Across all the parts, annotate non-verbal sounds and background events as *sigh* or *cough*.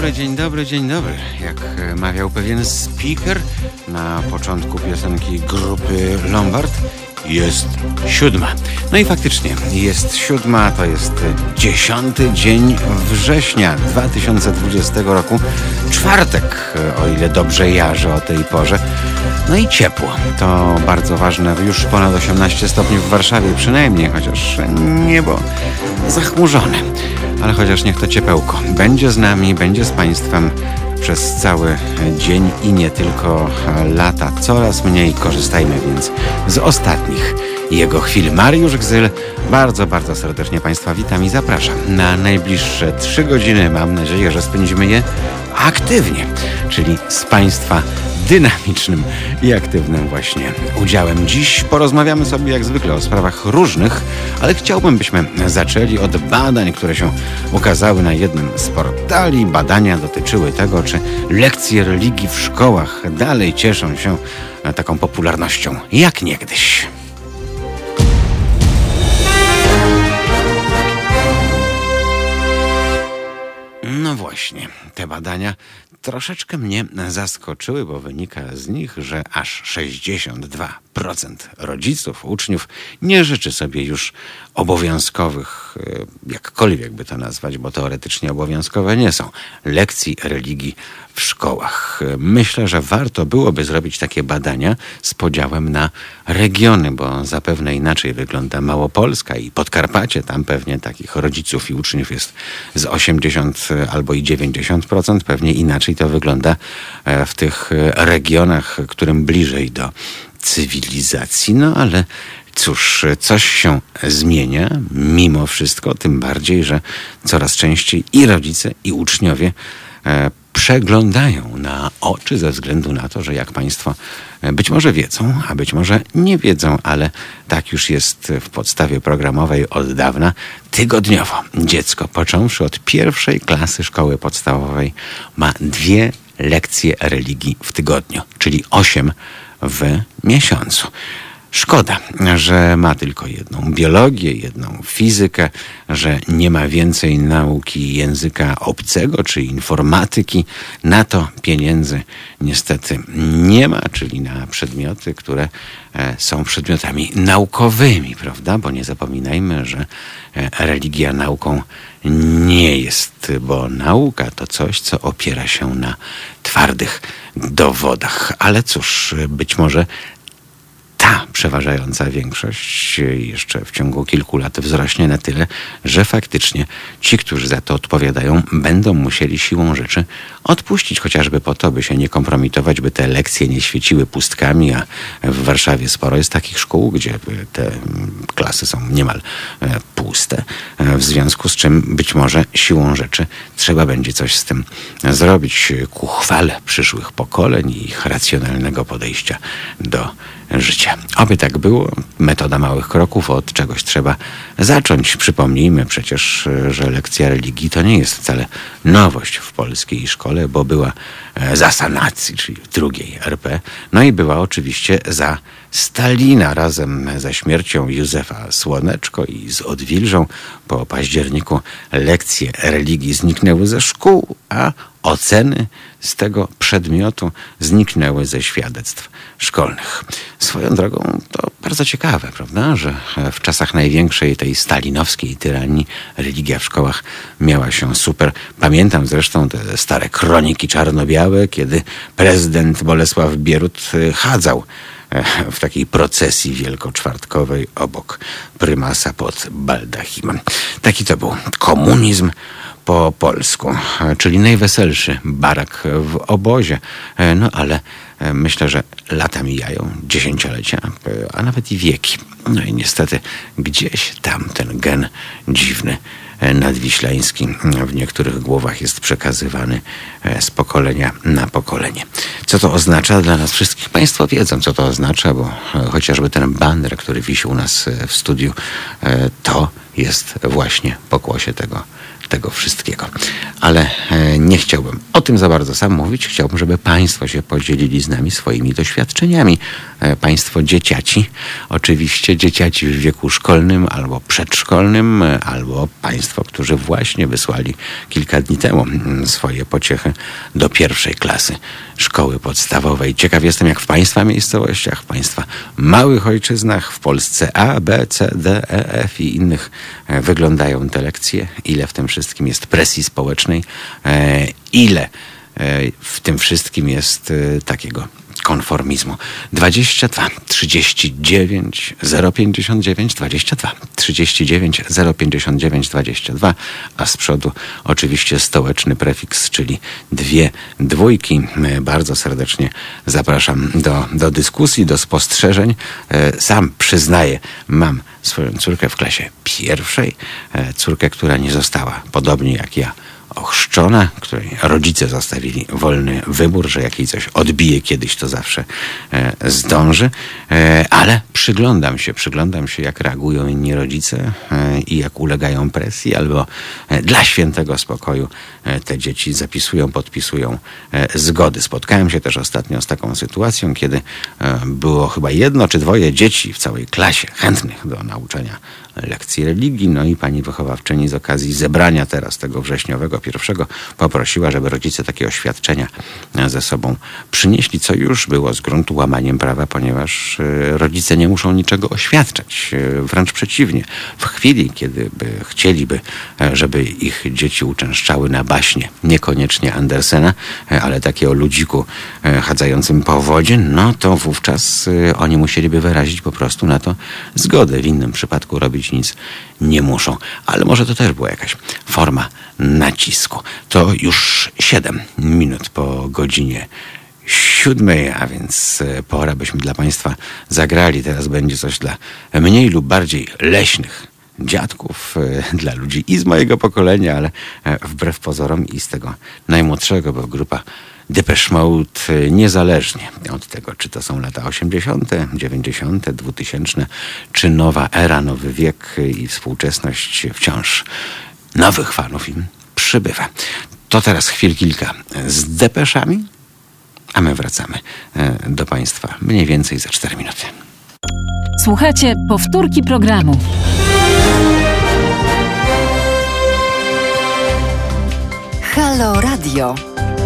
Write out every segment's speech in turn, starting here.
dobry, dzień dobry, dzień dobry. Jak e, mawiał pewien speaker na początku piosenki grupy Lombard, jest siódma. No i faktycznie, jest siódma, to jest dziesiąty dzień września 2020 roku. Czwartek, o ile dobrze jarzę o tej porze. No i ciepło. To bardzo ważne. Już ponad 18 stopni w Warszawie przynajmniej, chociaż niebo zachmurzone. Ale chociaż niech to ciepełko będzie z nami, będzie z Państwem przez cały dzień i nie tylko lata. Coraz mniej korzystajmy więc z ostatnich jego chwil. Mariusz Gzyl, bardzo, bardzo serdecznie Państwa witam i zapraszam na najbliższe trzy godziny. Mam nadzieję, że spędzimy je aktywnie, czyli z Państwa dynamicznym i aktywnym właśnie udziałem. Dziś porozmawiamy sobie jak zwykle o sprawach różnych, ale chciałbym, byśmy zaczęli od badań, które się ukazały na jednym z portali. Badania dotyczyły tego, czy lekcje religii w szkołach dalej cieszą się taką popularnością jak niegdyś. Właśnie, te badania troszeczkę mnie zaskoczyły, bo wynika z nich, że aż 62% rodziców, uczniów nie życzy sobie już obowiązkowych, e, jakkolwiek by to nazwać, bo teoretycznie obowiązkowe nie są, lekcji religii w szkołach. Myślę, że warto byłoby zrobić takie badania z podziałem na regiony, bo zapewne inaczej wygląda Małopolska i Podkarpacie. Tam pewnie takich rodziców i uczniów jest z 80 albo i 90%. Pewnie inaczej to wygląda e, w tych regionach, którym bliżej do cywilizacji. No ale Cóż, coś się zmienia mimo wszystko, tym bardziej, że coraz częściej i rodzice, i uczniowie e, przeglądają na oczy ze względu na to, że jak Państwo e, być może wiedzą, a być może nie wiedzą, ale tak już jest w podstawie programowej od dawna, tygodniowo dziecko, począwszy od pierwszej klasy szkoły podstawowej, ma dwie lekcje religii w tygodniu, czyli osiem w miesiącu. Szkoda, że ma tylko jedną biologię, jedną fizykę, że nie ma więcej nauki języka obcego czy informatyki. Na to pieniędzy niestety nie ma, czyli na przedmioty, które e, są przedmiotami naukowymi, prawda? Bo nie zapominajmy, że e, religia nauką nie jest, bo nauka to coś, co opiera się na twardych dowodach. Ale cóż, być może ta przeważająca większość jeszcze w ciągu kilku lat wzrośnie na tyle, że faktycznie ci, którzy za to odpowiadają, będą musieli siłą rzeczy odpuścić, chociażby po to, by się nie kompromitować, by te lekcje nie świeciły pustkami, a w Warszawie sporo jest takich szkół, gdzie te klasy są niemal e, puste, e, w związku z czym być może siłą rzeczy trzeba będzie coś z tym zrobić ku chwale przyszłych pokoleń i ich racjonalnego podejścia do życia. Oby tak było. Metoda małych kroków. Od czegoś trzeba zacząć. Przypomnijmy przecież, że lekcja religii to nie jest wcale nowość w polskiej szkole, bo była e, za sanacji, czyli drugiej RP. No i była oczywiście za Stalina razem ze śmiercią Józefa Słoneczko i z Odwilżą po październiku lekcje religii zniknęły ze szkół, a oceny z tego przedmiotu zniknęły ze świadectw szkolnych. Swoją drogą to bardzo ciekawe, prawda, że w czasach największej tej stalinowskiej tyranii religia w szkołach miała się super. Pamiętam zresztą te stare kroniki czarno-białe, kiedy prezydent Bolesław Bierut chadzał w takiej procesji wielkoczwartkowej obok prymasa pod baldachimem. Taki to był komunizm po polsku, czyli najweselszy barak w obozie. No ale myślę, że lata mijają, dziesięciolecia, a nawet i wieki. No i niestety gdzieś tam ten gen dziwny nadwiślański w niektórych głowach jest przekazywany e, z pokolenia na pokolenie. Co to oznacza dla nas wszystkich? Państwo wiedzą, co to oznacza, bo e, chociażby ten banner, który wisi u nas e, w studiu, to jest właśnie pokłosie tego tego wszystkiego. Ale e, nie chciałbym o tym za bardzo sam mówić. Chciałbym, żeby Państwo się podzielili z nami swoimi doświadczeniami. E, państwo dzieciaci, oczywiście dzieciaci w wieku szkolnym albo przedszkolnym, e, albo Państwo, którzy właśnie wysłali kilka dni temu mm, swoje pociechy do pierwszej klasy szkoły podstawowej. Ciekaw jestem, jak w Państwa miejscowościach, w Państwa małych ojczyznach, w Polsce A, B, C, D, E, F i innych wyglądają te lekcje, ile w tym wszystkim jest presji społecznej, e, ile e, w tym wszystkim jest e, takiego konformizmu. 22 39 059 22 39 059 22, a z przodu oczywiście stołeczny prefiks, czyli dwie dwójki. Bardzo serdecznie zapraszam do, do dyskusji, do spostrzeżeń. Sam przyznaję, mam swoją córkę w klasie pierwszej, córkę, która nie została, podobnie jak ja, ochrzczona, której rodzice zostawili wolny wybór, że jak jej coś odbije kiedyś, to zawsze e, zdąży. E, ale przyglądam się, przyglądam się, jak reagują inni rodzice e, i jak ulegają presji, albo dla świętego spokoju te dzieci zapisują, podpisują zgody. Spotkałem się też ostatnio z taką sytuacją, kiedy było chyba jedno czy dwoje dzieci w całej klasie chętnych do nauczania lekcji religii. No i pani wychowawczyni z okazji zebrania teraz tego wrześniowego pierwszego poprosiła, żeby rodzice takie oświadczenia ze sobą przynieśli, co już było z gruntu łamaniem prawa, ponieważ e, rodzice nie muszą niczego oświadczać. E, wręcz przeciwnie. W chwili, kiedy by chcieliby, e, żeby ich dzieci uczęszczały na baśnie, niekoniecznie Andersena, ale takie o ludziku chadzającym po wodzie, no to wówczas oni musieliby wyrazić po prostu na to zgodę. W innym przypadku robić nic nie muszą. Ale może to też była jakaś forma nacisku. To już 7 minut po godzinie siódmej, a więc e, pora byśmy dla Państwa zagrali. Teraz będzie coś dla mniej lub bardziej leśnych dziadków, e, dla ludzi i z mojego pokolenia, ale e, wbrew pozorom i z tego najmłodszego, bo grupa Depeche Mode niezależnie od tego, czy to są lata 80., 90., 2000, czy nowa era, nowy wiek i współczesność wciąż nowych fanów im przybywa. To teraz chwil kilka z depeszami, a my wracamy e, do Państwa mniej więcej za 4 minuty. Słuchajcie powtórki programu. Halo Radio.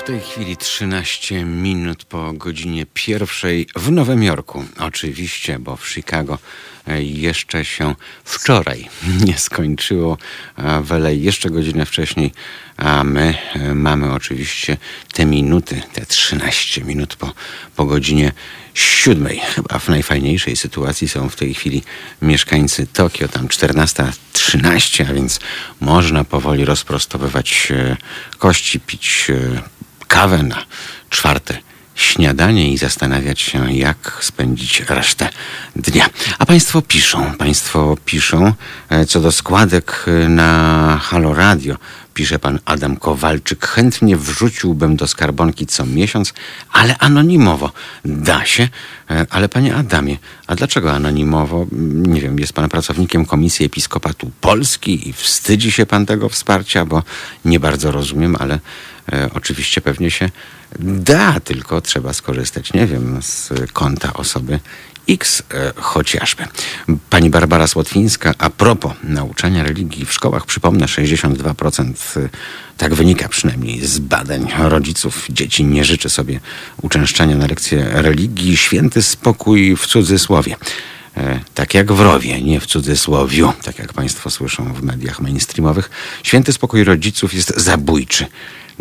W tej chwili 13 minut po godzinie pierwszej w Nowym Jorku. Oczywiście, bo w Chicago e, jeszcze się wczoraj *laughs* nie skończyło. W jeszcze godzinę wcześniej, a my e, mamy oczywiście te minuty, te 13 minut po, po godzinie siódmej. Chyba w najfajniejszej sytuacji są w tej chwili mieszkańcy Tokio, tam 14.13, a więc można powoli rozprostowywać e, kości, pić kawę na czwarte śniadanie i zastanawiać się, jak spędzić resztę dnia. A Państwo piszą, Państwo piszą e, co do składek e, na Halo Radio. Pisze pan Adam Kowalczyk. Chętnie wrzuciłbym do skarbonki co miesiąc, ale anonimowo. Da się, e, ale panie Adamie, a dlaczego anonimowo? Nie wiem, jest pan pracownikiem Komisji Episkopatu Polski i wstydzi się pan tego wsparcia, bo nie bardzo rozumiem, ale oczywiście pewnie się da, tylko trzeba skorzystać, nie wiem, z konta osoby X e, chociażby. Pani Barbara Słotwińska, a propos nauczania religii w szkołach, przypomnę, 62%, e, tak wynika przynajmniej z badań rodziców, dzieci nie życzy sobie uczęszczania na lekcje religii. Święty spokój w cudzysłowie. Tak jak w rowie, nie w cudzysłowiu, tak jak Państwo słyszą w mediach mainstreamowych. Święty spokój rodziców jest zabójczy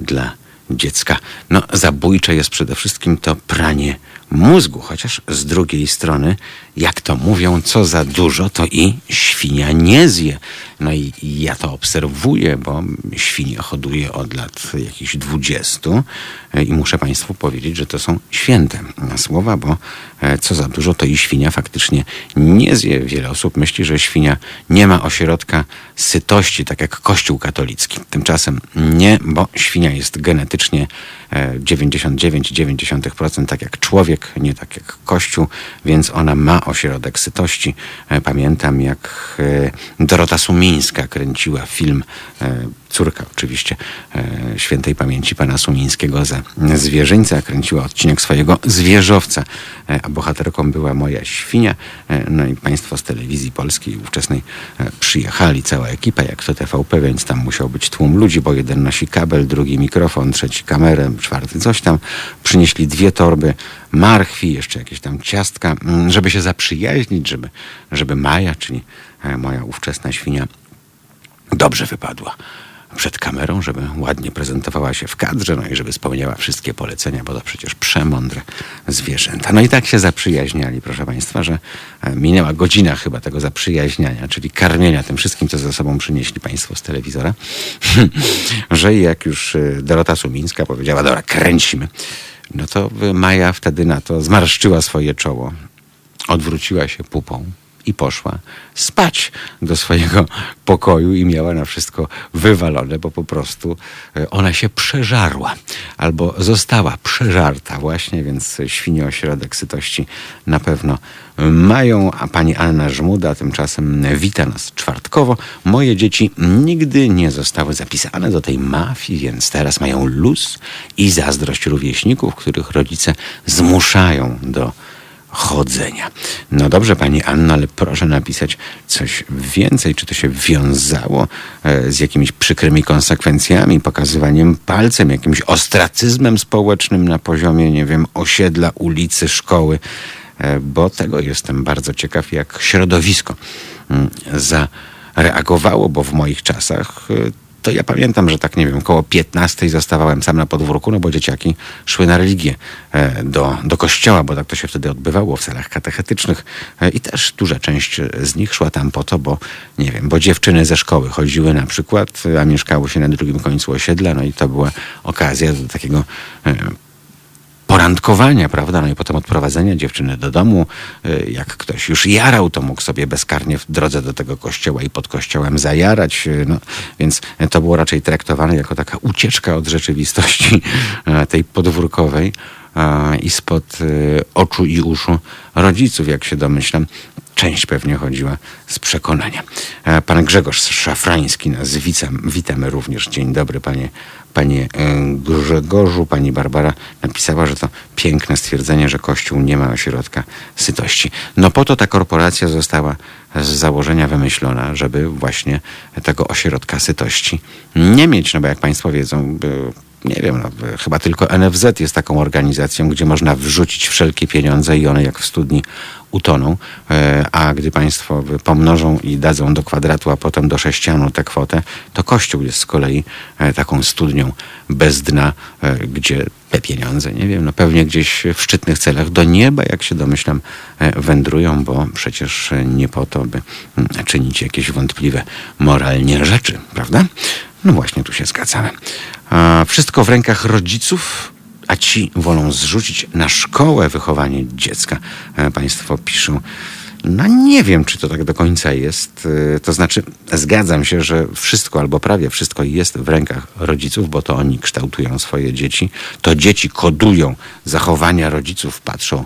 dla dziecka. No, zabójcze jest przede wszystkim to pranie mózgu, chociaż z drugiej strony, jak to mówią, co za dużo, to i świnia nie zje. No i ja to obserwuję, bo świnie hoduję od lat jakichś dwudziestu i muszę Państwu powiedzieć, że to są święte słowa, bo e, co za dużo, to i świnia faktycznie nie zje. Wiele osób myśli, że świnia nie ma ośrodka sytości, tak jak Kościół katolicki. Tymczasem nie, bo świnia jest genetycznie e, 99,9% tak jak człowiek, nie tak jak Kościół, więc ona ma ośrodek sytości. E, Pamiętam jak e, Dorota Sumińska kręciła film e, córka oczywiście e, świętej pamięci pana Sumińskiego za zwierzyńca, kręciła odcinek swojego zwierzowca, e, a bohaterką była moja świnia. E, no i państwo z telewizji polskiej ówczesnej przyjechali, cała ekipa, jak to TVP, więc tam musiał być tłum ludzi, bo jeden nosi kabel, drugi mikrofon, trzeci kamerę, czwarty coś tam. Przynieśli dwie torby marchwi, jeszcze jakieś tam ciastka, mm, żeby się zaprzyjaźnić, żeby, żeby Maja, czyli moja ówczesna świnia, dobrze wypadła przed kamerą, żeby ładnie prezentowała się w kadrze, no i żeby spełniała wszystkie polecenia, bo to przecież przemądre zwierzęta. No i tak się zaprzyjaźniali, proszę Państwa, że e, minęła godzina chyba tego zaprzyjaźniania, czyli karmienia tym wszystkim, co ze sobą przynieśli Państwo z telewizora, *laughs* że jak już e, Dorota Sumińska powiedziała, dobra, kręcimy, no to Maja wtedy na to zmarszczyła swoje czoło, odwróciła się pupą i poszła spać do swojego pokoju i miała na wszystko wywalone, bo po prostu e, ona się przeżarła albo została przeżarta właśnie, więc świnie ośrodek sytości na pewno mają, a pani Anna Żmuda tymczasem wita nas czwartkowo. Moje dzieci nigdy nie zostały zapisane do tej mafii, więc teraz mają luz i zazdrość rówieśników, których rodzice zmuszają do chodzenia. No dobrze, pani Anna, ale proszę napisać coś więcej. Czy to się wiązało e, z jakimiś przykrymi konsekwencjami, pokazywaniem palcem, jakimś ostracyzmem społecznym na poziomie, nie wiem, osiedla, ulicy, szkoły? E, Bo tego jestem bardzo ciekaw, jak środowisko mm, zareagowało, bo w moich czasach e, to ja pamiętam, że tak nie wiem, koło 15 zostawałem sam na podwórku, no bo dzieciaki szły na religię e, do, do kościoła, bo tak to się wtedy odbywało w celach katechetycznych. E, i też duża część z nich szła tam po to, bo nie wiem, bo dziewczyny ze szkoły chodziły na przykład, a mieszkały się na drugim końcu osiedla, no i to była okazja do takiego porandkowania, prawda? No i potem odprowadzenia dziewczyny do domu. Y, Jak ktoś już jarał, to mógł sobie bezkarnie w drodze do tego kościoła i pod kościołem zajarać. y, No, więc to było raczej traktowane jako taka ucieczka od rzeczywistości e, tej podwórkowej i spod y, oczu i uszu rodziców, jak się domyślam. Część pewnie chodziła z przekonania. E, Pan Grzegorz Szafrański nas witam, witamy również. Dzień dobry, panie, panie e, Grzegorzu. Pani Barbara napisała, że to piękne stwierdzenie, że Kościół nie ma ośrodka sytości. No po to ta korporacja została z założenia wymyślona, żeby właśnie tego ośrodka sytości nie mieć. No bo jak państwo wiedzą, by- nie wiem, no, chyba tylko NFZ jest taką organizacją, gdzie można wrzucić wszelkie pieniądze i one jak w studni utoną, E, a gdy państwo pomnożą i dadzą do kwadratu, a potem do sześcianu tę kwotę, to Kościół jest z kolei e, taką studnią bez dna, e, gdzie te pieniądze, nie wiem, no pewnie gdzieś w szczytnych celach do nieba, jak się domyślam, wędrują, bo przecież nie po to, by mm, czynić jakieś wątpliwe moralnie rzeczy, prawda? No właśnie, tu się zgadzamy. A wszystko w rękach rodziców, a ci wolą zrzucić na szkołę wychowanie dziecka. E, Państwo piszą. No nie wiem, czy to tak do końca jest. E, To znaczy, zgadzam się, że wszystko albo prawie wszystko jest w rękach rodziców, bo to oni kształtują swoje dzieci. To dzieci kodują zachowania rodziców, patrzą,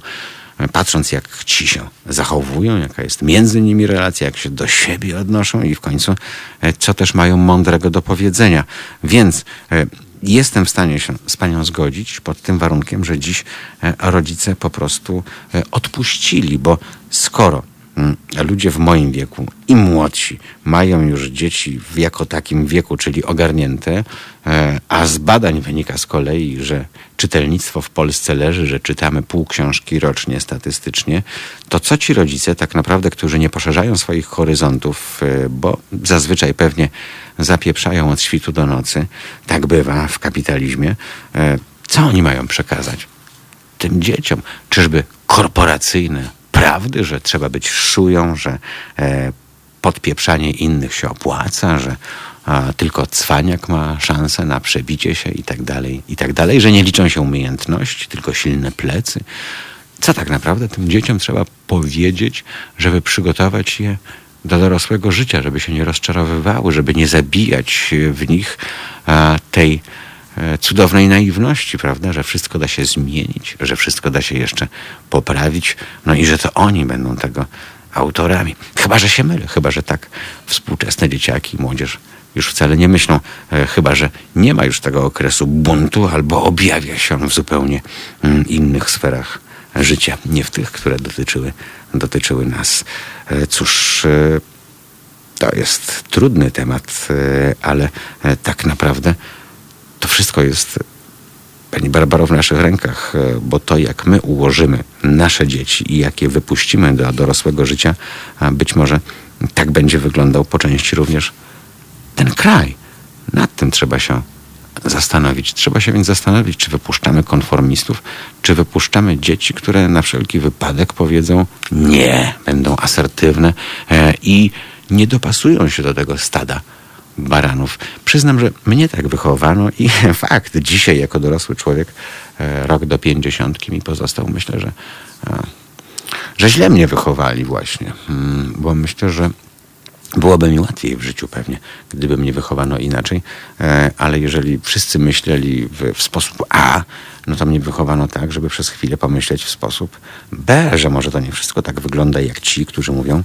patrząc jak ci się zachowują, jaka jest między nimi relacja, jak się do siebie odnoszą i w końcu e, co też mają mądrego do powiedzenia. Więc e, jestem w stanie się z panią zgodzić pod tym warunkiem, że dziś e, rodzice po prostu odpuścili, bo skoro ludzie w moim wieku i młodsi mają już dzieci w jako takim wieku, czyli ogarnięte, e, a z badań wynika z kolei, że czytelnictwo w Polsce leży, że czytamy pół książki rocznie statystycznie, to co ci rodzice tak naprawdę, którzy nie poszerzają swoich horyzontów, e, bo zazwyczaj pewnie zapieprzają od świtu do nocy, tak bywa w kapitalizmie, e, co oni mają przekazać? tym dzieciom? Czyżby korporacyjne prawdy, że trzeba być szują, że e, podpieprzanie innych się opłaca, że a, tylko cwaniak ma szansę na przebicie się i tak dalej, i tak dalej, że nie liczą się umiejętności, tylko silne plecy. Co tak naprawdę tym dzieciom trzeba powiedzieć, żeby przygotować je do dorosłego życia, żeby się nie rozczarowywały, żeby nie zabijać w nich a, tej cudownej naiwności, prawda, że wszystko da się zmienić, że wszystko da się jeszcze poprawić, no i że to oni będą tego autorami. Chyba, że się mylę, chyba, że tak współczesne dzieciaki, młodzież już wcale nie myślą, e, chyba, że nie ma już tego okresu buntu albo objawia się on w zupełnie mm, innych sferach życia, nie w tych, które dotyczyły, dotyczyły nas. E, cóż, e, to jest trudny temat, e, ale e, tak naprawdę to wszystko jest Pani Barbaro, w naszych rękach, e, bo to jak my ułożymy nasze dzieci i jakie wypuścimy do dorosłego życia, być może tak będzie wyglądał po części również ten kraj. Nad tym trzeba się zastanowić. Trzeba się więc zastanowić, czy wypuszczamy konformistów, czy wypuszczamy dzieci, które na wszelki wypadek powiedzą nie, będą asertywne e, i nie dopasują się do tego stada baranów. Przyznam, że mnie tak wychowano i *laughs* fakt, dzisiaj jako dorosły człowiek, e, rok do pięćdziesiątki mi pozostał. Myślę, że, e, że źle mnie wychowali właśnie, Mm, bo myślę, że Byłoby mi łatwiej w życiu pewnie, gdyby mnie wychowano inaczej, e, ale jeżeli wszyscy myśleli w, w sposób A, no to mnie wychowano tak, żeby przez chwilę pomyśleć w sposób B, że może to nie wszystko tak wygląda jak ci, którzy mówią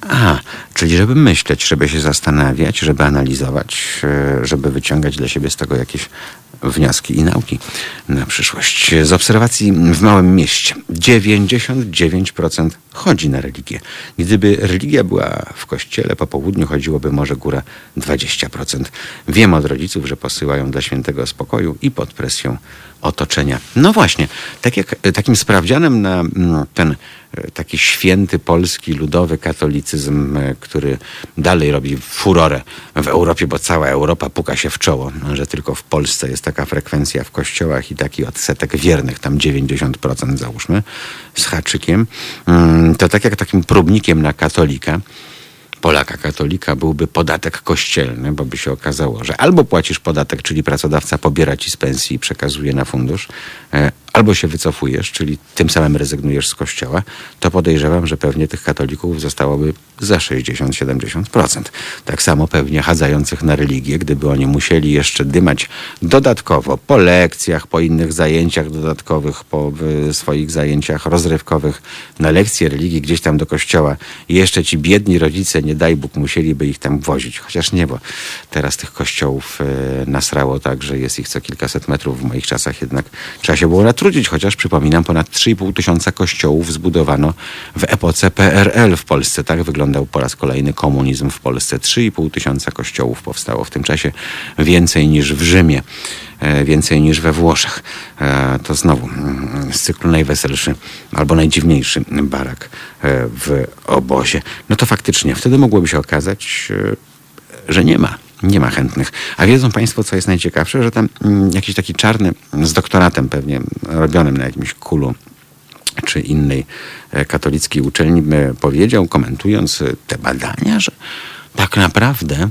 A, czyli żeby myśleć, żeby się zastanawiać, żeby analizować, e, żeby wyciągać dla siebie z tego jakieś wnioski i nauki na przyszłość. Z obserwacji w małym mieście 99% chodzi na religię. Gdyby religia była w kościele, po południu chodziłoby może góra 20%. Wiem od rodziców, że posyłają dla świętego spokoju i pod presją otoczenia. No właśnie, tak jak takim sprawdzianem na mm, ten taki święty polski ludowy katolicyzm, e, który dalej robi furorę w Europie, bo cała Europa puka się w czoło, że tylko w Polsce jest taka frekwencja w kościołach i taki odsetek wiernych, tam 90% załóżmy, z haczykiem. Mm, To tak jak takim próbnikiem na katolika, Polaka katolika byłby podatek kościelny, bo by się okazało, że albo płacisz podatek, czyli pracodawca pobiera ci z pensji i przekazuje na fundusz, e, albo się wycofujesz, czyli tym samym rezygnujesz z kościoła, to podejrzewam, że pewnie tych katolików zostałoby za 60-70%. Tak samo pewnie chadzających na religię, gdyby oni musieli jeszcze dymać dodatkowo po lekcjach, po innych zajęciach dodatkowych, po swoich zajęciach rozrywkowych, na lekcje religii gdzieś tam do kościoła i jeszcze ci biedni rodzice, nie daj Bóg, musieliby ich tam wozić. Chociaż nie, bo teraz tych kościołów y, nasrało tak, że jest ich co kilkaset metrów. W moich czasach jednak trzeba się było natrudzić, chociaż przypominam, ponad 3,5 tysiąca kościołów zbudowano w epoce PRL w Polsce. Tak wyglądał po raz kolejny komunizm w Polsce. 3,5 tysiąca kościołów powstało w tym czasie, więcej niż w Rzymie, e, więcej niż we Włoszech. E, To znowu mm, z cyklu najweselszy albo najdziwniejszy barak e, w obozie. No to faktycznie, wtedy mogłoby się okazać, że nie ma. Nie ma chętnych. A wiedzą Państwo, co jest najciekawsze, że tam mm, jakiś taki czarny z doktoratem pewnie robionym na jakimś kulu czy innej e, katolickiej uczelni powiedział, komentując e, te badania, że tak naprawdę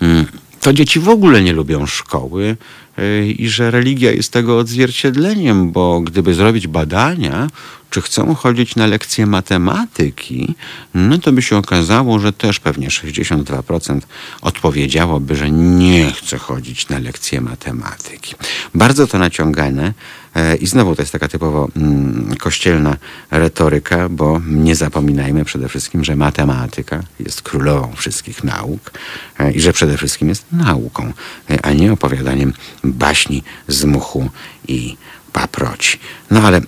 mm, to dzieci w ogóle nie lubią szkoły i że religia jest tego odzwierciedleniem, bo gdyby zrobić badania, czy chcą chodzić na lekcje matematyki, no to by się okazało, że też pewnie 62% odpowiedziałoby, że nie chce chodzić na lekcje matematyki. Bardzo to naciągane i znowu to jest taka typowo mm, kościelna retoryka, bo nie zapominajmy przede wszystkim, że matematyka jest królową wszystkich nauk e, i że przede wszystkim jest nauką, e, a nie opowiadaniem baśni z muchu i paproci. No ale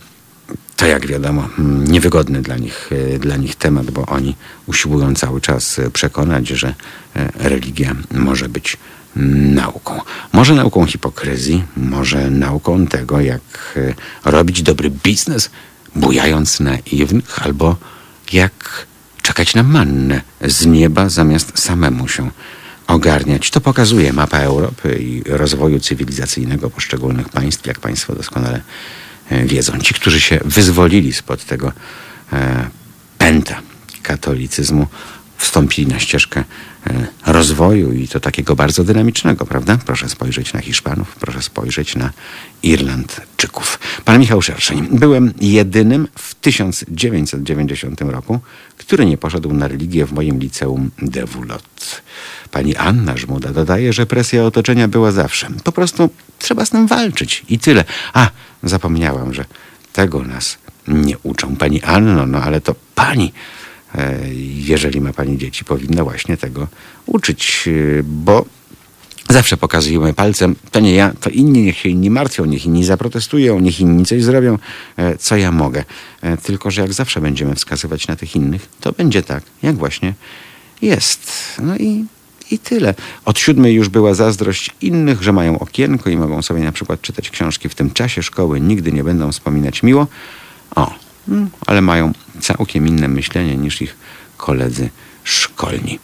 to jak wiadomo mm, niewygodny dla nich, e, dla nich temat, bo oni usiłują cały czas e, przekonać, że e, religia może być nauką. Może nauką hipokryzji, może nauką tego, jak e, robić dobry biznes, bujając naiwnych, albo jak czekać na mannę z nieba, zamiast samemu się ogarniać. To pokazuje mapa Europy i rozwoju cywilizacyjnego poszczególnych państw, jak Państwo doskonale e, wiedzą. Ci, którzy się wyzwolili spod tego e, pęta katolicyzmu, wstąpili na ścieżkę e, rozwoju i to takiego bardzo dynamicznego, prawda? Proszę spojrzeć na Hiszpanów, proszę spojrzeć na Irlandczyków. Pan Michał Szerszeń. Byłem jedynym w 1990 roku, który nie poszedł na religię w moim liceum Dewulot. Pani Anna Żmuda dodaje, że presja otoczenia była zawsze. Po prostu trzeba z tym walczyć i tyle. A, zapomniałam, że tego nas nie uczą. Pani Anno, no ale to pani, jeżeli ma pani dzieci, powinna właśnie tego uczyć, e, bo Zawsze pokazujemy palcem, to nie ja, to inni, niech się inni martwią, niech inni zaprotestują, niech inni coś zrobią, e, co ja mogę. E, Tylko, że jak zawsze będziemy wskazywać na tych innych, to będzie tak, jak właśnie jest. No i, i tyle. Od siódmej już była zazdrość innych, że mają okienko i mogą sobie na przykład czytać książki w tym czasie szkoły, nigdy nie będą wspominać miło. O, ale mają całkiem inne myślenie niż ich koledzy szkolni.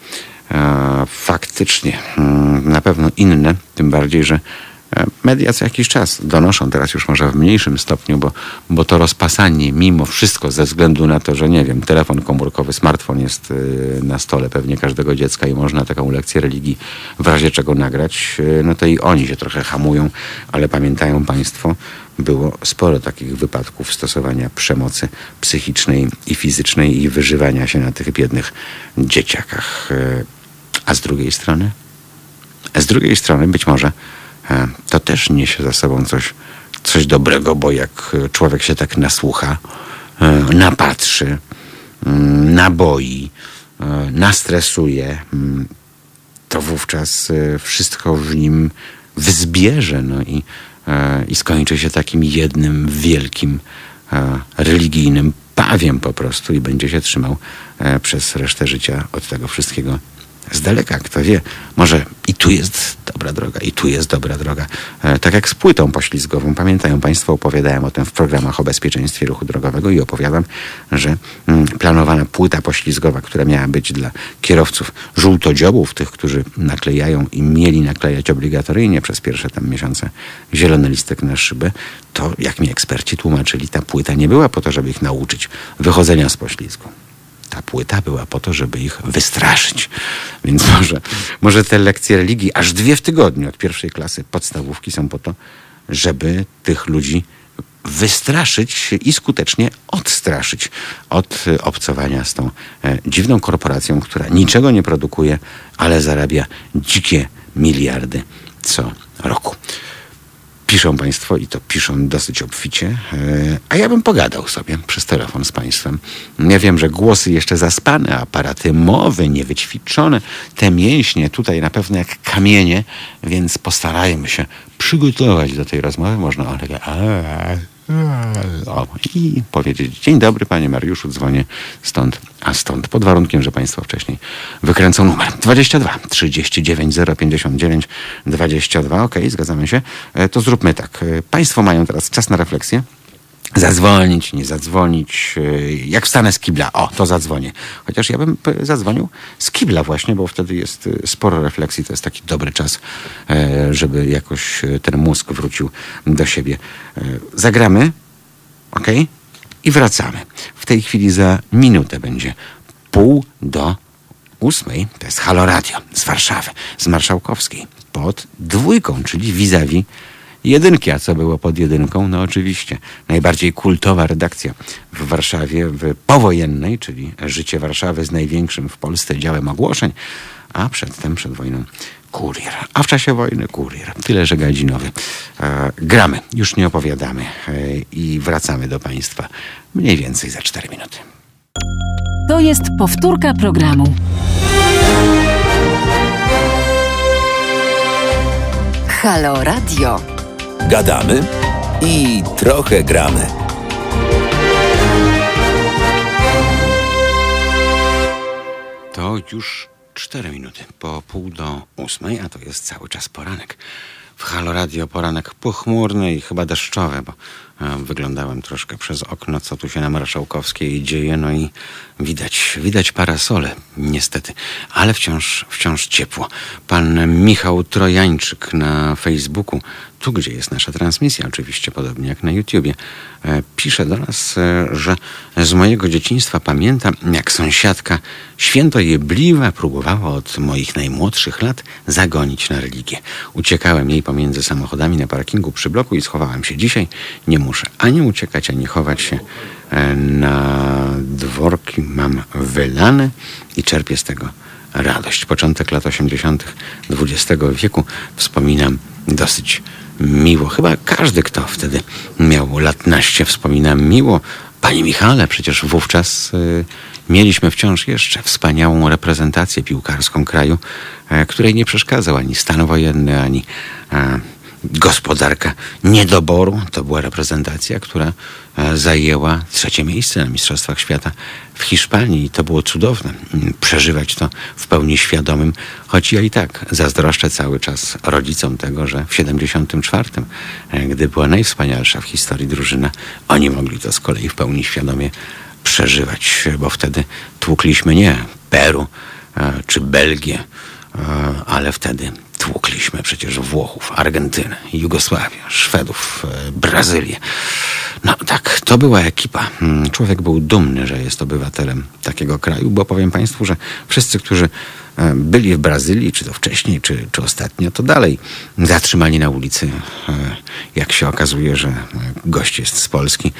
E, faktycznie mm, na pewno inne, tym bardziej, że e, media co jakiś czas donoszą, teraz już może w mniejszym stopniu, bo, bo to rozpasanie mimo wszystko ze względu na to, że nie wiem, telefon komórkowy, smartfon jest y, na stole pewnie każdego dziecka i można taką lekcję religii w razie czego nagrać, no to i oni się trochę hamują, ale pamiętają Państwo, było sporo takich wypadków stosowania przemocy psychicznej i fizycznej i wyżywania się na tych biednych dzieciakach. Y, A z drugiej strony? A z drugiej strony być może e, to też niesie za sobą coś, coś dobrego, bo jak e, człowiek się tak nasłucha, e, napatrzy, mm, naboi, e, nastresuje, mm, to wówczas e, wszystko w nim wzbierze no i, e, i skończy się takim jednym wielkim e, religijnym pawiem po prostu i będzie się trzymał e, przez resztę życia od tego wszystkiego z daleka, kto wie, może tu jest dobra droga, i tu jest dobra droga. E, tak jak z płytą poślizgową. Pamiętają Państwo, opowiadałem o tym w programach o bezpieczeństwie ruchu drogowego i opowiadam, że mm, planowana płyta poślizgowa, która miała być dla kierowców żółtodziobów, tych, którzy naklejają i mieli naklejać obligatoryjnie przez pierwsze tam miesiące zielony listek na szybę, to jak mi eksperci tłumaczyli, ta płyta nie była po to, żeby ich nauczyć wychodzenia z poślizgu ta płyta była po to, żeby ich wystraszyć. Więc może, może te lekcje religii, aż dwie w tygodniu od pierwszej klasy podstawówki są po to, żeby tych ludzi wystraszyć i skutecznie odstraszyć od e, obcowania z tą e, dziwną korporacją, która niczego nie produkuje, ale zarabia dzikie miliardy co roku. Piszą Państwo i to piszą dosyć obficie, e, a ja bym pogadał sobie przez telefon z Państwem. Ja wiem, że głosy jeszcze zaspane, aparaty mowy niewyćwiczone, te mięśnie tutaj na pewno jak kamienie, więc postarajmy się przygotować do tej rozmowy. Można o, takie, a, o, i powiedzieć dzień dobry Panie Mariuszu, dzwonię stąd, a stąd, pod warunkiem, że Państwo wcześniej wykręcą numer 22 39 059 22, ok, zgadzamy się, E, to zróbmy tak. E, Państwo mają teraz czas na refleksję. Zadzwonić, nie zadzwonić. e, Jak wstanę z kibla, o, to zadzwonię. Chociaż ja bym e, zadzwonił z kibla właśnie, bo wtedy jest e, sporo refleksji. To jest taki dobry czas, żeby jakoś ten mózg wrócił do siebie. Zagramy, ok? I wracamy. W tej chwili za minutę będzie pół do ósmej. To jest Halo Radio z Warszawy, z Marszałkowskiej. Pod dwójką, czyli vis-a-vis jedynki. A co było pod jedynką? No oczywiście najbardziej kultowa redakcja w Warszawie w powojennej, czyli Życie Warszawy z największym w Polsce działem ogłoszeń, a przedtem, przed wojną kurier. A w czasie wojny kurier. Tyle, że gadzinowy. E, gramy, już nie opowiadamy e, i wracamy do Państwa mniej więcej za 4 minuty. To jest powtórka programu. Halo Radio. Gadamy i trochę gramy. To już 4 minuty po pół do ósmej, a to jest cały czas poranek. W Halo Radio poranek pochmurny i chyba deszczowy, bo e, wyglądałem troszkę przez okno, co tu się na Marszałkowskiej dzieje, no i widać, widać parasole, niestety, ale wciąż, wciąż ciepło. Pan Michał Trojańczyk na Facebooku tu gdzie jest nasza transmisja, oczywiście podobnie jak na YouTubie, e, pisze do nas, e, że z mojego dzieciństwa pamiętam, jak sąsiadka święto jebliwa próbowała od moich najmłodszych lat zagonić na religię. Uciekałem jej pomiędzy samochodami na parkingu przy bloku i schowałem się. Dzisiaj nie muszę ani uciekać, ani chować się na dworki. Mam wylane i czerpię z tego radość. Początek lat 80. XX wieku wspominam dosyć miło. Chyba każdy, kto wtedy miał lat naście, wspomina miło. Panie Michale, przecież wówczas y, mieliśmy wciąż jeszcze wspaniałą reprezentację piłkarską kraju, y, której nie przeszkadzał ani stan wojenny, ani y, gospodarka niedoboru. To była reprezentacja, która e, zajęła trzecie miejsce na Mistrzostwach Świata w Hiszpanii i to było cudowne mm, przeżywać to w pełni świadomym, choć ja i tak zazdroszczę cały czas rodzicom tego, że w 74, e, gdy była najwspanialsza w historii drużyna, oni mogli to z kolei w pełni świadomie przeżywać, bo wtedy tłukliśmy nie Peru e, czy Belgię, ale wtedy tłukliśmy przecież Włochów, Argentynę, Jugosławię, Szwedów, e, Brazylię. No tak, to była ekipa. Hmm, człowiek był dumny, że jest obywatelem takiego kraju, bo powiem Państwu, że wszyscy, którzy e, byli w Brazylii, czy to wcześniej, czy, czy ostatnio, to dalej zatrzymani na ulicy. E, jak się okazuje, że gość jest z Polski,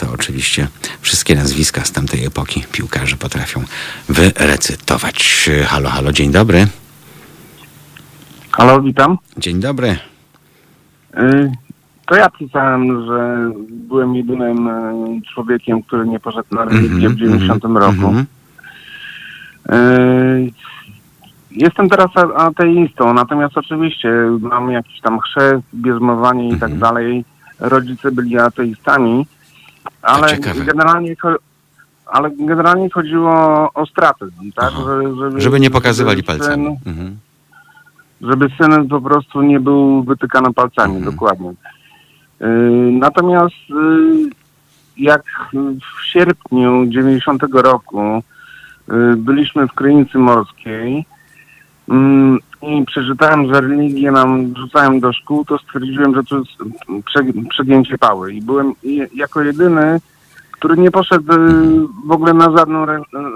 to oczywiście wszystkie nazwiska z tamtej epoki piłkarze potrafią wyrecytować. Halo, halo, dzień dobry. Halo, witam. Dzień dobry. Y, to ja pisałem, że byłem jedynym y, człowiekiem, który nie poszedł na religię w 90 mhm, roku. mhm. Y, Jestem teraz ateistą, natomiast oczywiście mam jakiś tam chrzest, bierzmowanie i tak Mhm. dalej. Rodzice byli ateistami, ale generalnie, ale generalnie chodziło o stratyzm, tak? Że- Żeby nie pokazywali żeby syn- Mhm. Żeby syn po prostu nie był wytykany palcami, Mhm. dokładnie. Yy, natomiast yy, jak w sierpniu 90 roku yy, byliśmy w Krynicy Morskiej mm, i przeczytałem, że religię nam wrzucają do szkół, to stwierdziłem, że to jest prze, przegięcie pały. I byłem jako jedyny, który nie poszedł w ogóle na żadną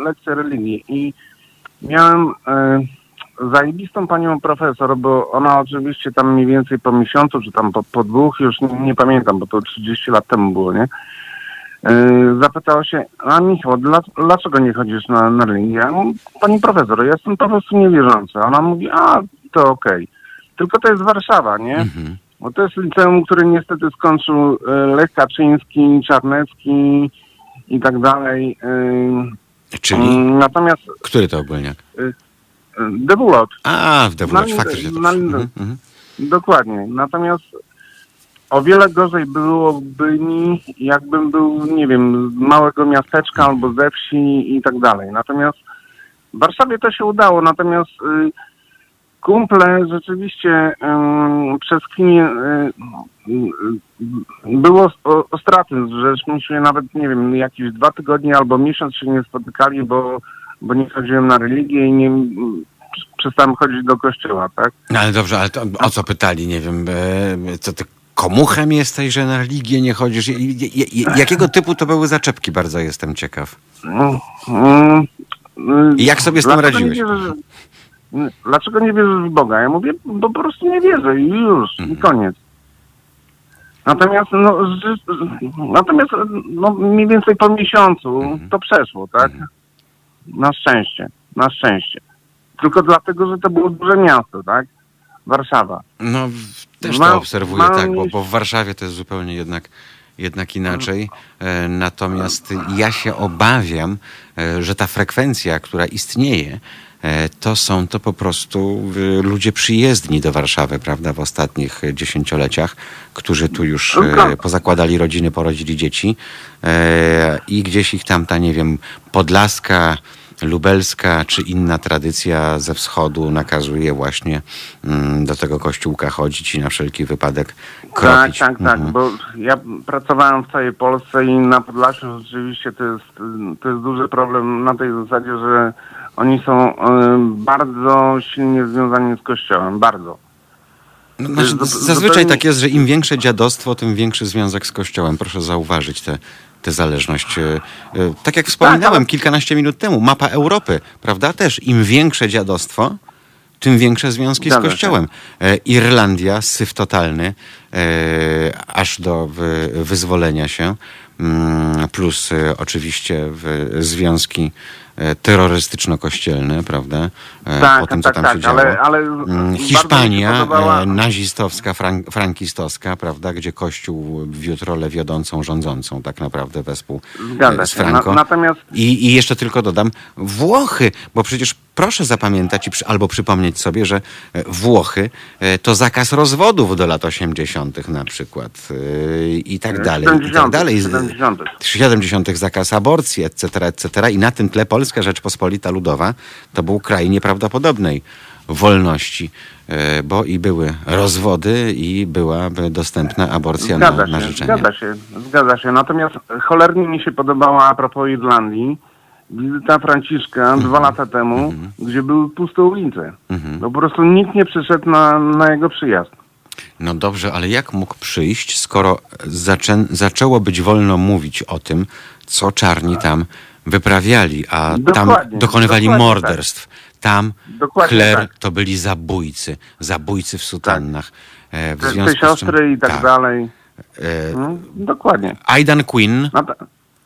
lekcję religii. I miałem... Zajebistą panią profesor, bo ona oczywiście tam mniej więcej po miesiącu, czy tam po, po dwóch, już nie, nie pamiętam, bo to 30 lat temu było, nie? Yy, zapytała się, a Michał, dla, dlaczego nie chodzisz na, na religię? Ja mówię, Pani profesor, ja jestem po prostu niewierzący. Ona mówi, a to okej. Tylko to jest Warszawa, nie? Mhm. Bo to jest liceum, który niestety skończył e, Lech Kaczyński, Czarnecki i tak dalej. Yy, Czyli mm, Natomiast który to ogólniak? Dewulot, A, w Dewulocie, Na- faktycznie. To na- mhm, mhm. Dokładnie. Natomiast o wiele gorzej byłoby mi, jakbym był, nie wiem, z małego miasteczka albo ze wsi i tak dalej. Natomiast w Warszawie to się udało, natomiast y, kumple rzeczywiście y, przez chwilę y, y, było o, ostratyzm, żeśmy się nawet, nie wiem, jakieś dwa tygodnie albo miesiąc się nie spotykali, bo, bo nie chodziłem na religię i nie przestałem chodzić do kościoła, tak? No ale dobrze, ale to, o co pytali? Nie wiem, e, co ty komuchem jesteś, że na religię nie chodzisz? Jakiego typu to były zaczepki? Bardzo jestem ciekaw. Mm, I jak sobie z tym dlaczego radziłeś? Nie wierzysz, mm, dlaczego nie wierzysz w Boga? Ja mówię, bo po prostu nie wierzę i już, Mhm. i koniec. Natomiast, no, natomiast, no, mniej więcej po miesiącu Mhm. to przeszło, tak? Na szczęście, na szczęście. Tylko dlatego, że to było duże miasto, tak? Warszawa. No, też to obserwuję, mam tak, bo, bo w Warszawie to jest zupełnie jednak, jednak inaczej. E, Natomiast ja się obawiam, e, że ta frekwencja, która istnieje, to są to po prostu e, ludzie przyjezdni do Warszawy, prawda, w ostatnich e, dziesięcioleciach, którzy tu już e, pozakładali rodziny, porodzili dzieci. E, i gdzieś ich tam ta, nie wiem, podlaska, lubelska czy inna tradycja ze wschodu nakazuje właśnie mm, do tego kościółka chodzić i na wszelki wypadek kropić. Tak, tak, tak, Mhm. bo ja pracowałem w całej Polsce i na Podlasiu rzeczywiście to jest, to jest duży problem na tej zasadzie, że oni są e, bardzo silnie związani z Kościołem, bardzo. No, znaczy, zazwyczaj tak jest, że im większe dziadostwo, tym większy związek z Kościołem. Proszę zauważyć tę tę zależność. E, e, Tak jak wspominałem ale- kilkanaście minut temu, mapa Europy, prawda? Też im większe dziadostwo, tym większe związki z. Kościołem. E, Irlandia, syf totalny, aż do wy, wyzwolenia się, mm, plus oczywiście związki terrorystyczno-kościelne, prawda? E, Tak, po tym, tak, co tam tak, się działo. ale- ale Mm, Hiszpania, podobała- e, nazistowska, frank, frankistowska, prawda? Gdzie Kościół wiódł rolę wiodącą, rządzącą tak naprawdę wespół Zgadza e, z. Franco. Na- natomiast- I, I jeszcze tylko dodam, Włochy, bo przecież proszę zapamiętać albo przypomnieć sobie, że e, Włochy e, to zakaz rozwodów do lat 80. na przykład e, i tak dalej, i tak 70., dalej. 70.. 70. zakaz aborcji, etc., etc. I na tym tle Polska Rzeczpospolita Ludowa to był kraj nieprawdopodobnej wolności, e, bo i były rozwody i była dostępna aborcja na, Zgadza na się, życzenie. zgadza się, zgadza się. Natomiast cholernie mi się podobała a propos Irlandii wizyta Franciszka Mhm. dwa lata temu, gdzie były puste ulice. No po prostu nikt nie przyszedł na, na jego przyjazd. No dobrze, ale jak mógł przyjść, skoro zaczę, zaczęło być wolno mówić o tym, co czarni tam wyprawiali, a tam Dokładnie, dokonywali dokładnie morderstw. Tam Dokładnie kler tak. to byli zabójcy, zabójcy w sutannach. E, w związku z czym- siostry i tak, dalej. E, No, dokładnie. Aidan Quinn No, to-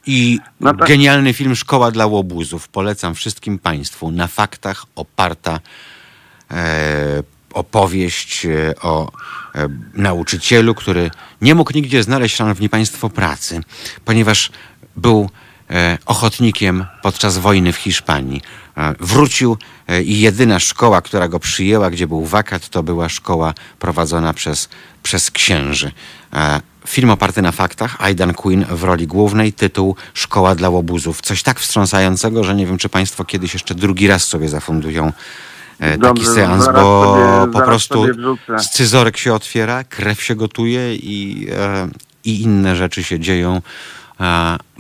i No tak. genialny film Szkoła dla łobuzów. Polecam wszystkim Państwu. Na faktach oparta e, opowieść e, o e, nauczycielu, który nie mógł nigdzie znaleźć, szanowni Państwo, pracy, ponieważ był ochotnikiem podczas wojny w Hiszpanii. E, wrócił e, i jedyna szkoła, która go przyjęła, gdzie był wakat, to była szkoła prowadzona przez, przez księży. E, Film oparty na faktach, Aidan Quinn w roli głównej, tytuł Szkoła dla łobuzów. Coś tak wstrząsającego, że nie wiem, czy Państwo kiedyś jeszcze drugi raz sobie zafundują e, taki Dobrze, seans, bo sobie- po prostu scyzorek się otwiera, krew się gotuje i, e, i inne rzeczy się dzieją.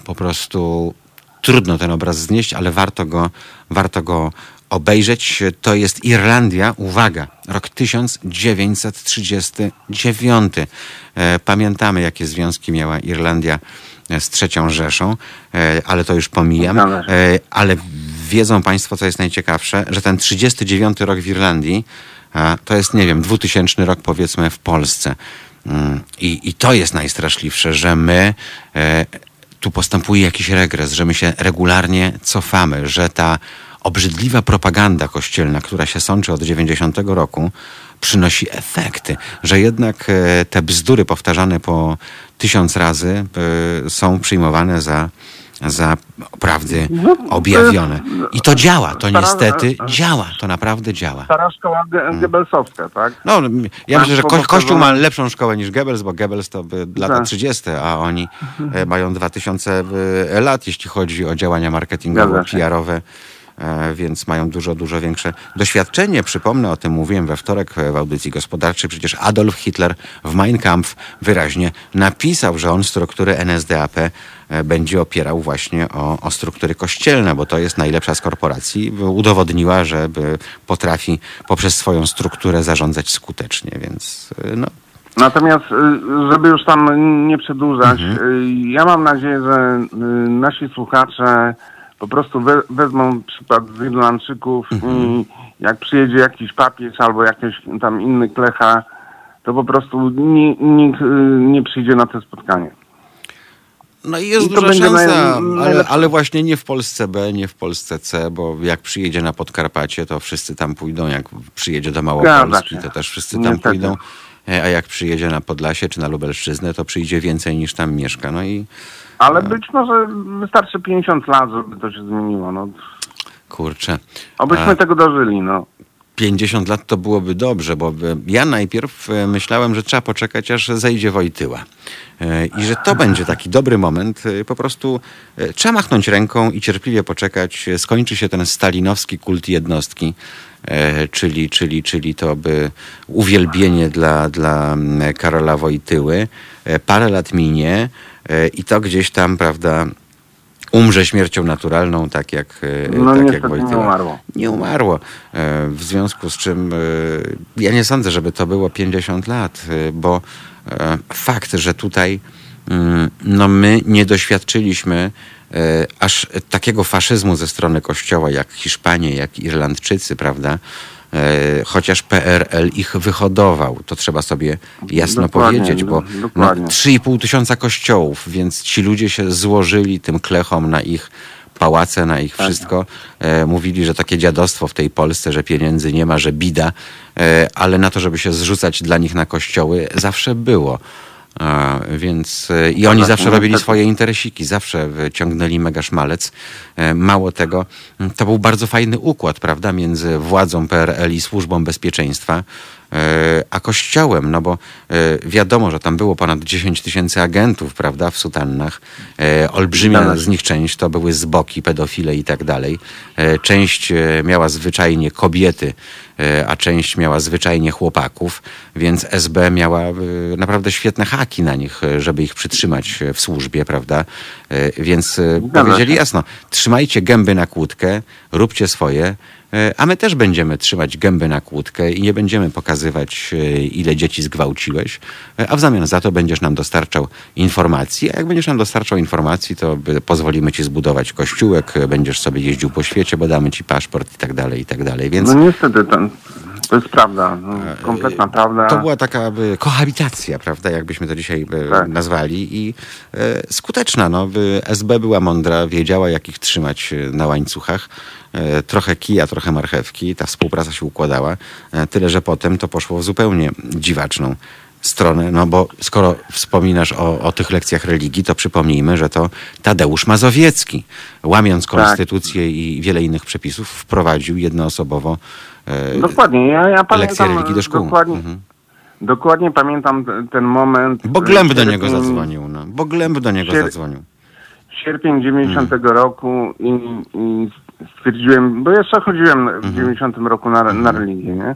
Po prostu trudno ten obraz znieść, ale warto go, warto go obejrzeć. To jest Irlandia, uwaga, rok 1939. E, Pamiętamy, jakie związki miała Irlandia e, z trzecią Rzeszą, e, ale to już pomijam. Ale wiedzą Państwo, co jest najciekawsze, że ten 39 rok w Irlandii to jest, nie wiem, 2000 rok powiedzmy w Polsce. Mm, I, i to jest najstraszliwsze, że my tu postępuje jakiś regres, że my się regularnie cofamy, że ta obrzydliwa propaganda kościelna, która się sączy od 90 roku, przynosi efekty, że jednak e, te bzdury powtarzane po tysiąc razy e, są przyjmowane za, za prawdy objawione. I to działa, to niestety działa, to naprawdę działa. Stara szkoła ge- Goebbelsowska, tak? No, ja myślę, że ko- Kościół ma lepszą szkołę niż Goebbels, bo Goebbels to by lata Tak. 30, a oni e, mają 2000 e, lat, jeśli chodzi o działania marketingowe. PR-owe. e, Więc mają dużo, dużo większe doświadczenie. Przypomnę, o tym mówiłem we wtorek w audycji gospodarczej. Przecież Adolf Hitler w Mein Kampf wyraźnie napisał, że on struktury NSDAP będzie opierał właśnie o, o struktury kościelne, bo to jest najlepsza z korporacji. Udowodniła, że e, potrafi poprzez swoją strukturę zarządzać skutecznie, więc e, no, Natomiast, y, żeby już tam nie przedłużać, Mhm. ja mam nadzieję, że nasi słuchacze po prostu we, wezmą przykład z Irlandczyków Mhm. i jak przyjedzie jakiś papież albo jakiś tam inny klecha, to po prostu ni, nikt y, nie przyjdzie na to spotkanie. No i jest I duża szansa, ale, ale właśnie nie w Polsce B, nie w Polsce C, bo jak przyjedzie na Podkarpacie, to wszyscy tam pójdą, jak przyjedzie do Małopolski, to też wszyscy tam pójdą, E, a jak przyjedzie na Podlasie czy na Lubelszczyznę, to przyjdzie więcej niż tam mieszka. No i Ale być może wystarczy 50 lat, żeby to się zmieniło. No. kurczę, Obyśmy A. tego dożyli, no. 50 lat to byłoby dobrze, bo e, ja najpierw e, myślałem, że trzeba poczekać, aż zejdzie Wojtyła. E, I że to będzie taki dobry moment. Po prostu trzeba machnąć ręką i cierpliwie poczekać. Skończy się ten stalinowski kult jednostki, czyli, czyli, czyli to by uwielbienie dla, dla Karola Wojtyły. Parę lat minie i to gdzieś tam, prawda, umrze śmiercią naturalną, tak jak, e, No tak jak niestety nie Wojtyła. umarło. Nie umarło. E, W związku z czym e, ja nie sądzę, żeby to było 50 lat, bo fakt, że tutaj mm, no my nie doświadczyliśmy aż takiego faszyzmu ze strony Kościoła, jak Hiszpanie, jak Irlandczycy, prawda? E, Chociaż PRL ich wyhodował, to trzeba sobie jasno Dokładnie, powiedzieć, bo no, dokładnie. 3,5 tysiąca kościołów, więc ci ludzie się złożyli tym klechom na ich pałace, na ich wszystko. E, mówili, że takie dziadostwo w tej Polsce, że pieniędzy nie ma, że bida, e, ale na to, żeby się zrzucać dla nich na kościoły, zawsze było. A, więc e, i oni zawsze robili swoje interesiki, zawsze ciągnęli mega szmalec. E, Mało tego, to był bardzo fajny układ, prawda, między władzą PRL i służbą bezpieczeństwa a kościołem, no bo e, wiadomo, że tam było ponad 10 tysięcy agentów, prawda, w sutannach. E, Olbrzymia z nich część to były zboki, pedofile i tak dalej. E, Część e, miała zwyczajnie kobiety, e, a część miała zwyczajnie chłopaków, więc SB miała e, naprawdę świetne haki na nich, e, żeby ich przytrzymać e, w służbie, prawda? E, Więc e, powiedzieli jasno, trzymajcie gęby na kłódkę, róbcie swoje, e, a my też będziemy trzymać gęby na kłódkę i nie będziemy pokazywać, e, ile dzieci zgwałciłeś, e, a w zamian za to będziesz nam dostarczał informacji, a jak będziesz nam dostarczał informacji, to pozwolimy ci zbudować kościółek, e, będziesz sobie jeździł po świecie, bo damy ci paszport i tak dalej, i tak dalej. Więc No niestety, to, to jest prawda. No, kompletna prawda. to była taka by, kohabitacja, prawda, jakbyśmy to dzisiaj by, Tak. nazwali i e, skuteczna. No, by, SB była mądra, wiedziała jak ich trzymać e, na łańcuchach. E, trochę kija, trochę marchewki. Ta współpraca się układała. E, tyle, że potem to poszło w zupełnie dziwaczną stronę, no bo skoro wspominasz o, o tych lekcjach religii, to przypomnijmy, że to Tadeusz Mazowiecki, łamiąc konstytucję i wiele innych przepisów, wprowadził jednoosobowo e, Dokładnie, ja, ja pamiętam. lekcje religii do szkół. Dokładnie, Mhm. dokładnie pamiętam te- ten moment. Bo Glęb do niego zadzwonił, no. Bo Glęb do niego zadzwonił. Sierpień 90 roku i, i stwierdziłem, bo jeszcze chodziłem w 90 roku na, na religię, nie?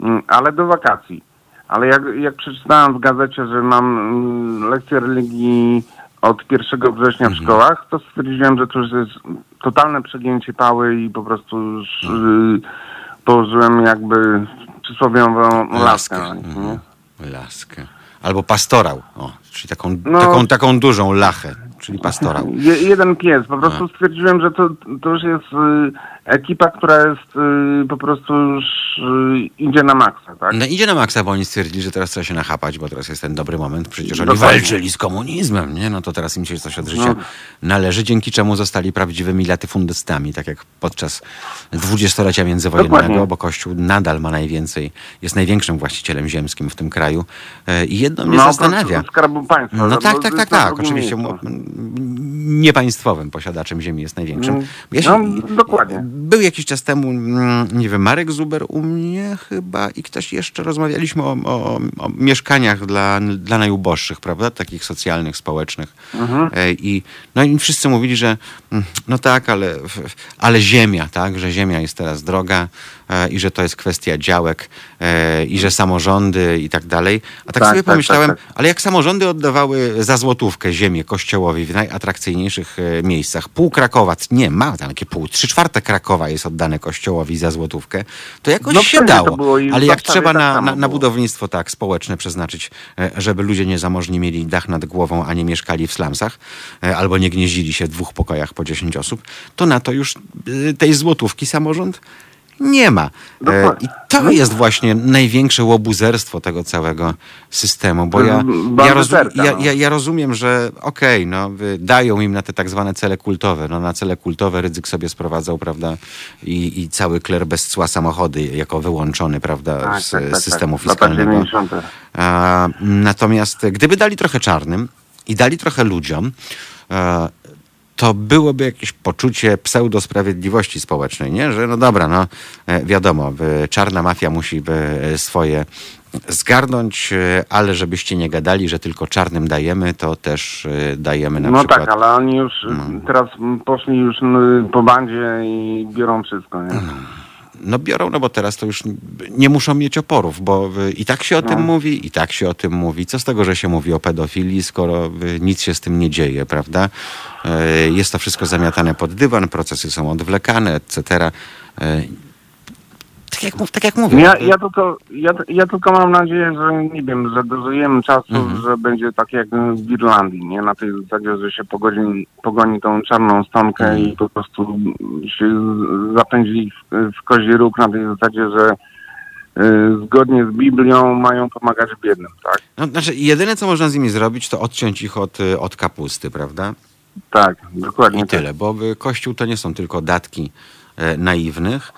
Mm, Ale do wakacji. Ale jak, jak przeczytałem w gazecie, że mam mm, lekcję religii od 1 września w szkołach, to stwierdziłem, że to już jest totalne przegięcie pały i po prostu już y, położyłem jakby przysłowiową laskę nie? Mhm. Laskę. Albo pastorał. O, czyli taką, No. taką, taką dużą lachę, czyli pastorał. Je, jeden pies. Po prostu stwierdziłem, że to, to już jest y, ekipa, która jest y, po prostu już y, idzie na maksa, tak? No idzie na maksa, bo oni stwierdzili, że teraz trzeba się nachapać, bo teraz jest ten dobry moment. Przecież oni Dokładnie. walczyli z komunizmem, nie? No to teraz im się coś od życia No. należy, dzięki czemu zostali prawdziwymi latyfundystami, tak jak podczas dwudziestolecia międzywojennego, Dokładnie. bo Kościół nadal ma najwięcej, jest największym właścicielem ziemskim w tym kraju. E, I jedno mnie no, zastanawia. oprócz Skarbu Państwa. No bo tak, to tak, jest tak, na tak. drugim Oczywiście miejscu. m- niepaństwowym posiadaczem ziemi jest największym. Mm. No, dokładnie. Był jakiś czas temu, mm, nie wiem, Marek Zuber u mnie chyba i ktoś jeszcze rozmawialiśmy o, o, o mieszkaniach dla, dla najuboższych, prawda? Takich socjalnych, społecznych. Mhm. E, I, no i wszyscy mówili, że mm, no tak, ale, ale ziemia, tak? Że ziemia jest teraz droga i że to jest kwestia działek e, i że samorządy i tak dalej. A tak, Tak, sobie tak, pomyślałem, tak, ale jak samorządy oddawały za złotówkę ziemię kościołowi w najatrakcyjniejszych e, miejscach, pół Krakowa, nie, ma tam takie pół, trzy czwarte Krakowa jest oddane kościołowi za złotówkę, to jakoś No się dało. Ale jak trzeba tak na, na, na budownictwo tak społeczne przeznaczyć, e, żeby ludzie niezamożni mieli dach nad głową, a nie mieszkali w slumsach, e, albo nie gnieździli się w dwóch pokojach po 10 osób, to na to już e, tej złotówki samorząd nie ma. E, Dokładnie. I to jest właśnie największe łobuzerstwo tego całego systemu, bo To ja, ja, rozum, ja, no. ja, ja rozumiem, że okej, no, y, dają im na te tak zwane cele kultowe. No, na cele kultowe Rydzyk sobie sprowadzał, prawda, i, i cały kler bez cła samochody jako wyłączony, prawda, Tak, z, tak, tak, systemu tak. Fiskalnego. 90. A, natomiast gdyby dali trochę czarnym i dali trochę ludziom, e, to byłoby jakieś poczucie pseudo-sprawiedliwości społecznej, nie? Że no dobra, no e, wiadomo, e, czarna mafia musi e, swoje zgarnąć, ale żebyście nie gadali, że tylko czarnym dajemy, to też dajemy na No przykład... tak, ale oni już No. teraz poszli już po bandzie i biorą wszystko, nie? No biorą, no bo teraz to już nie muszą mieć oporów, bo y, i tak się o No. tym mówi, i tak się o tym mówi. Co z tego, że się mówi o pedofilii, skoro y, nic się z tym nie dzieje, prawda? Y, Jest to wszystko zamiatane pod dywan, procesy są odwlekane, etc. Tak jak, tak jak mówię. Ja, ja, tylko, ja, ja tylko mam nadzieję, że nie wiem, że dożyjemy czasu, Mhm. że będzie tak jak w Irlandii, nie? Na tej zasadzie, że się pogoni, pogoni tą czarną stonkę Mhm. i po prostu się z- zapędzi w, w kozi róg na tej zasadzie, że y, zgodnie z Biblią mają pomagać biednym, tak? No, znaczy, jedyne, co można z nimi zrobić, to odciąć ich od, y, od kapusty, prawda? Tak, dokładnie I tak. tyle, bo y, Kościół to nie są tylko datki e, naiwnych,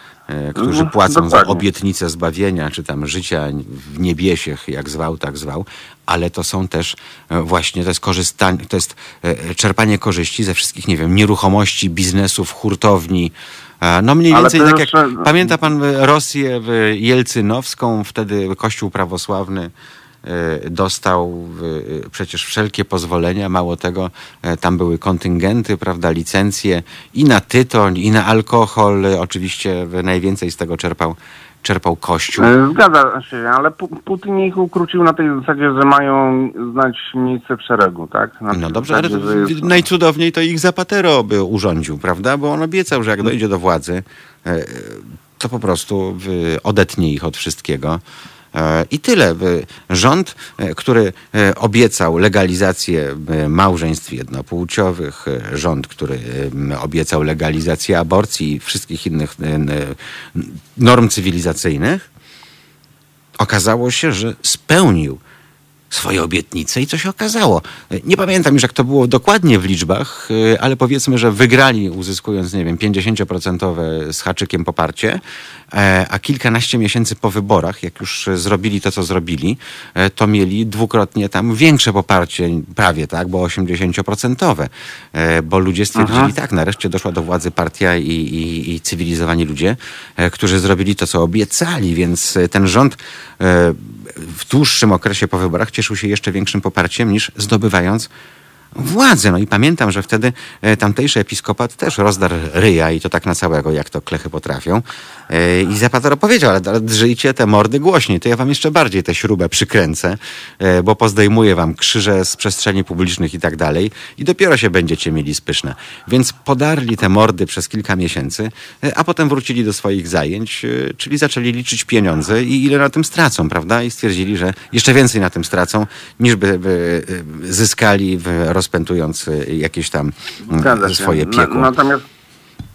którzy Mhm, płacą za obietnicę zbawienia, czy tam życia w niebiesiech, jak zwał, tak zwał, ale to są też e, właśnie, to jest korzystanie, to jest e, czerpanie korzyści ze wszystkich, nie wiem, nieruchomości, biznesów, hurtowni, E, No mniej więcej tak jeszcze- jak, pamięta pan e, Rosję e, jelcynowską, wtedy Kościół prawosławny e, dostał e, przecież wszelkie pozwolenia, mało tego, e, tam były kontyngenty, prawda, licencje i na tytoń, i na alkohol, oczywiście najwięcej z tego czerpał, czerpał Kościół. E, Zgadza się, ale Pu- Putin ich ukrócił na tej zasadzie, że mają znać miejsce w szeregu, tak? Na No dobrze, ale zasadzie, że jest- najcudowniej to ich Zapatero by urządził, prawda? Bo on obiecał, że jak dojdzie do władzy, e, to po prostu odetnie ich od wszystkiego. E, I tyle. E, Rząd, e, który e, obiecał legalizację e, małżeństw jednopłciowych, e, rząd, który e, obiecał legalizację aborcji i wszystkich innych e, norm cywilizacyjnych, okazało się, że spełnił swoje obietnice i co się okazało. Nie pamiętam już, jak to było dokładnie w liczbach, ale powiedzmy, że wygrali, uzyskując, nie wiem, 50% z haczykiem poparcie, e, a kilkanaście miesięcy po wyborach, jak już e, zrobili to, co zrobili, e, to mieli dwukrotnie tam większe poparcie, prawie tak, bo 80%, e, bo ludzie stwierdzili, tak, nareszcie doszła do władzy partia i, i, i cywilizowani ludzie, e, którzy zrobili to, co obiecali, więc e, ten rząd e, w dłuższym okresie po wyborach cieszył się jeszcze większym poparciem niż zdobywając władzę. No i pamiętam, że wtedy e, tamtejszy episkopat też rozdarł ryja i to tak na całego, jak to klechy potrafią. E, I Zapatero powiedział, ale, drżyjcie te mordy głośniej, to ja wam jeszcze bardziej tę śrubę przykręcę, e, bo pozdejmuję wam krzyże z przestrzeni publicznych i tak dalej i dopiero się będziecie mieli spyszne. Więc podarli te mordy przez kilka miesięcy, a potem wrócili do swoich zajęć, czyli zaczęli liczyć pieniądze i ile na tym stracą, prawda? I stwierdzili, że jeszcze więcej na tym stracą, niż by, by zyskali w, rozpętując jakieś tam mm, się. swoje Na, piekło. natomiast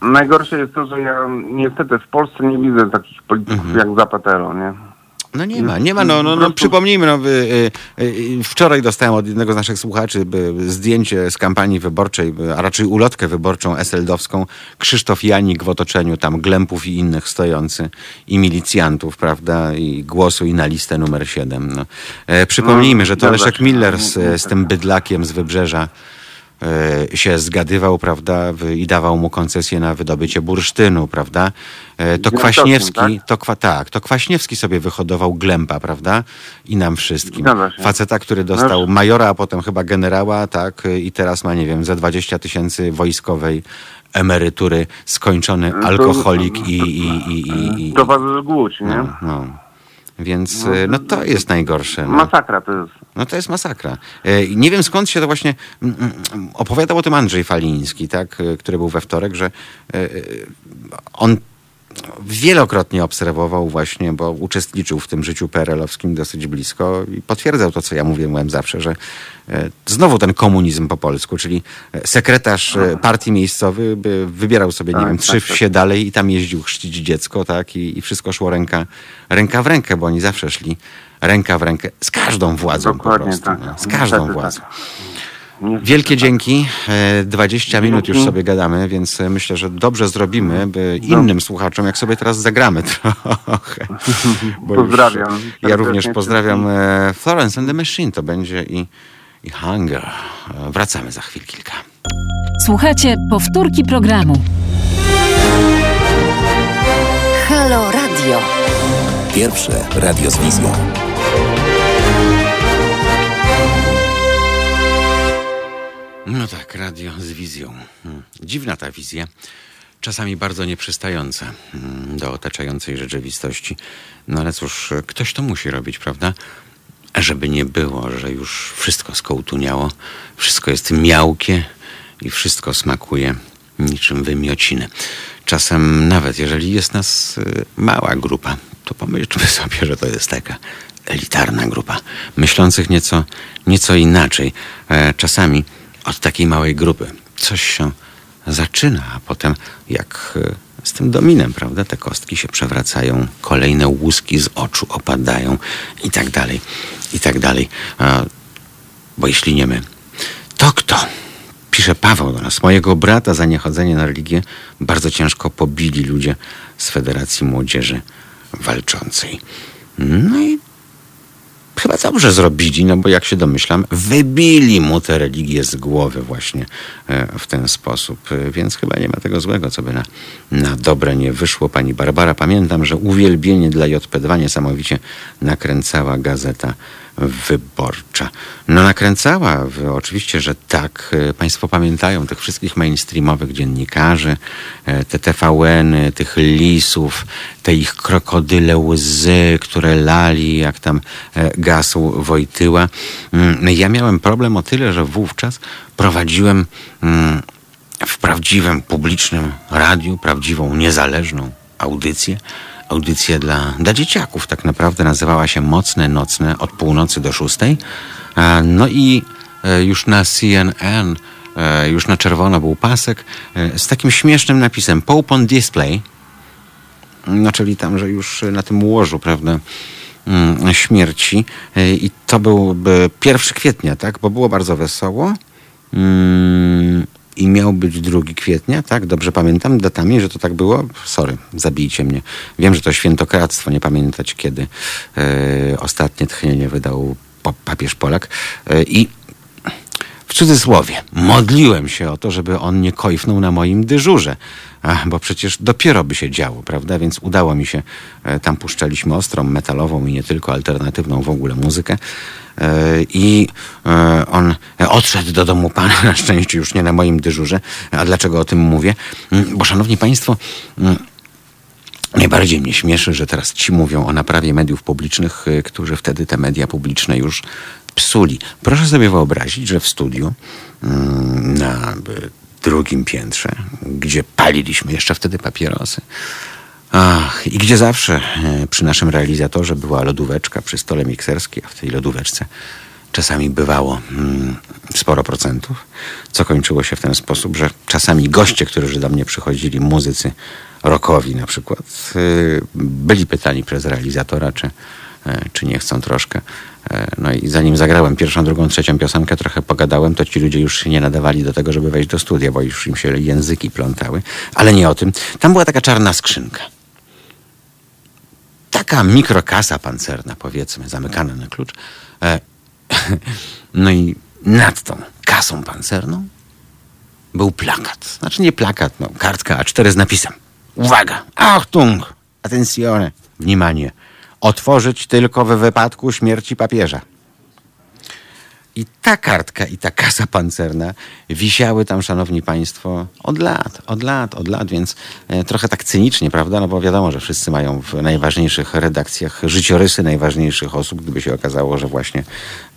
najgorsze jest to, że ja niestety w Polsce nie widzę takich polityków Mhm. jak Zapatero, nie? No nie ma, nie ma. No, no, no, przypomnijmy, no, y, y, y, wczoraj dostałem od jednego z naszych słuchaczy zdjęcie z kampanii wyborczej, a raczej ulotkę wyborczą eseldowską. Krzysztof Janik w otoczeniu tam Glempów i innych stojący i milicjantów, prawda, i głosu i na listę numer 7. No. E, przypomnijmy, No, że to Leszek. Miller z, z tym bydlakiem z Wybrzeża się zgadywał, prawda, i dawał mu koncesję na wydobycie bursztynu, prawda. E, To Kwaśniewski, tak? to kwa, tak, to Kwaśniewski sobie wyhodował Glępa, prawda? I nam wszystkim. Faceta, który dostał No- majora, a potem chyba generała, tak, i teraz ma, nie wiem, za 20 tysięcy wojskowej emerytury, skończony alkoholik i... i, i, i, i Towarzysz Głódź, nie? no, no. Więc e, no to jest najgorsze. No. Masakra to jest. No to jest masakra. E, Nie wiem skąd się to właśnie mm, mm, opowiadał o tym Andrzej Faliński, tak, e, który był we wtorek, że on wielokrotnie obserwował właśnie, bo uczestniczył w tym życiu PRL-owskim dosyć blisko i potwierdzał to, co ja mówiłem zawsze, że e, znowu ten komunizm po polsku, czyli e, sekretarz e, partii miejscowy by wybierał sobie, nie Tak, wiem, tak, trzy tak. wsie dalej i tam jeździł chrzcić dziecko, tak, i, i wszystko szło ręka, ręka w rękę, bo oni zawsze szli ręka w rękę z każdą władzą po Dokładnie prostu. tak. no, z każdą Niestety władzą. tak. Wielkie dzięki. E, 20 minut już sobie gadamy, więc e, myślę, że dobrze zrobimy by innym słuchaczom, jak sobie teraz zagramy *laughs* trochę. Pozdrawiam. Ja również pozdrawiam e, Florence and the Machine. To będzie i, i Hunger. E, Wracamy za chwil kilka. Słuchajcie powtórki programu. Halo Radio. Pierwsze radio z wizją. No tak, radio z wizją. Hmm. Dziwna ta wizja. czasami bardzo nieprzystające mm, do otaczającej rzeczywistości. No ale cóż, ktoś to musi robić, prawda? Żeby nie było, że już wszystko skołtuniało, wszystko jest miałkie i wszystko smakuje niczym wymiociny. Czasem nawet jeżeli jest nas y, mała grupa, to pomyślmy *laughs* sobie, że to jest taka elitarna grupa, myślących nieco, nieco inaczej. E, czasami od takiej małej grupy coś się zaczyna, a potem jak e, z tym dominem, prawda? Te kostki się przewracają, kolejne łuski z oczu opadają i tak dalej, i tak dalej. Bo jeśli nie my, to kto? Pisze Paweł do nas. Mojego brata za niechodzenie na religię bardzo ciężko pobili ludzie z Federacji Młodzieży Walczącej. No i chyba dobrze zrobili, no bo jak się domyślam, wybili mu tę religię z głowy właśnie e, w ten sposób. E, więc chyba nie ma tego złego, co by na, na dobre nie wyszło. Pani Barbara, pamiętam, że uwielbienie dla JP2 niesamowicie nakręcała gazeta wyborcza. No nakręcała, oczywiście, że tak. E, państwo pamiętają tych wszystkich mainstreamowych dziennikarzy, e, te TVN-y, tych lisów, te ich krokodyle łzy, które lali, jak tam e, gasł Wojtyła. Mm, no ja miałem problem o tyle, że wówczas prowadziłem mm, w prawdziwym publicznym radiu, prawdziwą, niezależną audycję, audycję dla, dla dzieciaków. Tak naprawdę nazywała się Mocne Nocne od północy do szóstej. No i e, już na CNN, e, już na czerwono był pasek e, z takim śmiesznym napisem Pope on Display. No, czyli tam, że już na tym łożu, prawda, mm, śmierci. I to był 1 kwietnia, tak? Bo było bardzo wesoło. I miał być 2 kwietnia, tak? Dobrze pamiętam datami, że to tak było? Sorry, zabijcie mnie. Wiem, że to świętokradztwo, nie pamiętać kiedy e, ostatnie tchnienie wydał papież Polak. E, I w cudzysłowie, modliłem się o to, żeby on nie kojfnął na moim dyżurze, bo przecież dopiero by się działo, prawda? Więc udało mi się, e, tam puszczaliśmy ostrą, metalową i nie tylko alternatywną w ogóle muzykę. E, I e, on odszedł do domu pana, *laughs* na szczęście już nie na moim dyżurze. A dlaczego o tym mówię? Mm, bo szanowni państwo, mm, Najbardziej mnie śmieszy, że teraz ci mówią o naprawie mediów publicznych, którzy wtedy te media publiczne już psuli. Proszę sobie wyobrazić, że w studiu mm, na drugim piętrze, gdzie paliliśmy jeszcze wtedy papierosy, Ach, i gdzie zawsze e, przy naszym realizatorze była lodóweczka przy stole mikserskim, a w tej lodóweczce czasami bywało mm, sporo procentów, co kończyło się w ten sposób, że czasami goście, którzy do mnie przychodzili, muzycy rockowi na przykład, y, byli pytani przez realizatora, czy, e, czy nie chcą troszkę E, no i zanim zagrałem pierwszą, drugą, trzecią piosenkę, trochę pogadałem, to ci ludzie już się nie nadawali do tego, żeby wejść do studia, bo już im się języki plątały. Ale nie o tym. Tam była taka czarna skrzynka Taka mikrokasa pancerna, powiedzmy, zamykana na klucz. E, *laughs* no i nad tą kasą pancerną był plakat. Znaczy nie plakat, no, kartka A4 z napisem. Uwaga! Achtung! Attenzione! Wнимание! otworzyć tylko w wypadku śmierci papieża. I ta kartka i ta kasa pancerna wisiały tam, szanowni państwo, od lat, od lat, od lat, więc e, trochę tak cynicznie, prawda? No bo wiadomo, że wszyscy mają w najważniejszych redakcjach życiorysy najważniejszych osób, gdyby się okazało, że właśnie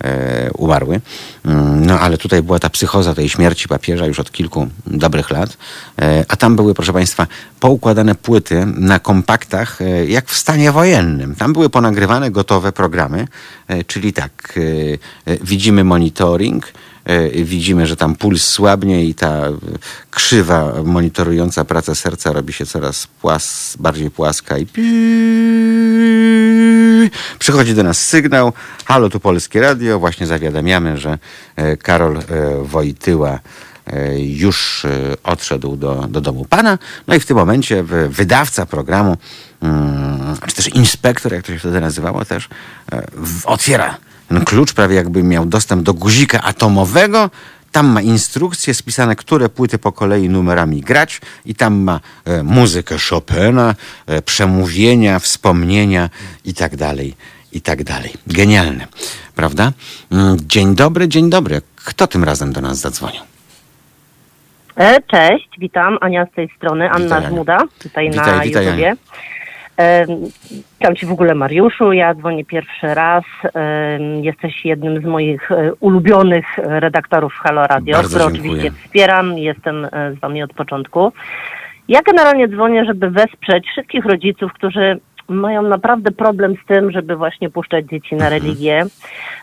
e, umarły. Mm, no ale tutaj była ta psychoza tej śmierci papieża już od kilku dobrych lat, e, a tam były, proszę państwa, poukładane płyty na kompaktach, e, jak w stanie wojennym. Tam były ponagrywane gotowe programy, e, czyli tak, e, widzimy monitoring, widzimy, że tam puls słabnie i ta krzywa monitorująca pracę serca robi się coraz płas, bardziej płaska i przychodzi do nas sygnał, halo tu Polskie Radio, właśnie zawiadamiamy, że Karol Wojtyła już e, odszedł do, do domu pana. No i w tym momencie wydawca programu, mm, czy też inspektor, jak to się wtedy nazywało też, e, otwiera ten klucz, prawie jakby miał dostęp do guzika atomowego. Tam ma instrukcje spisane, które płyty po kolei numerami grać i tam ma e, muzykę Chopina, e, przemówienia, wspomnienia i tak i tak dalej. Genialne, prawda? Mm, dzień dobry, dzień dobry. Kto tym razem do nas zadzwonił? E, Cześć, witam. Ania z tej strony, Anna Witaj. Żmuda, tutaj Witaj, na witaj, YouTubie. E, Witam Ci w ogóle Mariuszu, ja dzwonię pierwszy raz. E, Jesteś jednym z moich e, ulubionych redaktorów Halo Radio, Bardzo które dziękuję. oczywiście wspieram, jestem e, z Wami od początku. Ja generalnie dzwonię, żeby wesprzeć wszystkich rodziców, którzy mają naprawdę problem z tym, żeby właśnie puszczać dzieci na Mhm. religię,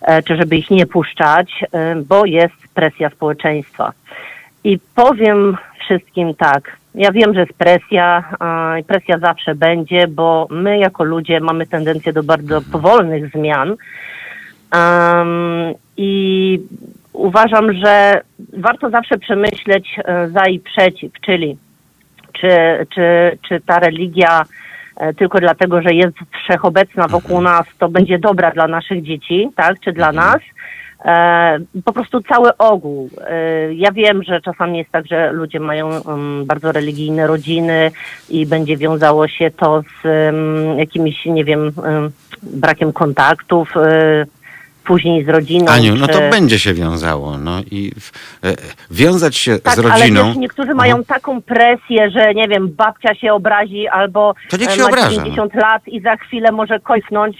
e, czy żeby ich nie puszczać, bo jest presja społeczeństwa. I powiem wszystkim tak. Ja wiem, że jest presja i presja zawsze będzie, bo my jako ludzie mamy tendencję do bardzo powolnych zmian. Em, I uważam, że warto zawsze przemyśleć e, za i przeciw, czyli czy, czy, czy ta religia e, tylko dlatego, że jest wszechobecna wokół nas, to będzie dobra dla naszych dzieci, tak, czy dla nas. E, po prostu cały ogół. E, ja wiem, że czasami jest tak, że ludzie mają um, bardzo religijne rodziny i będzie wiązało się to z um, jakimś, nie wiem, um, brakiem kontaktów, e, później z rodziną. Aniu, no to będzie się wiązało. No i e, wiązać się tak, z rodziną. ale wiesz, niektórzy mają taką presję, że nie wiem, babcia się obrazi albo To niech się ma obraża, 90 lat i za chwilę może końcnąć.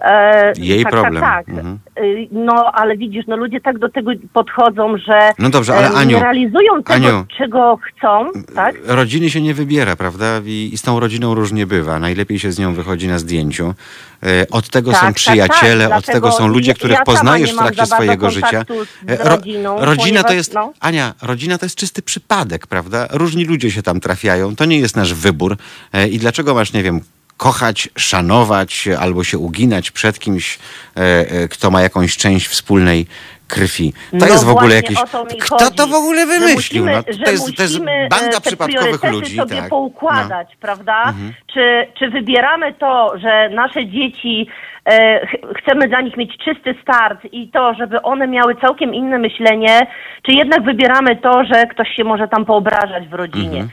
E, Jej tak, problem. Tak, tak. Mhm. Y, No, ale widzisz, no ludzie tak do tego podchodzą, że No dobrze, ale e, Aniu, nie realizują tego, Aniu. czego chcą, tak? Rodziny się nie wybiera, prawda? I, I z tą rodziną różnie bywa. Najlepiej się z nią wychodzi na zdjęciu. E, Od tego Tak, są tak, przyjaciele, tak. od tego są ludzie, ja których sama poznajesz w trakcie swojego życia. E, ro- rodziną, rodzina to ponieważ, jest, no. Ania, rodzina to jest czysty przypadek, prawda? Różni ludzie się tam trafiają. To nie jest nasz wybór. E, I dlaczego masz, nie wiem, kochać, szanować albo się uginać przed kimś, e, e, kto ma jakąś część wspólnej krwi. To No jest w ogóle jakiś... Kto chodzi, to w ogóle że wymyślił? musimy- no, to, jest, to jest e, banda przypadkowych ludzi. sobie tak. poukładać, prawda? Mhm. Czy, czy wybieramy to, że nasze dzieci e, ch- chcemy dla nich mieć czysty start i to, żeby one miały całkiem inne myślenie, czy jednak wybieramy to, że ktoś się może tam poobrażać w rodzinie? Mhm.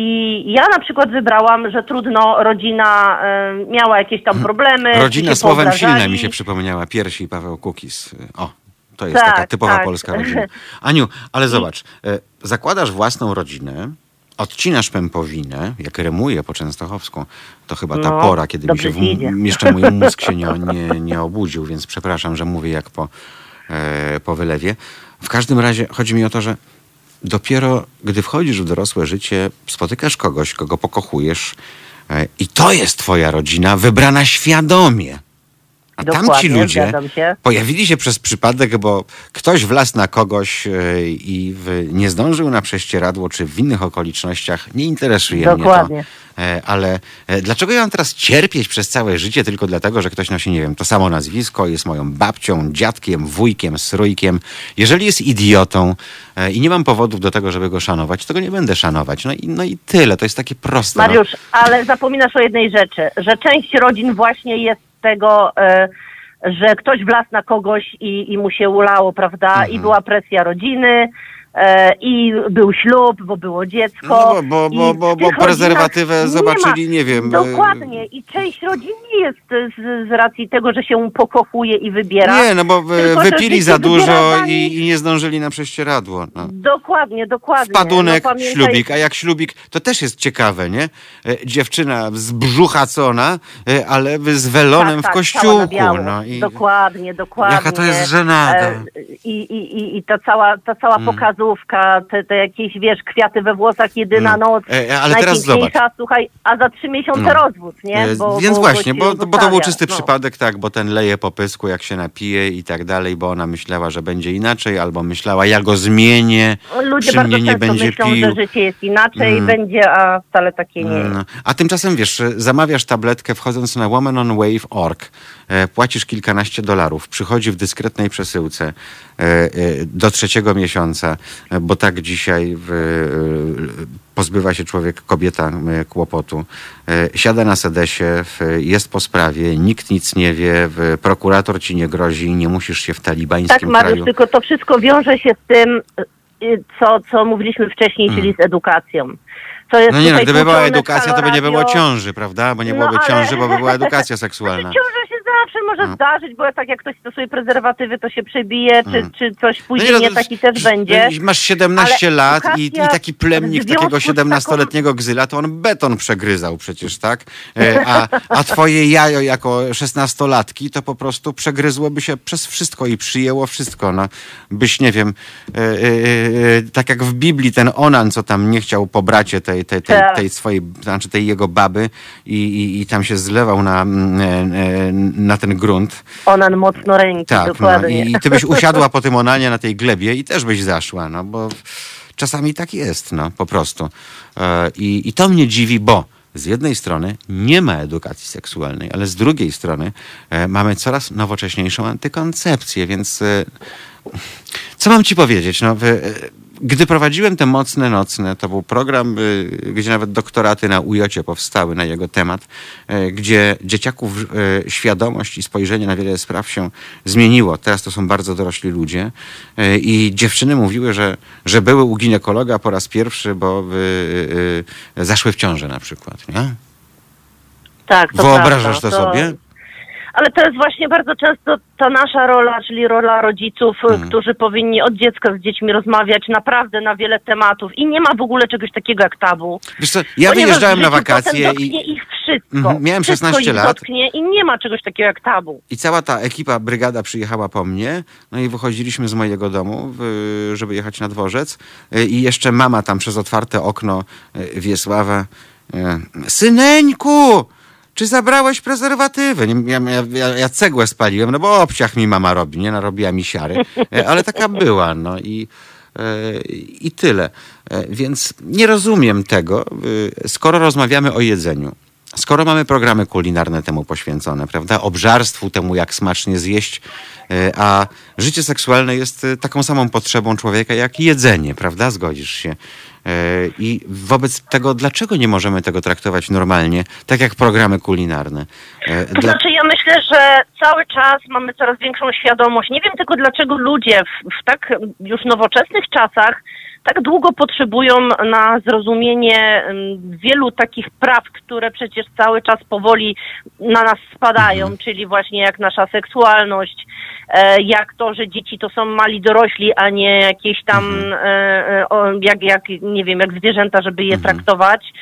I ja na przykład wybrałam, że trudno, rodzina e, miała jakieś tam problemy. czy Rodzina słowem poobrażali. silne mi się przypomniała. Piersi i Paweł Kukis. O, to jest Tak, taka typowa tak. polska *laughs* rodzina. Aniu, ale zobacz, e, zakładasz własną rodzinę, odcinasz pępowinę, jak rymuję po częstochowsku, to chyba ta No, pora, kiedy mi się w, jeszcze mój mózg się nie, nie, nie obudził, więc przepraszam, że mówię jak po, e, po wylewie. W każdym razie chodzi mi o to, że dopiero gdy wchodzisz w dorosłe życie, spotykasz kogoś, kogo pokochujesz e, i to jest twoja rodzina wybrana świadomie. A tamci Dokładnie, ludzie zgadzam się. pojawili się przez przypadek, bo ktoś wlazł na kogoś e, i nie zdążył na prześcieradło, czy w innych okolicznościach. Nie interesuje Dokładnie. mnie to. E, Ale e, dlaczego ja mam teraz cierpieć przez całe życie tylko dlatego, że ktoś nosi, nie wiem, to samo nazwisko, jest moją babcią, dziadkiem, wujkiem, strójkiem. Jeżeli jest idiotą e, i nie mam powodów do tego, żeby go szanować, to go nie będę szanować. No i, no i tyle. To jest takie proste. no. Mariusz, ale zapominasz o jednej rzeczy, że część rodzin właśnie jest tego, e, że ktoś wlazł na kogoś i, i mu się ulało, prawda? Mhm. I była presja rodziny. E, I był ślub, bo było dziecko. No bo- bo- bo- w bo- prezerwatywę zobaczyli, ma. nie wiem, e, Dokładnie. I część rodzin nie jest z, z racji tego, że się pokochuje i wybiera. Nie, no bo e, tylko, wypili za dużo i, i nie zdążyli na prześcieradło. No. Dokładnie, dokładnie. Wpadunek, no, pamiętaj- ślubik, a jak ślubik, to też jest ciekawe, nie? Dziewczyna z brzucha co ona, e, ale z welonem tak, w tak, kościółku. na biało. No i Dokładnie, dokładnie. Jaka to jest żenada. I, i, i, i ta cała, ta cała Mm. Pokazówka, te, te jakieś, wiesz, kwiaty we włosach, jedyna No. noc, E, ale teraz najpiękniejsza, słuchaj, a za trzy miesiące No. rozwód, nie? E, Bo, Więc bo, właśnie, bo, bo to był czysty No. przypadek, tak, bo ten leje po pysku, jak się napije i tak dalej, bo ona myślała, że będzie inaczej, albo myślała, ja go zmienię, Ludzie przy mnie nie będzie myślą, pił. że życie jest inaczej, Mm. będzie, a wcale takie nie jest. No. A tymczasem wiesz, zamawiasz tabletkę wchodząc na womanonwave.org, płacisz kilkanaście dolarów, przychodzi w dyskretnej przesyłce e, e, do trzeciego miesiąca, e, bo tak dzisiaj e, pozbywa się człowiek, kobieta e, kłopotu. E, Siada na sedesie, jest po sprawie, nikt nic nie wie, prokurator ci nie grozi, nie musisz się w Tak, talibańskim Mariusz, kraju... tylko to wszystko wiąże się z tym, y, co, co mówiliśmy wcześniej, czyli z edukacją. No nie no, gdyby była edukacja, to by nie było ciąży, prawda? Bo nie No, byłoby ale- ciąży, bo by była edukacja *laughs* seksualna. Ciąża się zawsze może zdarzyć, bo tak jak ktoś stosuje prezerwatywy, to się przebije, czy, Mm. czy coś No później nie taki też będzie. Masz 17 Ale lat i, i taki plemnik takiego z 17-letniego gzyla, to on beton przegryzał przecież, tak? E, A, a twoje jajo jako 16-latki to po prostu przegryzłoby się przez wszystko i przyjęło wszystko. No, byś, nie wiem, e, e, tak jak w Biblii ten Onan, co tam nie chciał po bracie tej, tej, tej, Tak. tej swojej, znaczy tej jego baby i, i, i tam się zlewał na, mm, na ten grunt. Onan mocno ręki, Tak, no, dokładnie. i, i ty byś usiadła *laughs* po tym onanie na tej glebie i też byś zaszła, no bo czasami tak jest, no po prostu. E, I, I to mnie dziwi, bo z jednej strony nie ma edukacji seksualnej, ale z drugiej strony e, mamy coraz nowocześniejszą antykoncepcję, więc e, co mam ci powiedzieć? No, gdy prowadziłem te mocne nocne, to był program, y, gdzie nawet doktoraty na UJ powstały na jego temat, y, gdzie dzieciaków y, świadomość i spojrzenie na wiele spraw się zmieniło. Teraz to są bardzo dorośli ludzie i dziewczyny mówiły, że, że były u ginekologa po raz pierwszy, bo zaszły w ciążę na przykład. Nie? tak, to Wyobrażasz prawda, to sobie? Ale to jest właśnie bardzo często ta nasza rola, czyli rola rodziców, Mhm. którzy powinni od dziecka z dziećmi rozmawiać naprawdę na wiele tematów i nie ma w ogóle czegoś takiego jak tabu. Wiesz co, ja wyjeżdżałem na wakacje i, ich wszystko. Mhm, miałem wszystko 16 ich lat. i nie ma czegoś takiego jak tabu. I cała ta ekipa, brygada przyjechała po mnie, no i wychodziliśmy z mojego domu, żeby jechać na dworzec. Y, I jeszcze mama tam przez otwarte okno y, Wiesława. y, Syneńku! Czy zabrałeś prezerwatywy? Ja, ja, ja, cegłę spaliłem, no bo obciach mi mama robi, nie narobiła mi siary. Y, Ale taka była, no i, y, i tyle. Y, Więc nie rozumiem tego, skoro rozmawiamy o jedzeniu. Skoro mamy programy kulinarne temu poświęcone, prawda? Obżarstwu, temu jak smacznie zjeść, e, a życie seksualne jest e, taką samą potrzebą człowieka jak jedzenie, prawda? Zgodzisz się. E, I wobec tego, dlaczego nie możemy tego traktować normalnie, tak jak programy kulinarne? E, To Dla... znaczy ja myślę, że cały czas mamy coraz większą świadomość. Nie wiem tylko dlaczego ludzie w, w tak już nowoczesnych czasach tak długo potrzebują na zrozumienie mm, wielu takich praw, które przecież cały czas powoli na nas spadają, czyli właśnie jak nasza seksualność, e, jak to, że dzieci to są mali dorośli, a nie jakieś tam, e, e, o, jak, jak, nie wiem, jak zwierzęta, żeby je traktować.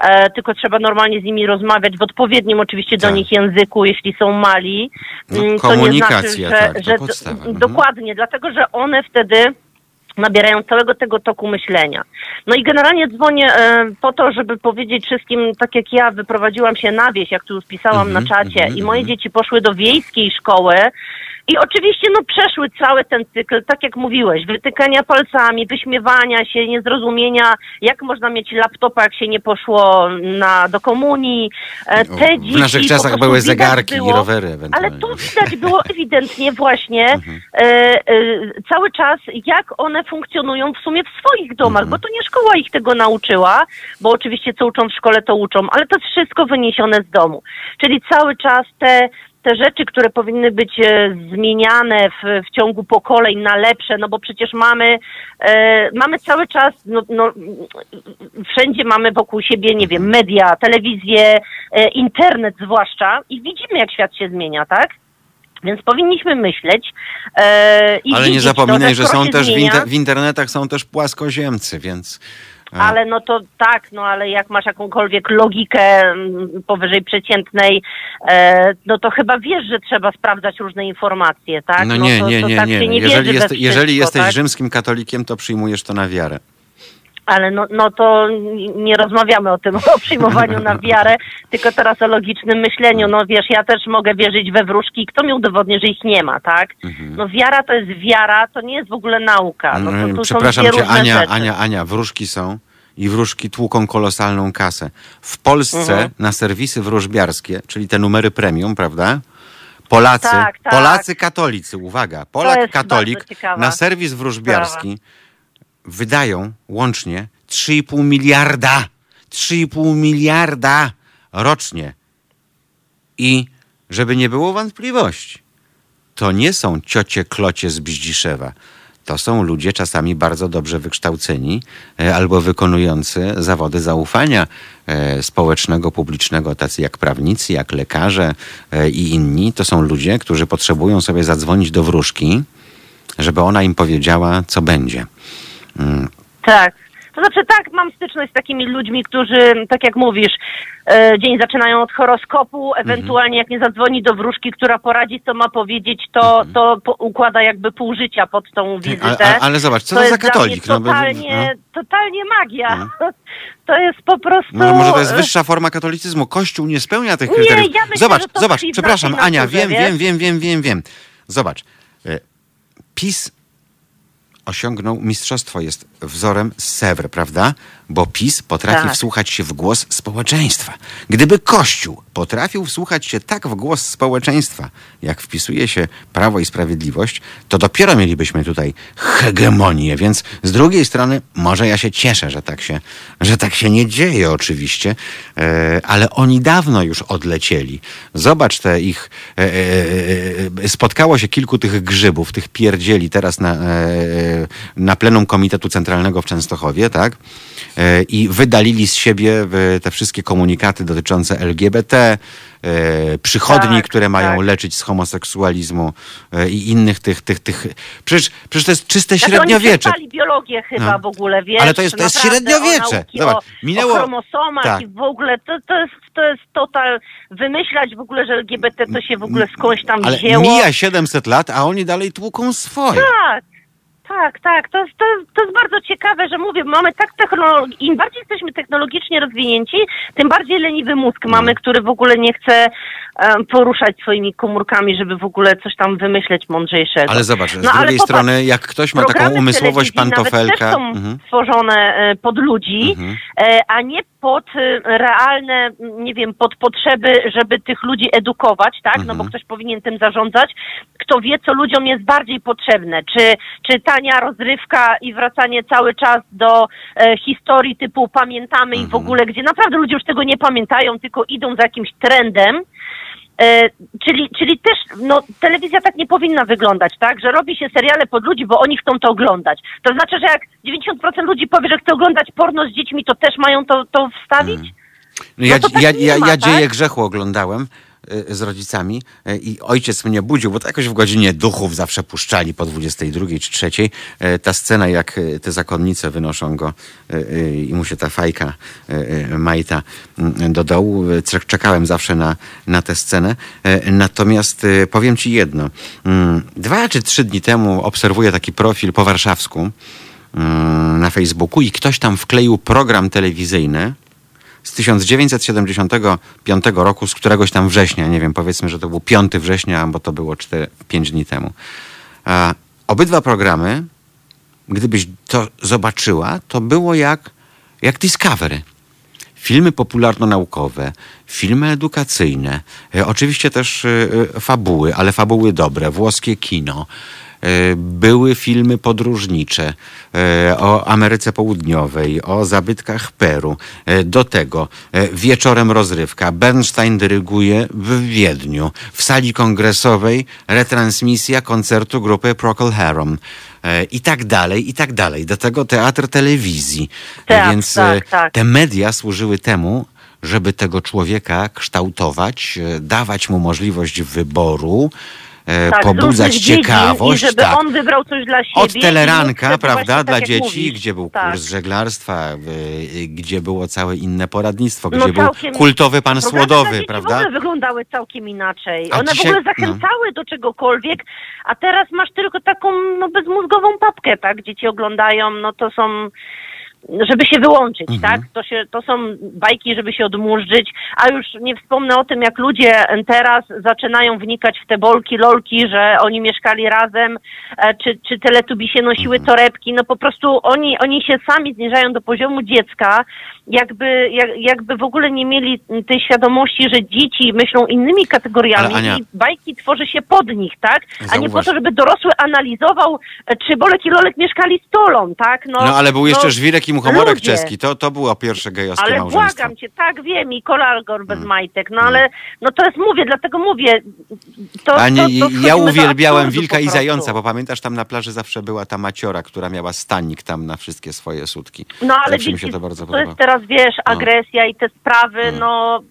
E, tylko trzeba normalnie z nimi rozmawiać w odpowiednim oczywiście do Tak. nich języku, jeśli są mali. No, Mm, komunikacja, to nie znaczy, że, tak, że podstawa. Mhm. dokładnie, dlatego że one wtedy nabierają całego tego toku myślenia. No i generalnie dzwonię e, po to, żeby powiedzieć wszystkim, tak jak ja wyprowadziłam się na wieś, jak tu już pisałam Mhm, na czacie mhm, i moje mhm. dzieci poszły do wiejskiej szkoły i oczywiście no przeszły cały ten cykl, tak jak mówiłeś, wytykania palcami, wyśmiewania się, niezrozumienia, jak można mieć laptopa, jak się nie poszło na, do komunii. E, O, Te w dzieci naszych czasach były zegarki i było, rowery ale tu widać było ewidentnie właśnie *laughs* Mhm. e, e, cały czas, jak one funkcjonują w sumie w swoich domach, Mhm. bo to nie szkoła ich tego nauczyła, bo oczywiście co uczą w szkole, to uczą, ale to jest wszystko wyniesione z domu. Czyli cały czas te te rzeczy, które powinny być e, zmieniane w, w ciągu pokoleń na lepsze, no bo przecież mamy, e, mamy cały czas, no, no, wszędzie mamy wokół siebie, nie wiem, media, telewizję, e, internet zwłaszcza i widzimy, jak świat się zmienia, tak? Więc powinniśmy myśleć e, Ale nie zapominaj, to, że skoro są też w, inter- w internetach są też płaskoziemcy, więc... Ale no to tak, no ale jak masz jakąkolwiek logikę mm, powyżej przeciętnej, e, no to chyba wiesz, że trzeba sprawdzać różne informacje, tak? No nie, to, nie, to nie, tak nie. nie Jeżeli, jeste, jeżeli jesteś tak? rzymskim katolikiem, to przyjmujesz to na wiarę. Ale no, no to nie rozmawiamy o tym, *laughs* o przyjmowaniu na wiarę, tylko teraz o logicznym myśleniu. No wiesz, ja też mogę wierzyć we wróżki. Kto mi udowodni, że ich nie ma, tak? Mhm. No wiara to jest wiara, to nie jest w ogóle nauka. No, to, Mm, tu Przepraszam cię, Ania, rzeczy. Ania, Ania, wróżki są i wróżki tłuką kolosalną kasę. W Polsce Mhm. na serwisy wróżbiarskie, czyli te numery premium, prawda? Polacy, Tak, tak. Polacy katolicy, uwaga, Polak katolik na serwis wróżbiarski wydają łącznie 3,5 miliarda, 3,5 miliarda rocznie. I żeby nie było wątpliwości, to nie są ciocie klocie z Bździszewa. to są ludzie czasami bardzo dobrze wykształceni e, albo wykonujący zawody zaufania e, społecznego, publicznego, tacy jak prawnicy, jak lekarze e, i inni. To są ludzie, którzy potrzebują sobie zadzwonić do wróżki, żeby ona im powiedziała, co będzie. Mm, Tak. To znaczy tak, mam styczność z takimi ludźmi, którzy, tak jak mówisz, e, dzień zaczynają od horoskopu, Mhm. ewentualnie jak nie zadzwoni do wróżki, która poradzi, co ma powiedzieć, to, to po, układa jakby pół życia pod tą wizytę. ale, ale zobacz, co to to za jest dla katolik? Mnie No, totalnie, no. totalnie magia. *laughs* To jest po prostu... No, może to jest wyższa forma katolicyzmu. Kościół nie spełnia tych Nie, kryteriów. ja myślę, zobacz, że to zobacz, tkwi w przepraszam, naszej Ania, naturze, wiem, wiesz? wiem, wiem, wiem, wiem, wiem. Zobacz. e, PiS osiągnął mistrzostwo, jest wzorem Sewr, prawda? Bo PiS potrafi Tak. wsłuchać się w głos społeczeństwa. Gdyby Kościół potrafił wsłuchać się tak w głos społeczeństwa, jak wpisuje się Prawo i Sprawiedliwość, to dopiero mielibyśmy tutaj hegemonię. Więc z drugiej strony, może ja się cieszę, że tak się, że tak się nie dzieje oczywiście, e, ale oni dawno już odlecieli. Zobacz te ich, e, e, spotkało się kilku tych grzybów, tych pierdzieli teraz na, na plenum Komitetu Centralnego w Częstochowie, tak? E, I wydalili z siebie e, te wszystkie komunikaty dotyczące LGBT, e, przychodni, Tak, które mają tak. leczyć z homoseksualizmu i innych tych, tych, tych... Przecież, przecież to jest czyste Znaczy, średniowiecze. Oni biologię chyba No. w ogóle, wiesz? Ale to jest- to jest średniowiecze. O Zobacz, minęło- o chromosomach tak. i w ogóle to, to, jest, to jest total... Wymyślać w ogóle, że LGBT to się w ogóle skądś tam Ale wzięło. mija 700 lat, a oni dalej tłuką swoje. Tak, tak, tak. To jest, to, to jest bardzo ciekawe, że mówię, mamy tak technologię, im bardziej jesteśmy technologicznie rozwinięci, tym bardziej leniwy mózg Mm. mamy, który w ogóle nie chce em, poruszać swoimi komórkami, żeby w ogóle coś tam wymyśleć mądrzejszego. Ale zobacz, z No, ale drugiej popatrz, strony, jak ktoś ma taką umysłowość telewizji Nawet pantofelka... też są Mhm. stworzone e, pod ludzi, Mhm. e, a nie pod e, realne, nie wiem, pod potrzeby, żeby tych ludzi edukować, tak? No bo Mhm. ktoś powinien tym zarządzać. Kto wie, co ludziom jest bardziej potrzebne. Czy, czy tania rozrywka i wracanie cały czas do e, historii typu pamiętamy i w Mhm. ogóle, gdzie naprawdę ludzie już tego nie pamiętają, tylko idą za jakimś trendem. E, czyli, czyli też no, telewizja tak nie powinna wyglądać, tak? Że robi się seriale pod ludzi, bo oni chcą to oglądać. To znaczy, że jak 90% ludzi powie, że chce oglądać porno z dziećmi, to też mają to, to wstawić? No ja, to tak ja, ja, ma, ja tak? dzieje grzechu oglądałem z rodzicami y, i ojciec mnie budził, bo to jakoś w godzinie duchów zawsze puszczali po 22 czy 3. Y, Ta scena, jak y, te zakonnice wynoszą go y, y, i mu się ta fajka y, y, majta y, do dołu. Y, czek- Czekałem zawsze na, na tę scenę. Y, Natomiast y, powiem ci jedno. Mm, Dwa czy trzy dni temu obserwuję taki profil po warszawsku mm, na Facebooku i ktoś tam wkleił program telewizyjny z 1975 roku, z któregoś tam września, nie wiem, powiedzmy, że to był 5 września, bo to było 5 dni temu. A obydwa programy, gdybyś to zobaczyła, to było jak, jak Discovery. Filmy popularno-naukowe, filmy edukacyjne, e, oczywiście też e, e, fabuły, ale fabuły dobre, włoskie kino. E, Były filmy podróżnicze e, o Ameryce Południowej, o zabytkach Peru. E, Do tego wieczorem rozrywka. Bernstein dyryguje w Wiedniu. W sali kongresowej retransmisja koncertu grupy Procol Harum. I tak dalej, i tak dalej. Do tego teatr telewizji. Teatr, Więc tak, tak. te media służyły temu, żeby tego człowieka kształtować, dawać mu możliwość wyboru, e, Tak, z pobudzać różnych dziedzin ciekawość. I żeby tak. on wybrał coś dla siebie. Od teleranka, prawda, dla tak jak dzieci, mówisz. gdzie był Tak. kurs żeglarstwa, y, gdzie było całe inne poradnictwo, No gdzie był całkiem- kultowy pan Programy dla Słodowy, dzieci prawda? ogóle wyglądały całkiem inaczej. A One dzisiaj- w ogóle zachęcały do czegokolwiek, a teraz masz tylko taką no, bezmózgową papkę, tak? Dzieci oglądają, no to są żeby się wyłączyć, Mhm. tak? To, się, to są bajki, żeby się odmurzyć, a już nie wspomnę o tym, jak ludzie teraz zaczynają wnikać w te bolki, lolki, że oni mieszkali razem, e, czy, czy teletubi się nosiły Mhm. torebki, no po prostu oni, oni się sami zniżają do poziomu dziecka, jakby, jak, jakby w ogóle nie mieli tej świadomości, że dzieci myślą innymi kategoriami Ale Ania- i bajki tworzy się pod nich, tak? A nie po Zauważ- to, żeby dorosły analizował, e, czy Bolek i Lolek mieszkali z Tolą, tak? No ale był jeszcze żwirek Kim Humorek Ludzie. czeski, to, to było pierwsze gejowskie Ale małżeństwo. błagam cię, tak wiem, i kolalgor bez Mm. majtek, no ale no to jest, mówię, dlatego mówię. To, A nie, to, to ja uwielbiałem wilka i zająca, bo pamiętasz, tam na plaży zawsze była ta maciora, która miała stanik tam na wszystkie swoje sutki. No ale Zawsze mi widzisz, się to bardzo podobało. Teraz, wiesz, agresja i te sprawy, Mm. no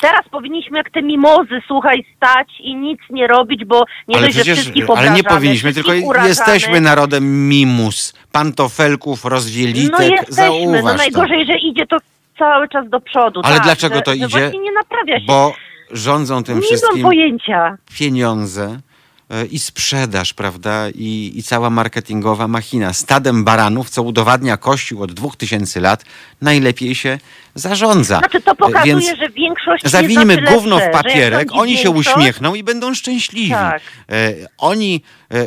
teraz powinniśmy jak te mimozy, słuchaj, stać i nic nie robić, bo nie ale dość, że przecież, wszystkich ale nie powinniśmy, tylko urażamy. jesteśmy narodem mimus, pantofelków, rozwielitek, No jesteśmy, no to. najgorzej, że idzie to cały czas do przodu. Ale tak, dlaczego że, to że idzie? Właśnie nie naprawia się. Bo rządzą tym nie wszystkim pojęcia. pieniądze i sprzedaż, prawda, i, i cała marketingowa machina. Stadem baranów, co udowadnia Kościół od dwóch tysięcy lat, najlepiej się zarządza. Znaczy to pokazuje, E, Więc że większość Zawinimy jest gówno w papierek, oni się większość, uśmiechną i będą szczęśliwi. Tak. E, oni e, e,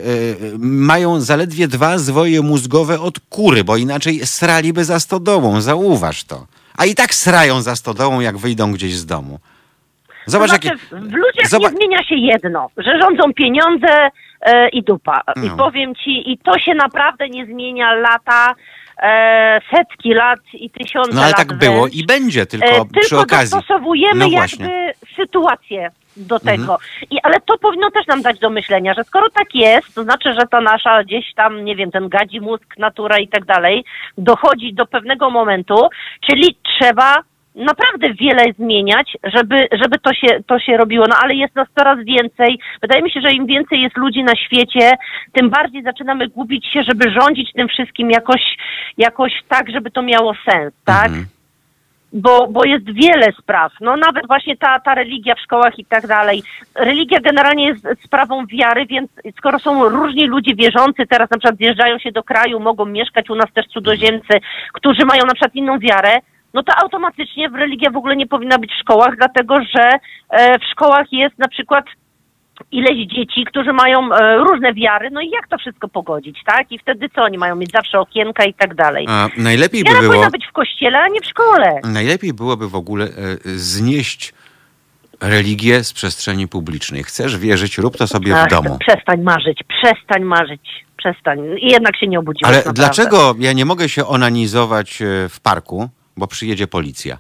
mają zaledwie dwa zwoje mózgowe od kury, bo inaczej sraliby za stodołą, zauważ to. A i tak srają za stodołą, jak wyjdą gdzieś z domu. Zobacz, to znaczy, jakie... w ludziach Zobacz- nie zmienia się jedno, że rządzą pieniądze e, i dupa. I No. powiem ci, i to się naprawdę nie zmienia lata, e, setki lat i tysiące No ale lat tak było wręcz. i będzie, tylko E, przy tylko okazji. dostosowujemy No jakby właśnie. Mhm. sytuację do tego. I, ale to powinno też nam dać do myślenia, że skoro tak jest, to znaczy, że ta nasza gdzieś tam, nie wiem, ten gadzi mózg, natura i tak dalej, dochodzi do pewnego momentu, czyli trzeba naprawdę wiele zmieniać, żeby, żeby to, się, to się robiło. No ale jest nas coraz więcej. Wydaje mi się, że im więcej jest ludzi na świecie, tym bardziej zaczynamy gubić się, żeby rządzić tym wszystkim jakoś, jakoś tak, żeby to miało sens, tak? Mhm. bo, bo jest wiele spraw. No nawet właśnie ta, ta religia w szkołach i tak dalej. Religia generalnie jest sprawą wiary, więc skoro są różni ludzie wierzący, teraz na przykład zjeżdżają się do kraju, mogą mieszkać u nas też cudzoziemcy, którzy mają na przykład inną wiarę, no to automatycznie w religia w ogóle nie powinna być w szkołach, dlatego że e, w szkołach jest na przykład ileś dzieci, którzy mają e, różne wiary, no i jak to wszystko pogodzić, tak? I wtedy co, oni mają mieć zawsze okienka i tak dalej. A najlepiej by było... powinna być w kościele, a nie w szkole. Najlepiej byłoby w ogóle e, znieść religię z przestrzeni publicznej. Chcesz wierzyć, rób to sobie w Ach, domu. Przestań marzyć, przestań marzyć, przestań. I jednak się nie obudziłeś. Ale naprawdę. dlaczego ja nie mogę się onanizować w parku, bo przyjedzie policja?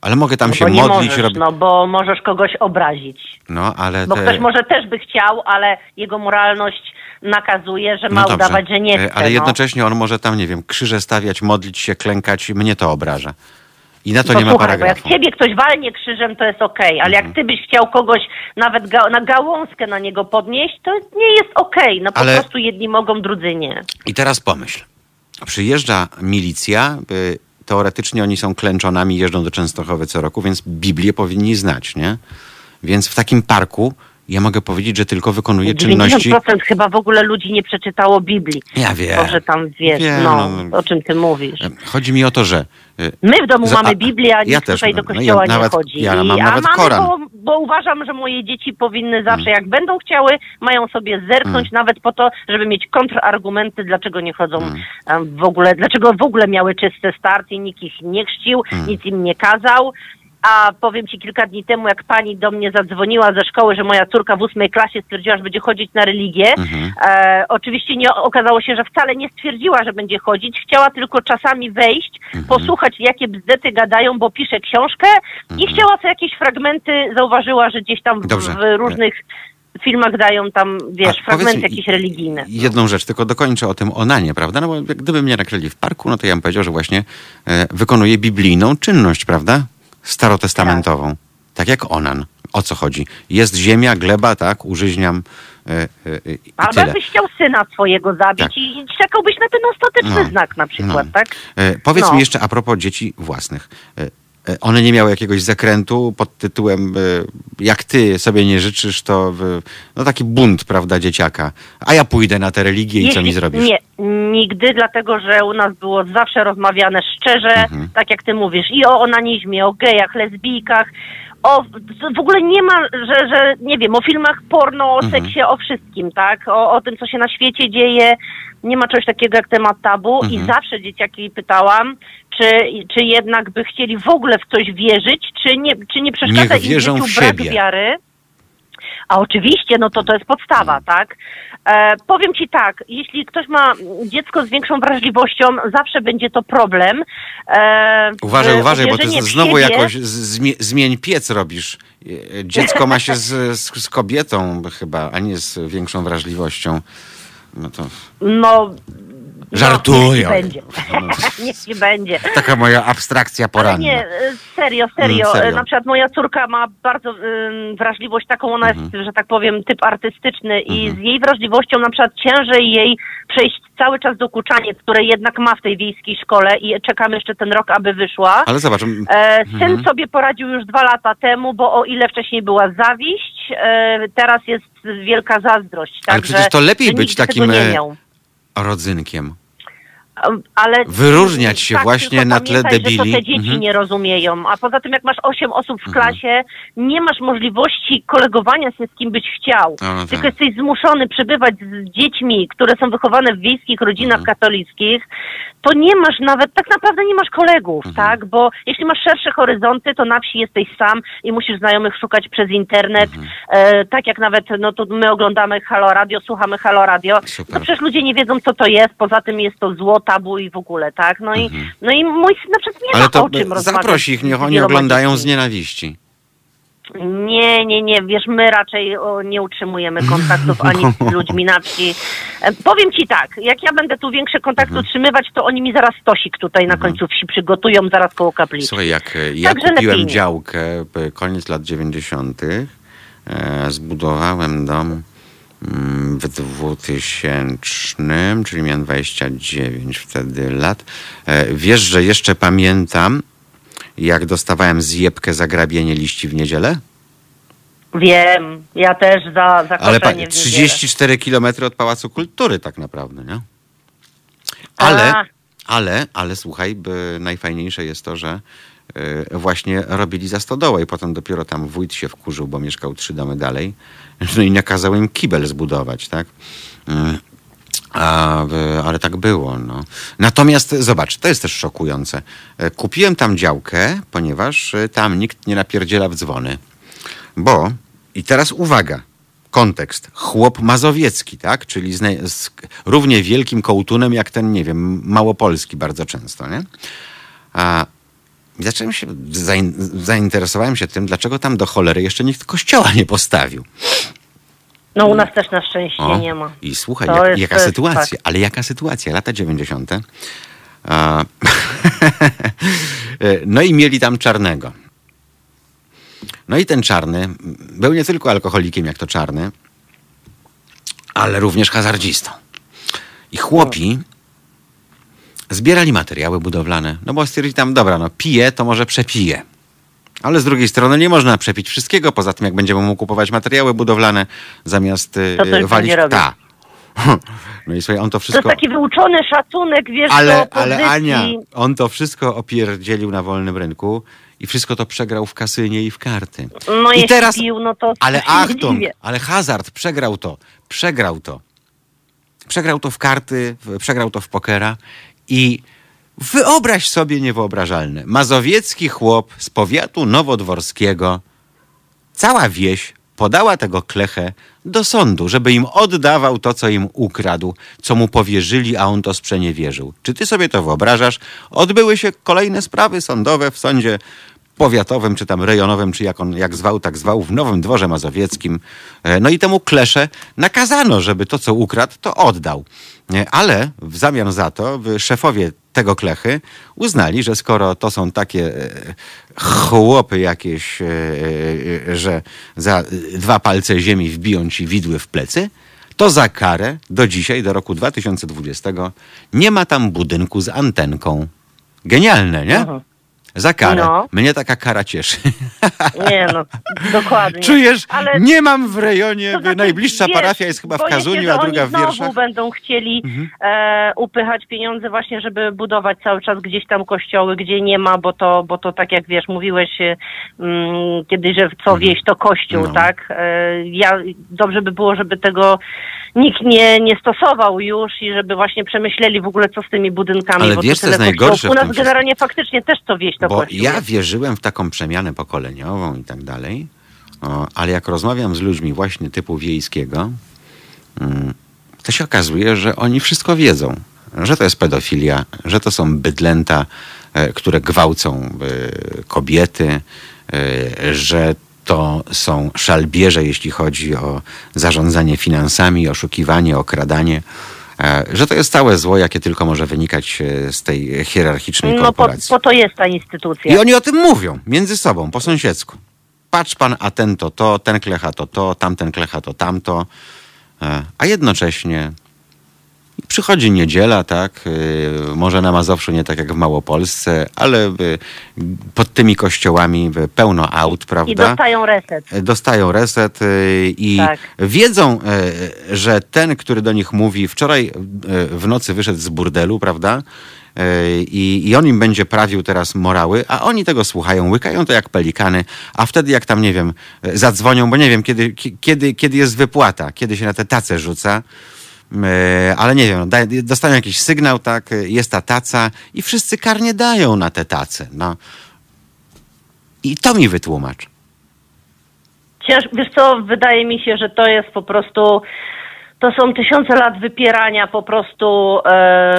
Ale mogę tam No się bo nie modlić, możesz, robić. no bo możesz kogoś obrazić. No, ale Bo te... ktoś może też by chciał, ale jego moralność nakazuje, że ma no udawać, że nie E, chce. Ale no. jednocześnie on może tam, nie wiem, krzyże stawiać, modlić się, klękać, mnie to obraża. I na to Bo nie ma słuchaj, bo jak paragrafu. ciebie ktoś walnie krzyżem, to jest okej, ale Mhm. jak ty byś chciał kogoś nawet ga na gałązkę na niego podnieść, to nie jest okej. No po Ale- prostu jedni mogą, drudzy nie. I teraz pomyśl. Przyjeżdża milicja, y, teoretycznie oni są klęczonami, jeżdżą do Częstochowy co roku, więc Biblię powinni znać, nie? Więc w takim parku ja mogę powiedzieć, że tylko wykonuje czynności... 90% chyba w ogóle ludzi nie przeczytało Biblii. Ja wiem. Może tam wiesz, Wiem, no, no. o czym ty mówisz. Chodzi mi o to, że... y, My w domu Za- mamy Biblię, a nikt ja też tutaj do mam. No kościoła ja nawet- nie chodzi. ja I, mam a nawet mamy, Koran. Bo, bo uważam, że moje dzieci powinny zawsze, Mm. jak będą chciały, mają sobie zerknąć nawet po to, żeby mieć kontrargumenty, dlaczego nie chodzą Mm. em, w ogóle, dlaczego w ogóle miały czyste start i nikt ich nie chrzcił, Mm. nic im nie kazał. A powiem ci kilka dni temu, jak pani do mnie zadzwoniła ze szkoły, że moja córka w ósmej klasie stwierdziła, że będzie chodzić na religię. Mhm. E, oczywiście nie okazało się, że wcale nie stwierdziła, że będzie chodzić. Chciała tylko czasami wejść, Mhm. posłuchać, jakie bzdety gadają, bo pisze książkę i chciała sobie jakieś fragmenty, zauważyła, że gdzieś tam w, Mhm. W różnych filmach dają tam, wiesz, A fragmenty jakieś religijne. Jedną rzecz, tylko dokończę o tym onanie, prawda? No bo gdyby mnie nakryli w parku, no to ja bym powiedział, że właśnie e, wykonuje biblijną czynność, prawda? Starotestamentową. Tak. jak onan. O co chodzi? Jest ziemia, gleba, tak? Użyźniam e, e, e, i Albo jakbyś chciał syna swojego zabić Tak. i czekałbyś na ten ostateczny No, znak na przykład, no. tak? E, powiedz No. mi jeszcze a propos dzieci własnych. E, one nie miały jakiegoś zakrętu pod tytułem e, jak ty sobie nie życzysz, to no taki bunt, prawda, dzieciaka. A ja pójdę na tę religię i co Jeśli- mi zrobisz? Nie, nigdy, dlatego że u nas było zawsze rozmawiane szczerze, Mhm. tak jak ty mówisz, i o onanizmie, o gejach, lesbijkach, o, w ogóle nie ma, że, że nie wiem, o filmach porno, o Mhm. seksie, o wszystkim, tak? O, o tym, co się na świecie dzieje. Nie ma czegoś takiego jak temat tabu i Mhm. zawsze dzieciaki pytałam, czy, czy jednak by chcieli w ogóle w coś wierzyć, czy nie, czy nie przeszkadza Niech wierzą im w siebie. wiary. A oczywiście, no to to jest podstawa, tak? E, powiem ci tak, jeśli ktoś ma dziecko z większą wrażliwością, zawsze będzie to problem. E, Uważaj, w- uważaj, bo ty znowu siebie- jakoś zmie- zmień piec robisz. E, Dziecko ma się z, z, z kobietą chyba, a nie z większą wrażliwością. No to No. Żartuję. No, niech ci będzie. *laughs* niech ci będzie. taka moja abstrakcja Ale poranna. nie, y, serio, serio. Mm, serio. Y, Na przykład moja córka ma bardzo ym, wrażliwość taką, ona Mhm. jest, że tak powiem, typ artystyczny i z jej wrażliwością na przykład ciężej jej przejść cały czas dokuczanie, które jednak ma w tej wiejskiej szkole i czekam jeszcze ten rok, aby wyszła. Ale zobacz, m, E, syn Mhm. sobie poradził już dwa lata temu, bo o ile wcześniej była zawiść, e, teraz jest wielka zazdrość. Ale przecież to lepiej że być nigdy takim, tego e, miał. rodzynkiem. Ale Wyróżniać się tak, właśnie na tle pamiętaj, debili. Że to te dzieci Mhm. nie rozumieją. A poza tym, jak masz osiem osób w klasie, nie masz możliwości kolegowania się z kim byś chciał. No, no tylko tak. jesteś zmuszony przebywać z dziećmi, które są wychowane w wiejskich rodzinach Mhm. katolickich. To nie masz nawet, tak naprawdę nie masz kolegów, Mhm. tak? Bo jeśli masz szersze horyzonty, to na wsi jesteś sam i musisz znajomych szukać przez internet. Mhm. E, tak jak nawet, no to my oglądamy Halo Radio, słuchamy Halo Radio. Super. No przecież ludzie nie wiedzą, co to jest. Poza tym jest to zło, tabu i w ogóle, tak? No i, no i mój syn na przykład nie Mhm. Ale ma to o czym rozmawiać. zaproś ich, niech z oni wieloma oglądają z nienawiści. Nie, nie, nie, wiesz, my raczej o, nie utrzymujemy kontaktów *laughs* ani z ludźmi na wsi. E, powiem ci tak, jak ja będę tu większe kontakty Mhm. utrzymywać, to oni mi zaraz stosik tutaj na końcu wsi przygotują, zaraz koło kaplicy. Słuchaj, jak e, ja Także kupiłem lepiej nie. działkę e, koniec lat 90., e, zbudowałem dom w 2000, czyli miałem 29 wtedy lat. E, Wiesz, że jeszcze pamiętam, jak dostawałem zjebkę za grabienie liści w niedzielę? Wiem, ja też za, za Ale pa, koszenie w niedzielę. 34 kilometry od Pałacu Kultury tak naprawdę, nie? Ale, A. ale, ale słuchaj, by najfajniejsze jest to, że właśnie robili za stodołę i potem dopiero tam wójt się wkurzył, bo mieszkał trzy domy dalej. *laughs* No i nakazał im kibel zbudować, tak? Mm. A, y, ale tak było. No. Natomiast zobacz, to jest też szokujące. E, Kupiłem tam działkę, ponieważ y, tam nikt nie napierdziela w dzwony. Bo, i teraz uwaga, kontekst. Chłop mazowiecki, tak? Czyli z, z równie wielkim kołtunem jak ten, nie wiem, małopolski bardzo często, nie? A i zacząłem się, zain, zainteresowałem się tym, dlaczego tam do cholery jeszcze nikt kościoła nie postawił. No u nas też na szczęście O, nie ma. I słuchaj, jak, jest- jaka sytuacja, fakt. ale jaka sytuacja, lata 90. A, *laughs* no i mieli tam czarnego. No i ten czarny był nie tylko alkoholikiem, jak to czarny, ale również hazardzistą. I chłopi zbierali materiały budowlane, no bo stwierdzili tam, dobra, no pije, to może przepije. Ale z drugiej strony nie można przepić wszystkiego. Poza tym, jak będziemy mu kupować materiały budowlane, zamiast y, To walić... Ta. *laughs* No i słuchaj, on to To wszystko... jest taki wyuczony szacunek, wiesz, Ale, ale Ania, on to wszystko opierdzielił na wolnym rynku i wszystko to przegrał w kasynie i w karty. No I teraz, pił, no to ale *laughs* Achtung, ale hazard, przegrał to, przegrał to. Przegrał to w karty, przegrał to w pokera i wyobraź sobie niewyobrażalne. Mazowiecki chłop z powiatu nowodworskiego, cała wieś podała tego klechę do sądu, żeby im oddawał to, co im ukradł, co mu powierzyli, a on to sprzeniewierzył. Czy ty sobie to wyobrażasz? Odbyły się kolejne sprawy sądowe w sądzie powiatowym, czy tam rejonowym, czy jak on jak zwał, tak zwał, w Nowym Dworze Mazowieckim. E, No i temu klesze nakazano, żeby to, co ukradł, to oddał. Ale w zamian za to szefowie tego klechy uznali, że skoro to są takie e, chłopy jakieś, e, e, że za dwa palce ziemi wbiją ci widły w plecy, to za karę do dzisiaj, do roku 2020 nie ma tam budynku z antenką. Genialne, nie? Za karę. No. Mnie taka kara cieszy. *laughs* Nie no, dokładnie. Czujesz? Ale Nie mam w rejonie, to znaczy, najbliższa wiesz, parafia jest chyba w boję się, Kazuniu, że a druga w znowu Wierszach. Mhm. będą chcieli e, upychać pieniądze właśnie, żeby budować cały czas gdzieś tam kościoły, gdzie nie ma, bo to, bo to tak jak wiesz, mówiłeś e, mm, kiedyś, że co wieś to kościół, No. tak? E, ja, dobrze by było, żeby tego nikt nie, nie stosował już i żeby właśnie przemyśleli w ogóle, co z tymi budynkami, Ale bo wiesz, to co jest najgorsze U tym nas wszystkim? generalnie faktycznie też co wieś to Bo kościół. ja wierzyłem w taką przemianę pokoleniową i tak dalej. O, ale jak rozmawiam z ludźmi właśnie typu wiejskiego, mm, to się okazuje, że oni wszystko wiedzą. Że to jest pedofilia, że to są bydlęta, e, które gwałcą e, kobiety, e, że to są szalbierze, jeśli chodzi o zarządzanie finansami, oszukiwanie, okradanie. e, Że to jest całe zło, jakie tylko może wynikać e, z tej hierarchicznej No po, korporacji. po to jest ta instytucja. I oni o tym mówią między sobą, po sąsiedzku. Patrz pan, a ten to to, ten klecha to to, tamten klecha to tamto. E, A jednocześnie przychodzi niedziela, tak? y, Może na Mazowszu nie tak jak w Małopolsce, ale y, pod tymi kościołami y, pełno aut, I prawda? dostają reset. dostają reset i Tak. wiedzą, że ten, który do nich mówi, wczoraj w nocy wyszedł z burdelu, prawda? I, I on im będzie prawił teraz morały, a oni tego słuchają, łykają to jak pelikany, a wtedy jak tam, nie wiem, zadzwonią, bo nie wiem, kiedy, ki- kiedy, kiedy jest wypłata, kiedy się na te tace rzuca, ale nie wiem, daj, dostają jakiś sygnał, tak, jest ta taca i wszyscy karnie dają na te tace, no. I to mi wytłumacz. Cięż, wiesz co, wydaje mi się, że to jest po prostu, to są tysiące lat wypierania po prostu...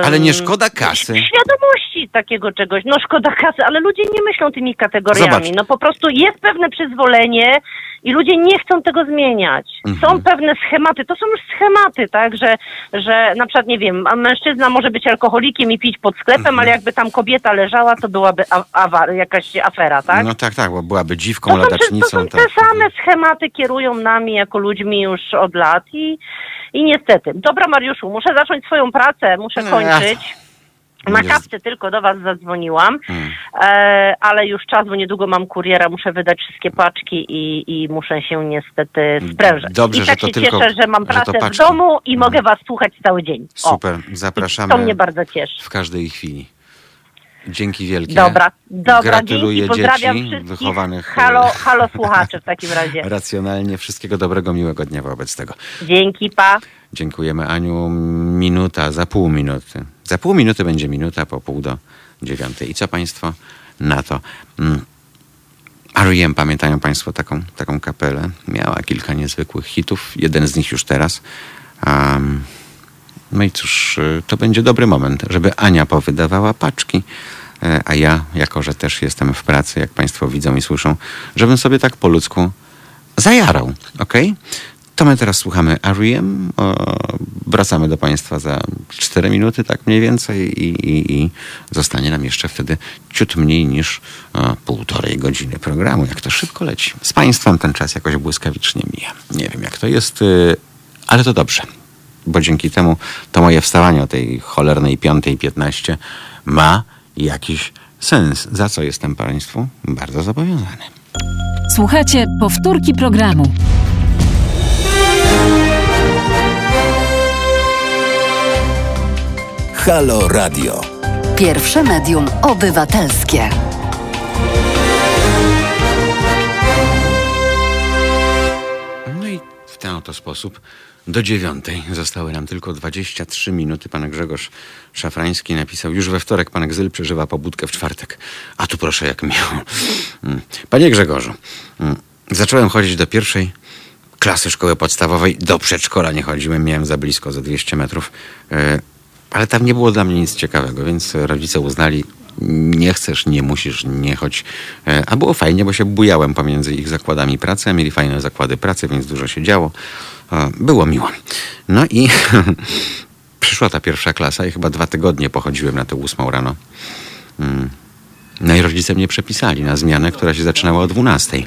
Ale nie szkoda kasy. Świadomości takiego czegoś. No szkoda kasy, ale ludzie nie myślą tymi kategoriami. Zobacz. No po prostu jest pewne przyzwolenie i ludzie nie chcą tego zmieniać. Mhm. Są pewne schematy, to są już schematy, tak, że, że na przykład, nie wiem, mężczyzna może być alkoholikiem i pić pod sklepem, Mhm. ale jakby tam kobieta leżała, to byłaby awar, jakaś afera, tak? No tak, tak, bo byłaby dziwką, To są, to są te tak. same schematy kierują nami jako ludźmi już od lat i, i niestety. Dobra Mariuszu, muszę zacząć swoją pracę, muszę kończyć. Na kawce tylko do was zadzwoniłam, Hmm. e, ale już czas, bo niedługo mam kuriera, muszę wydać wszystkie paczki i, i muszę się niestety sprężać. Dobrze, I że tak to się tylko- cieszę, że mam że pracę w paczki. domu i mogę was słuchać cały dzień. O, Super, i zapraszamy to mnie bardzo cieszy. w każdej chwili. Dzięki wielkie. Dobra, dobra, Gratuluję dzięki, pozdrawiam dzieci wszystkich. wychowanych e, Halo, *laughs* halo słuchacze w takim razie. racjonalnie. Wszystkiego dobrego, miłego dnia wobec tego. Dzięki, pa. Dziękujemy Aniu. Minuta, za pół minuty. Za pół minuty będzie minuta po pół do dziewiątej. I co Państwo na to? Mm. R.E.M. pamiętają Państwo taką, taką kapelę? Miała kilka niezwykłych hitów. Jeden z nich już teraz. Um, no i cóż, y, to będzie dobry moment, żeby Ania powydawała paczki, e, a ja, jako że też jestem w pracy, jak Państwo widzą i słyszą, żebym sobie tak po ludzku zajarał, ok? To my teraz słuchamy R.E.M. Wracamy do Państwa za 4 minuty, tak mniej więcej, i, i, i zostanie nam jeszcze wtedy ciut mniej niż o, półtorej godziny programu. Jak to szybko leci. Z Państwem ten czas jakoś błyskawicznie mija. Nie wiem, jak to jest, y, ale to dobrze bo dzięki temu to moje wstawanie o tej cholernej piątej piętnaście ma jakiś sens, za co jestem Państwu bardzo zobowiązany. Słuchajcie powtórki programu. Halo Radio. Pierwsze medium obywatelskie. No i w ten oto sposób do dziewiątej zostały nam tylko 23 minuty. Pan Grzegorz Szafrański napisał, już we wtorek pan Gzyl przeżywa pobudkę w czwartek. A tu proszę jak miło. Mm. Panie Grzegorzu, mm, zacząłem chodzić do pierwszej klasy szkoły podstawowej. Do przedszkola nie chodziłem, miałem za blisko, za 200 metrów. Ale tam nie było dla mnie nic ciekawego, więc rodzice uznali, nie chcesz, nie musisz, nie chodź. E, A było fajnie, bo się bujałem pomiędzy ich zakładami pracy, a mieli fajne zakłady pracy, więc dużo się działo. E, Było miło. No i *laughs* przyszła ta pierwsza klasa i chyba dwa tygodnie pochodziłem na tę ósmą rano. No i rodzice mnie przepisali na zmianę, która się zaczynała o 12,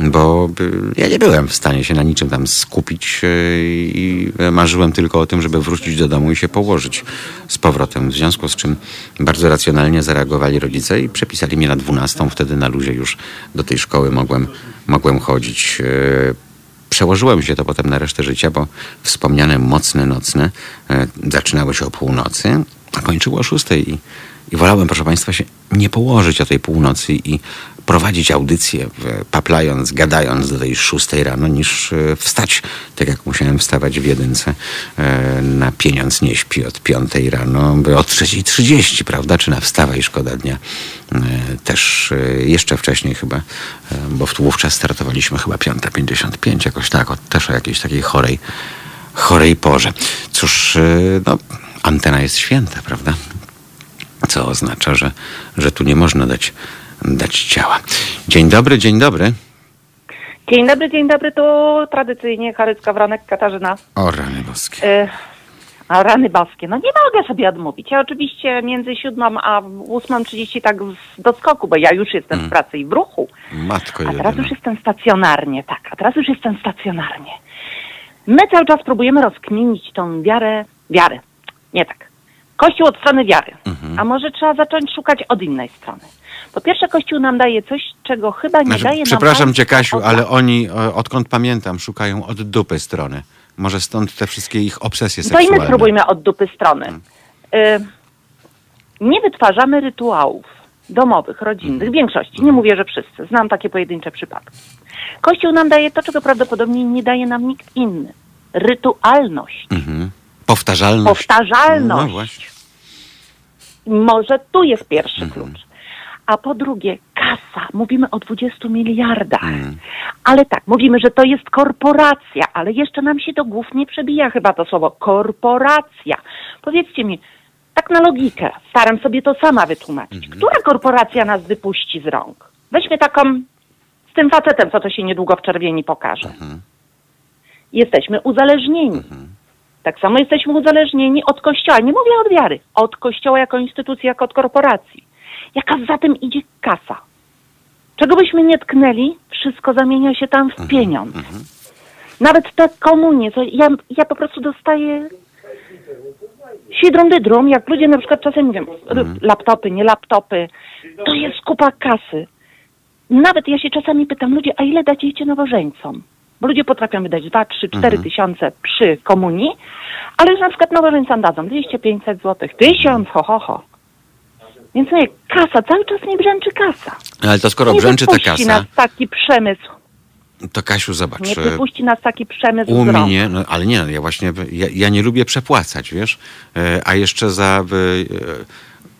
bo y, ja nie byłem w stanie się na niczym tam skupić y, i marzyłem tylko o tym, żeby wrócić do domu i się położyć z powrotem. W związku z czym bardzo racjonalnie zareagowali rodzice i przepisali mnie na 12. Wtedy na luzie już do tej szkoły mogłem, mogłem chodzić. Y, Przełożyłem się to potem na resztę życia, bo wspomniane mocne nocne zaczynały się o północy, a kończyły o szóstej. I, I wolałem, proszę Państwa, się nie położyć o tej północy i prowadzić audycję, paplając, gadając do tej szóstej rano, niż e, wstać, tak jak musiałem wstawać w jedynce e, na pieniądz nie śpi od piątej rano, od 3.30, prawda? Czy na wstawaj szkoda dnia. E, Też jeszcze wcześniej chyba, bo wówczas startowaliśmy chyba 5.55, jakoś tak, też o jakiejś takiej chorej, chorej porze. Cóż, no, antena jest święta, prawda? Co oznacza, że, że tu nie można dać, dać ciała. Dzień dobry, dzień dobry. Dzień dobry, dzień dobry, to tradycyjnie Karycka Wranek Katarzyna. O rany boskie. E, a rany boskie, no nie mogę sobie odmówić. Ja oczywiście między siódmą a ósmą trzydzieści tak z- do skoku, bo ja już jestem w pracy i w ruchu. Matko A teraz już jestem stacjonarnie, tak, a teraz już jestem stacjonarnie. My cały czas próbujemy rozkminić tą wiarę, wiarę, nie tak, Kościół od strony wiary. Mhm. A może trzeba zacząć szukać od innej strony. Po pierwsze, Kościół nam daje coś, czego chyba nie Znaczy, daje nam przepraszam cię, państwo Kasiu, ale oni, o, odkąd pamiętam, szukają od dupy strony. Może stąd te wszystkie ich obsesje To i seksualne. my spróbujmy od dupy strony. Y, nie wytwarzamy rytuałów domowych, rodzinnych, w większości. Nie mówię, że wszyscy. Znam takie pojedyncze przypadki. Kościół nam daje to, czego prawdopodobnie nie daje nam nikt inny. Rytualność, Mhm. Powtarzalność. powtarzalność. No właśnie. Może tu jest pierwszy Mhm. klucz. A po drugie, kasa. Mówimy o 20 miliardach. Mhm. Ale tak, mówimy, że to jest korporacja, ale jeszcze nam się do głów nie przebija chyba to słowo korporacja. Powiedzcie mi, tak na logikę, staram sobie to sama wytłumaczyć. Mhm. Która korporacja nas wypuści z rąk? Weźmy taką z tym facetem, co to się niedługo w czerwieni pokaże. Mhm. Jesteśmy uzależnieni. Tak samo jesteśmy uzależnieni od Kościoła. Nie mówię od wiary. Od Kościoła jako instytucji, jako od korporacji. Jaka za tym idzie kasa? Czego byśmy nie tknęli, wszystko zamienia się tam w pieniądz. Nawet te komunie, co ja, ja po prostu dostaję sidrą dydrą, jak ludzie na przykład czasem mówią, r- laptopy, nie laptopy, to jest kupa kasy. Nawet ja się czasami pytam, ludzie, a ile dacie nowożeńcom? Bo ludzie potrafią wydać 2, 3, 4 tysiące przy komunii, ale już na przykład nowożeńcom dadzą 200, 500 zł, 1000, ho, ho, ho. Więc nie, kasa, cały czas nie brzęczy kasa. Ale to skoro nie brzęczy ta wypuści kasa, nas taki przemysł. to Kasiu, Nie zobacz. e, wypuści nas taki przemysł U mnie, no, ale nie, ja właśnie, ja, ja nie lubię przepłacać, wiesz, E, a jeszcze za e,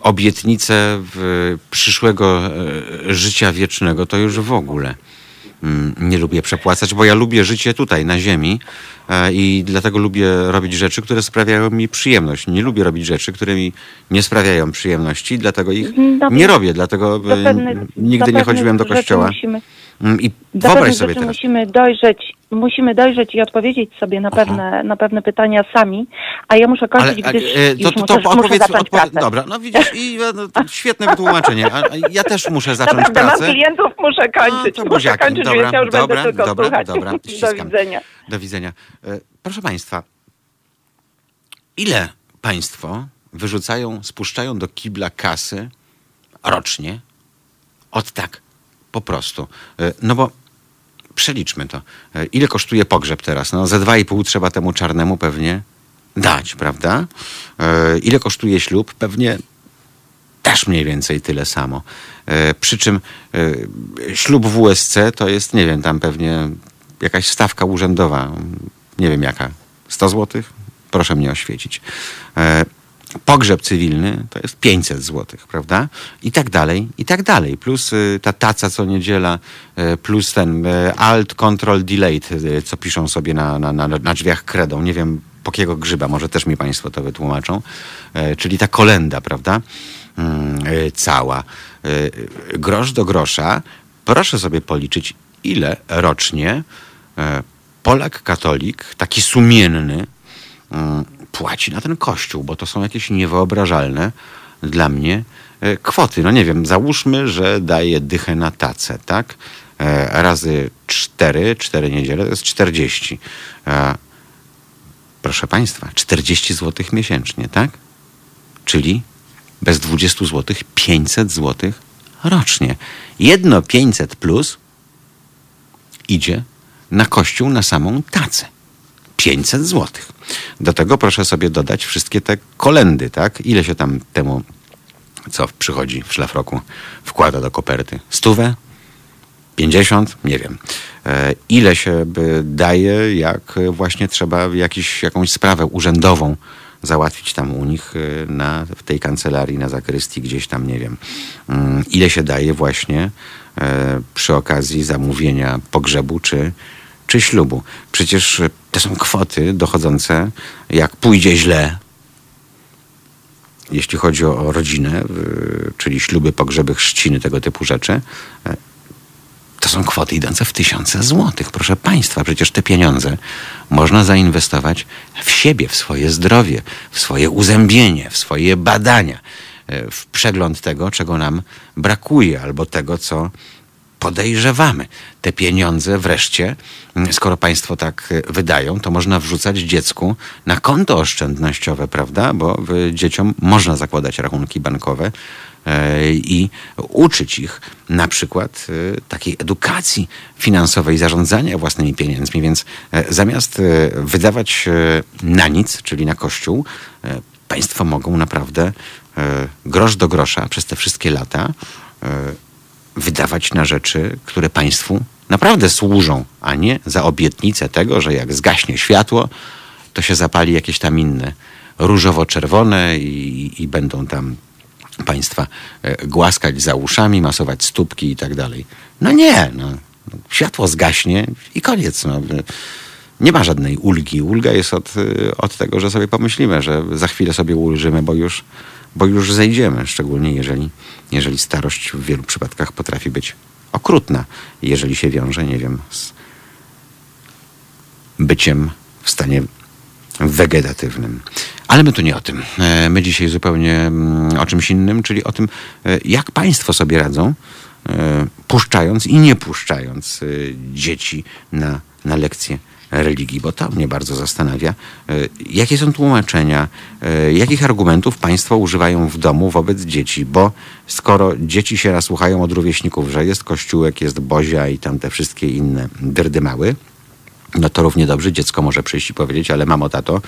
obietnicę przyszłego życia wiecznego to już w ogóle nie lubię przepłacać, bo ja lubię życie tutaj, na ziemi i dlatego lubię robić rzeczy, które sprawiają mi przyjemność. Nie lubię robić rzeczy, które mi nie sprawiają przyjemności, dlatego ich No, nie robię, dlatego e, pewnych, nigdy nie chodziłem do kościoła. Musimy, Mm, I wyobraź sobie teraz. musimy dojrzeć, musimy dojrzeć i odpowiedzieć sobie na pewne, na pewne pytania sami, a ja muszę Ale kończyć, a, gdyż e, to, to, muszę, to muszę odpowiedz, odpowiedz pracę. dobra, no widzisz, i e, no, to *laughs* świetne wytłumaczenie. A, a ja też muszę zacząć mam pracę. klientów, muszę kończyć. to muszę kończyć, Dobra, więc ja już dobra, będę tylko dobra, słuchać. dobra, *laughs* Do widzenia. Do widzenia. E, Proszę Państwa, ile Państwo wyrzucają, spuszczają do kibla kasy rocznie? Od tak, po prostu. E, No bo przeliczmy to. E, Ile kosztuje pogrzeb teraz? No, ze 2,5 trzeba temu czarnemu pewnie dać, prawda? Ile kosztuje ślub? Pewnie też mniej więcej tyle samo. Przy czym ślub w USC to jest, nie wiem, tam pewnie jakaś stawka urzędowa, nie wiem jaka, 100 zł? Proszę mnie oświecić. E, pogrzeb cywilny to jest 500 zł, prawda? I tak dalej, i tak dalej. Plus y, ta taca co niedziela, y, plus ten y, alt, control, delayed, co piszą sobie na, na, na, na drzwiach kredą. Nie wiem, po jakiego grzyba, może też mi Państwo to wytłumaczą. E, czyli ta kolenda, prawda? Mm, cała. Grosz do grosza. Proszę sobie policzyć, ile rocznie e, Polak katolik, taki sumienny, mm, płaci na ten kościół, bo to są jakieś niewyobrażalne dla mnie e, kwoty. No nie wiem, załóżmy, że daje dychę na tacę, tak? E, Razy cztery, cztery niedziele to jest 40. E, Proszę Państwa, 40 zł miesięcznie, tak? Czyli bez 20 zł 500 zł rocznie. Jedno 500 plus idzie na kościół na samą tacę. 500 zł. Do tego proszę sobie dodać wszystkie te kolendy, tak? Ile się tam temu, co przychodzi w szlafroku, wkłada do koperty? Stówę? 50? Nie wiem. E, ile się daje, jak właśnie trzeba jakiś, jakąś sprawę urzędową załatwić tam u nich e, na, w tej kancelarii, na zakrystii, gdzieś tam, nie wiem. Mm, ile się daje właśnie e, przy okazji zamówienia pogrzebu czy, czy ślubu. Przecież to są kwoty dochodzące, jak pójdzie źle, jeśli chodzi o rodzinę, czyli śluby, pogrzeby, chrzciny, tego typu rzeczy, to są kwoty idące w tysiące złotych. Proszę Państwa, przecież te pieniądze można zainwestować w siebie, w swoje zdrowie, w swoje uzębienie, w swoje badania, e, w przegląd tego, czego nam brakuje, albo tego, co podejrzewamy. Te pieniądze wreszcie, skoro państwo tak e, wydają, to można wrzucać dziecku na konto oszczędnościowe, prawda? Bo dzieciom można zakładać rachunki bankowe E, i uczyć ich na przykład e, takiej edukacji finansowej, zarządzania własnymi pieniędzmi. Więc e, zamiast wydawać na nic, czyli na kościół, państwo mogą naprawdę grosz do grosza przez te wszystkie lata wydawać na rzeczy, które państwu naprawdę służą, a nie za obietnicę tego, że jak zgaśnie światło, to się zapali jakieś tam inne różowo-czerwone i, i będą tam państwa e, głaskać za uszami, masować stópki i tak dalej. No nie, no, światło zgaśnie i koniec. No. Nie ma żadnej ulgi. Ulga jest od, e, od tego, że sobie pomyślimy, że za chwilę sobie ulżymy, bo już, bo już zejdziemy, szczególnie jeżeli, jeżeli starość w wielu przypadkach potrafi być okrutna, jeżeli się wiąże, nie wiem, z byciem w stanie wegetatywnym. Ale my tu nie o tym. E, my dzisiaj zupełnie mm, o czymś innym, czyli o tym, e, jak państwo sobie radzą, e, puszczając i nie puszczając dzieci na, na lekcje religii, bo to mnie bardzo zastanawia. Jakie są tłumaczenia, jakich argumentów państwo używają w domu wobec dzieci? Bo skoro dzieci się raz słuchają od rówieśników, że jest kościółek, jest bozia i tam te wszystkie inne dyrdymały, no to równie dobrze dziecko może przyjść i powiedzieć, ale mamo, tato,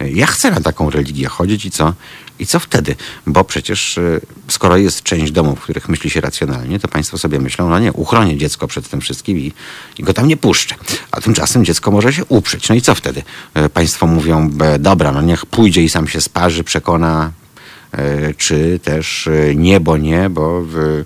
ja chcę na taką religię chodzić i co? I co wtedy? Bo przecież y, skoro jest część domów, w których myśli się racjonalnie, to państwo sobie myślą, no nie, uchronię dziecko przed tym wszystkim i, i go tam nie puszczę. A tymczasem dziecko może się uprzeć. No i co wtedy? Y, państwo mówią, dobra, no niech pójdzie i sam się sparzy, przekona, y, czy też nie, bo nie, bo... W,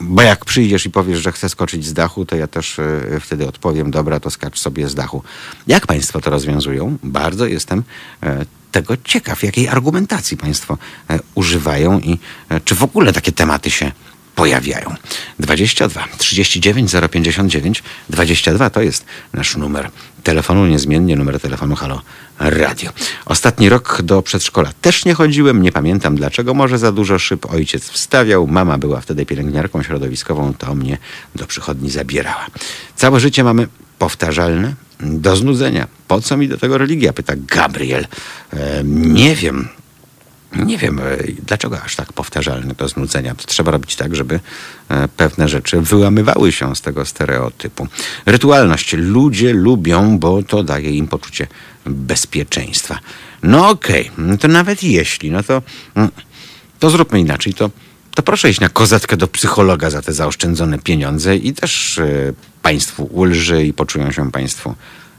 bo jak przyjdziesz i powiesz, że chcę skoczyć z dachu, to ja też e, wtedy odpowiem, dobra, to skacz sobie z dachu. Jak Państwo to rozwiązują? Bardzo jestem e, tego ciekaw, jakiej argumentacji Państwo e, używają i czy w ogóle takie tematy się pojawiają. 22 39 059 22 to jest nasz numer telefonu, niezmiennie numer telefonu Halo Radio. Ostatni rok do przedszkola też nie chodziłem, nie pamiętam dlaczego, może za dużo szyb ojciec wstawiał, mama była wtedy pielęgniarką środowiskową, to mnie do przychodni zabierała. Całe życie mamy powtarzalne, do znudzenia. Po co mi do tego religia? Pyta Gabriel. E, nie wiem. Nie wiem, e, dlaczego aż tak powtarzalne do znudzenia. To trzeba robić tak, żeby e, pewne rzeczy wyłamywały się z tego stereotypu. Rytualność. Ludzie lubią, bo to daje im poczucie bezpieczeństwa. No okej, okay. to nawet jeśli, no to, mm, to zróbmy inaczej. To, to proszę iść na kozatkę do psychologa za te zaoszczędzone pieniądze i też y, państwu ulży i poczują się państwo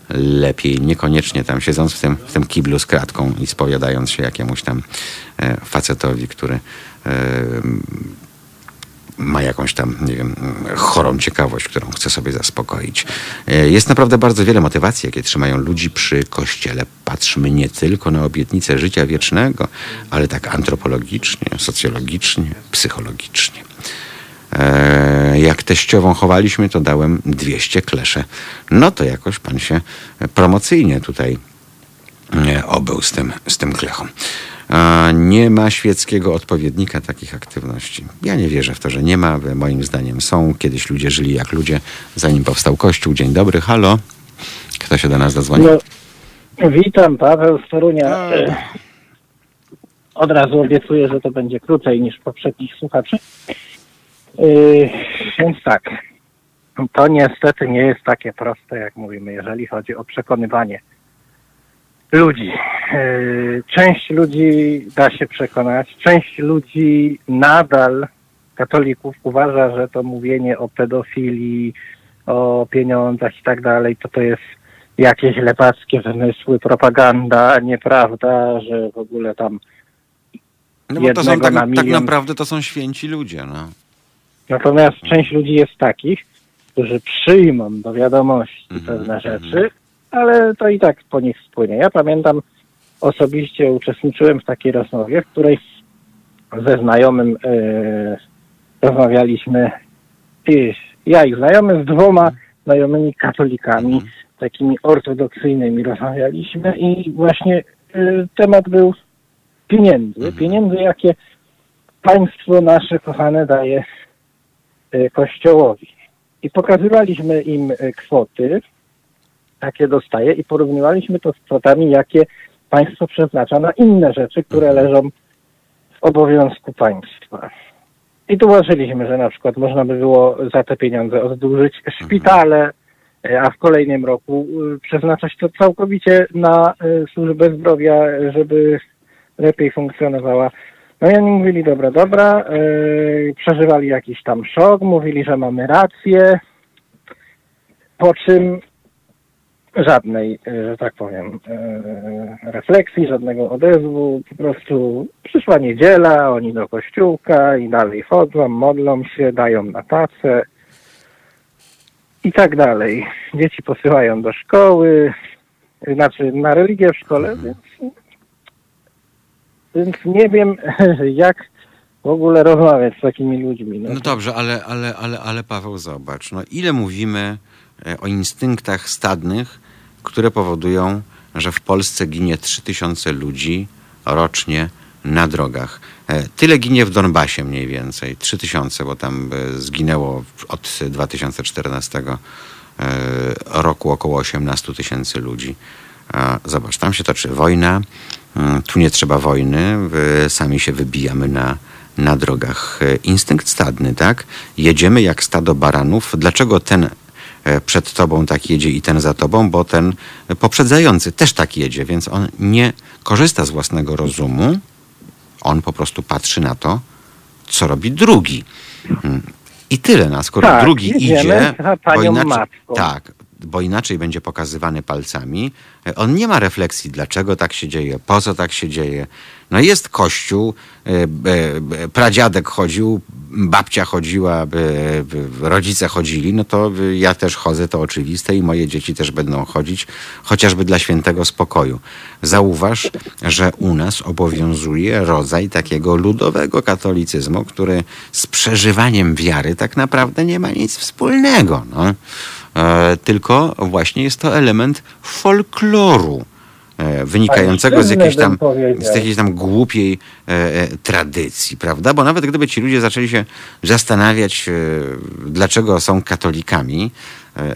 lepiej, niekoniecznie tam siedząc w tym, w tym kiblu z kratką i spowiadając się jakiemuś tam e, facetowi, który e, ma jakąś tam, nie wiem, chorą ciekawość, którą chce sobie zaspokoić. E, jest naprawdę bardzo wiele motywacji, jakie trzymają ludzi przy kościele. Patrzmy nie tylko na obietnicę życia wiecznego, ale tak antropologicznie, socjologicznie, psychologicznie. E, jak teściową chowaliśmy, to dałem 200 klesze. No to jakoś pan się promocyjnie tutaj e, obył z tym, z tym klechą. Nie ma świeckiego odpowiednika takich aktywności. Ja nie wierzę w to, że nie ma. Moim zdaniem są. Kiedyś ludzie żyli jak ludzie, zanim powstał Kościół. Dzień dobry, halo. Kto się do nas zadzwonił? No, witam, Paweł z Torunia. Od razu obiecuję, że to będzie krócej niż poprzednich słuchaczy. Yy, więc tak, to niestety nie jest takie proste, jak mówimy, jeżeli chodzi o przekonywanie ludzi. Yy, część ludzi da się przekonać, część ludzi nadal katolików uważa, że to mówienie o pedofilii, o pieniądzach i tak dalej, to to jest jakieś lepackie wymysły, propaganda, nieprawda, że w ogóle tam No bo to są tak, tak naprawdę to są święci ludzie, no. Natomiast część ludzi jest takich, którzy przyjmą do wiadomości Mhm, pewne mhm. rzeczy, ale to i tak po nich spłynie. Ja pamiętam, osobiście uczestniczyłem w takiej rozmowie, w której ze znajomym e, rozmawialiśmy, ja i znajomy z dwoma znajomymi katolikami, Mhm. takimi ortodoksyjnymi rozmawialiśmy i właśnie e, temat był pieniędzy. Mhm. Pieniędzy, jakie państwo nasze kochane daje Kościołowi. I pokazywaliśmy im e, kwoty, jakie dostaje i porównywaliśmy to z kwotami, jakie państwo przeznacza na inne rzeczy, które leżą w obowiązku państwa. I tłumaczyliśmy, że na przykład można by było za te pieniądze oddłużyć szpitale, e, a w kolejnym roku e, przeznaczać to całkowicie na e, służbę zdrowia, żeby lepiej funkcjonowała. No i oni mówili, dobra, dobra, e, przeżywali jakiś tam szok, mówili, że mamy rację, po czym żadnej, e, że tak powiem, e, refleksji, żadnego odezwu, po prostu przyszła niedziela, oni do kościółka i dalej chodzą, modlą się, dają na tacę i tak dalej. Dzieci posyłają do szkoły, znaczy na religię w szkole, więc, więc nie wiem *laughs* jak w ogóle rozmawiać z takimi ludźmi. No. No dobrze, ale, ale, ale, ale Paweł, zobacz, no ile mówimy e, o instynktach stadnych, które powodują, że w Polsce ginie 3000 ludzi rocznie na drogach. E, Tyle ginie w Donbasie mniej więcej, 3000, bo tam e, zginęło od 2014 e, roku około 18 tysięcy ludzi. Zobacz, tam się toczy wojna, tu nie trzeba wojny, sami się wybijamy na, na drogach. E, Instynkt stadny, tak? Jedziemy jak stado baranów. Dlaczego ten e, przed tobą tak jedzie i ten za tobą? Bo ten poprzedzający też tak jedzie, więc on nie korzysta z własnego rozumu. On po prostu patrzy na to, co robi drugi. Mm. I tyle. No, a skoro Tak, drugi idzie, bo inaczej, matką. tak, bo inaczej będzie pokazywany palcami. On nie ma refleksji, dlaczego tak się dzieje, po co tak się dzieje. No jest kościół, e, e, e, pradziadek chodził, babcia chodziła, rodzice chodzili, no to ja też chodzę, to oczywiste i moje dzieci też będą chodzić, chociażby dla świętego spokoju. Zauważ, że u nas obowiązuje rodzaj takiego ludowego katolicyzmu, który z przeżywaniem wiary tak naprawdę nie ma nic wspólnego. No. E, tylko właśnie jest to element folkloru. e, Wynikającego z jakiejś tam, z jakiejś tam głupiej e, e, tradycji, prawda? Bo nawet gdyby ci ludzie zaczęli się zastanawiać, e, dlaczego są katolikami,